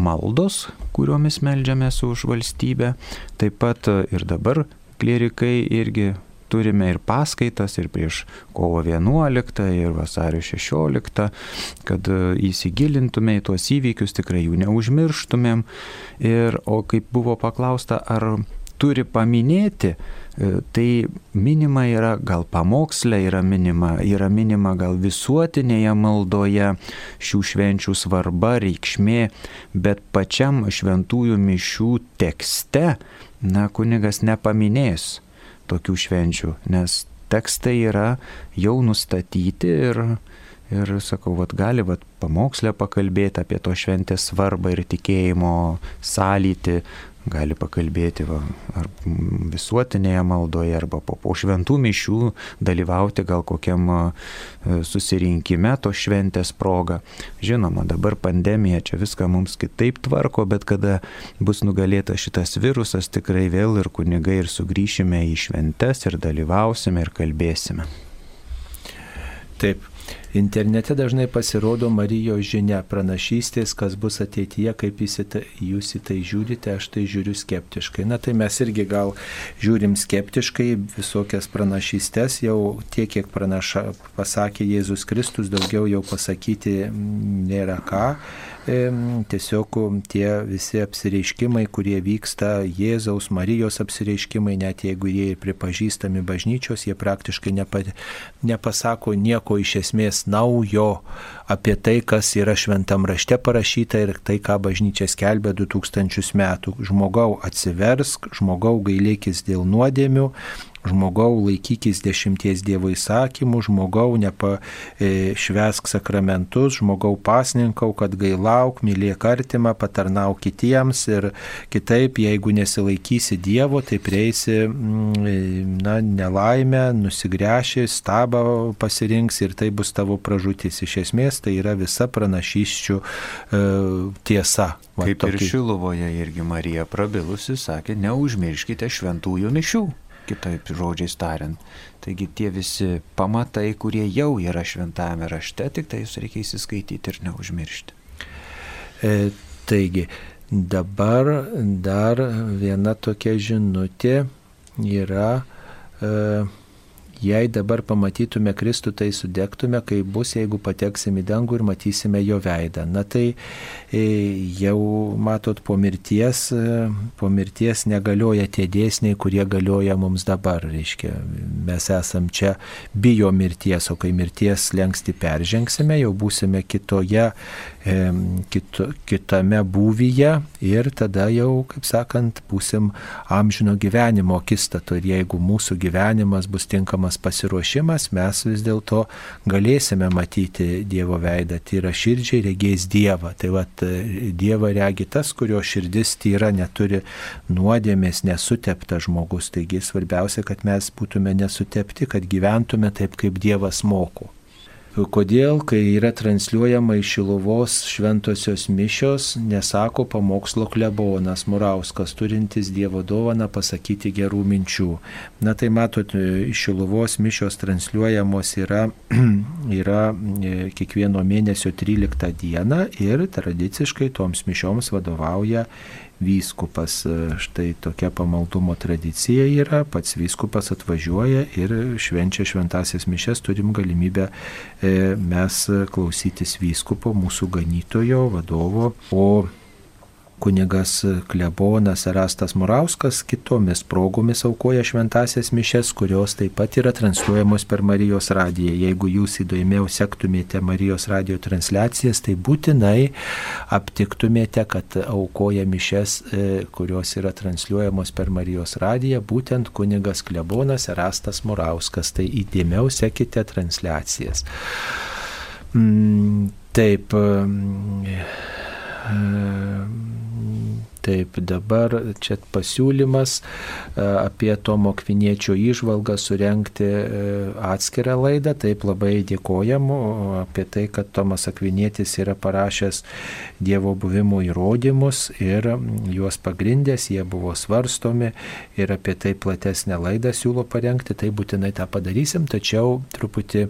maldos, kuriomis melžiamės už valstybę. Taip pat e, ir dabar klierikai irgi turime ir paskaitas, ir prieš kovo 11, ir vasario 16, kad įsigilintume į tuos įvykius, tikrai jų neužmirštumėm. Ir, o kaip buvo paklausta, ar turi paminėti, tai minima yra gal pamokslė, yra minima, yra minima gal visuotinėje maldoje šių švenčių svarba, reikšmė, bet pačiam šventųjų mišių tekste, na, kunigas nepaminės tokių švenčių, nes tekstai yra jau nustatyti ir, ir sakau, vat, gali vat, pamokslę pakalbėti apie to šventės svarbą ir tikėjimo sąlytį, gali pakalbėti va, ar visuotinėje maldoje, arba po, po šventų mišių dalyvauti gal kokiam susirinkime to šventės proga. Žinoma, dabar pandemija čia viską mums kitaip tvarko, bet kada bus nugalėtas šitas virusas, tikrai vėl ir kunigai ir sugrįšime į šventes ir dalyvausime ir kalbėsime. Taip, Internete dažnai pasirodo Marijos žinia pranašystės, kas bus ateityje, kaip ta, jūs į tai žiūrite, aš tai žiūriu skeptiškai. Na tai mes irgi gal žiūrim skeptiškai visokias pranašystės, jau tiek, kiek pranaša, pasakė Jėzus Kristus, daugiau jau pasakyti nėra ką tiesiog tie visi apsireiškimai, kurie vyksta, Jėzaus, Marijos apsireiškimai, net jeigu jie ir pripažįstami bažnyčios, jie praktiškai nepa, nepasako nieko iš esmės naujo apie tai, kas yra šventam rašte parašyta ir tai, ką bažnyčia skelbė 2000 metų. Žmogau atsiversk, žmogau gailėkis dėl nuodėmių, žmogau laikykis dešimties Dievo įsakymų, žmogau nepašvesk sakramentus, žmogau pasninkau, kad gailauk, mylėk artimą, patarnauk kitiems ir kitaip, jeigu nesilaikysi Dievo, tai prieisi mm, na, nelaimę, nusigręši, stabą pasirinks ir tai bus tavo pražutis. Iš esmės tai yra visa pranašyščių e, tiesa. Va, Kaip tokį... ir Šiluvoje irgi Marija prabilusi sakė, neužmirškite šventųjų mišių kitaip žodžiais tariant. Taigi tie visi pamatai, kurie jau yra šventame rašte, tik tai jūs reikia įsiskaityti ir neužmiršti. E, taigi, dabar dar viena tokia žinutė yra. E, Jei dabar pamatytume Kristų, tai sudegtume, kai bus, jeigu pateksim į dangų ir matysime jo veidą. Na tai e, jau matot, po mirties, e, po mirties negalioja tie dėsniai, kurie galioja mums dabar. Reiškia, mes esam čia bijo mirties, o kai mirties lengsti peržengsime, jau būsime kitoje, kito, kitame būvyje ir tada jau, kaip sakant, būsim amžino gyvenimo akistato. Ir jeigu mūsų gyvenimas bus tinkamas, pasiruošimas, mes vis dėlto galėsime matyti Dievo veidą. Tyra širdžiai regės Dievą. Tai vad Dievą regi tas, kurio širdis tyra neturi nuodėmės, nesutepta žmogus. Taigi svarbiausia, kad mes būtume nesutepti, kad gyventume taip, kaip Dievas moko. Kodėl, kai yra transliuojama iš Šilovos šventosios mišios, nesako pamokslo klebonas Murauskas, turintis Dievo dovaną pasakyti gerų minčių. Na tai matot, iš Šilovos mišios transliuojamos yra, yra e, kiekvieno mėnesio 13 dieną ir tradiciškai toms mišioms vadovauja vyskupas. Štai tokia pamaldumo tradicija yra, pats vyskupas atvažiuoja ir švenčia šventasias mišes, turim galimybę e, mes klausytis vyskupo, mūsų ganytojo, vadovo, o kunigas klebonas Erastas Murauskas kitomis progomis aukoja šventasias mišes, kurios taip pat yra transliuojamos per Marijos radiją. Jeigu jūs įdomiau sektumėte Marijos radijo transliacijas, tai būtinai aptiktumėte, kad aukoja mišes, e, kurios yra transliuojamos per Marijos radiją, būtent kunigas klebonas Erastas Murauskas. Tai įdėmiau sekite transliacijas. Mm, taip. E, Taip, dabar čia pasiūlymas e, apie Tomo Kviniečio įžvalgą surenkti e, atskirą laidą. Taip, labai dėkojam apie tai, kad Tomas Akvinietis yra parašęs Dievo buvimo įrodymus ir juos pagrindęs, jie buvo svarstomi ir apie tai platesnę laidą siūlo parengti. Tai būtinai tą padarysim, tačiau truputį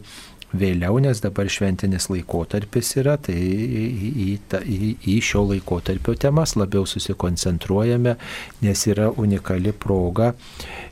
vėliau, nes dabar šventinis laikotarpis yra, tai į, į, į, šio laikotarpio temas labiau susikoncentruojame, nes yra unikali proga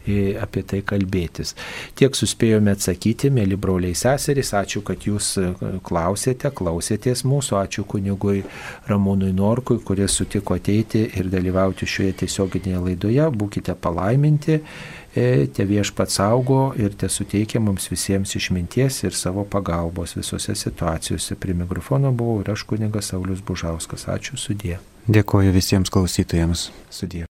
apie tai kalbėtis. Tiek suspėjome atsakyti, mėly broliai seserys, ačiū, kad jūs e, klausėte, klausėtės mūsų, ačiū kunigui Ramūnui Norkui, kuris sutiko ateiti ir dalyvauti šioje tiesioginėje laidoje, būkite palaiminti E, te viešpats saugo ir te suteikia mums visiems išminties ir savo pagalbos visose situacijose. Prie mikrofono buvau ir aš kunigas Saulis Bužauskas. Ačiū sudė. Dėkoju visiems klausytojams. Sudė.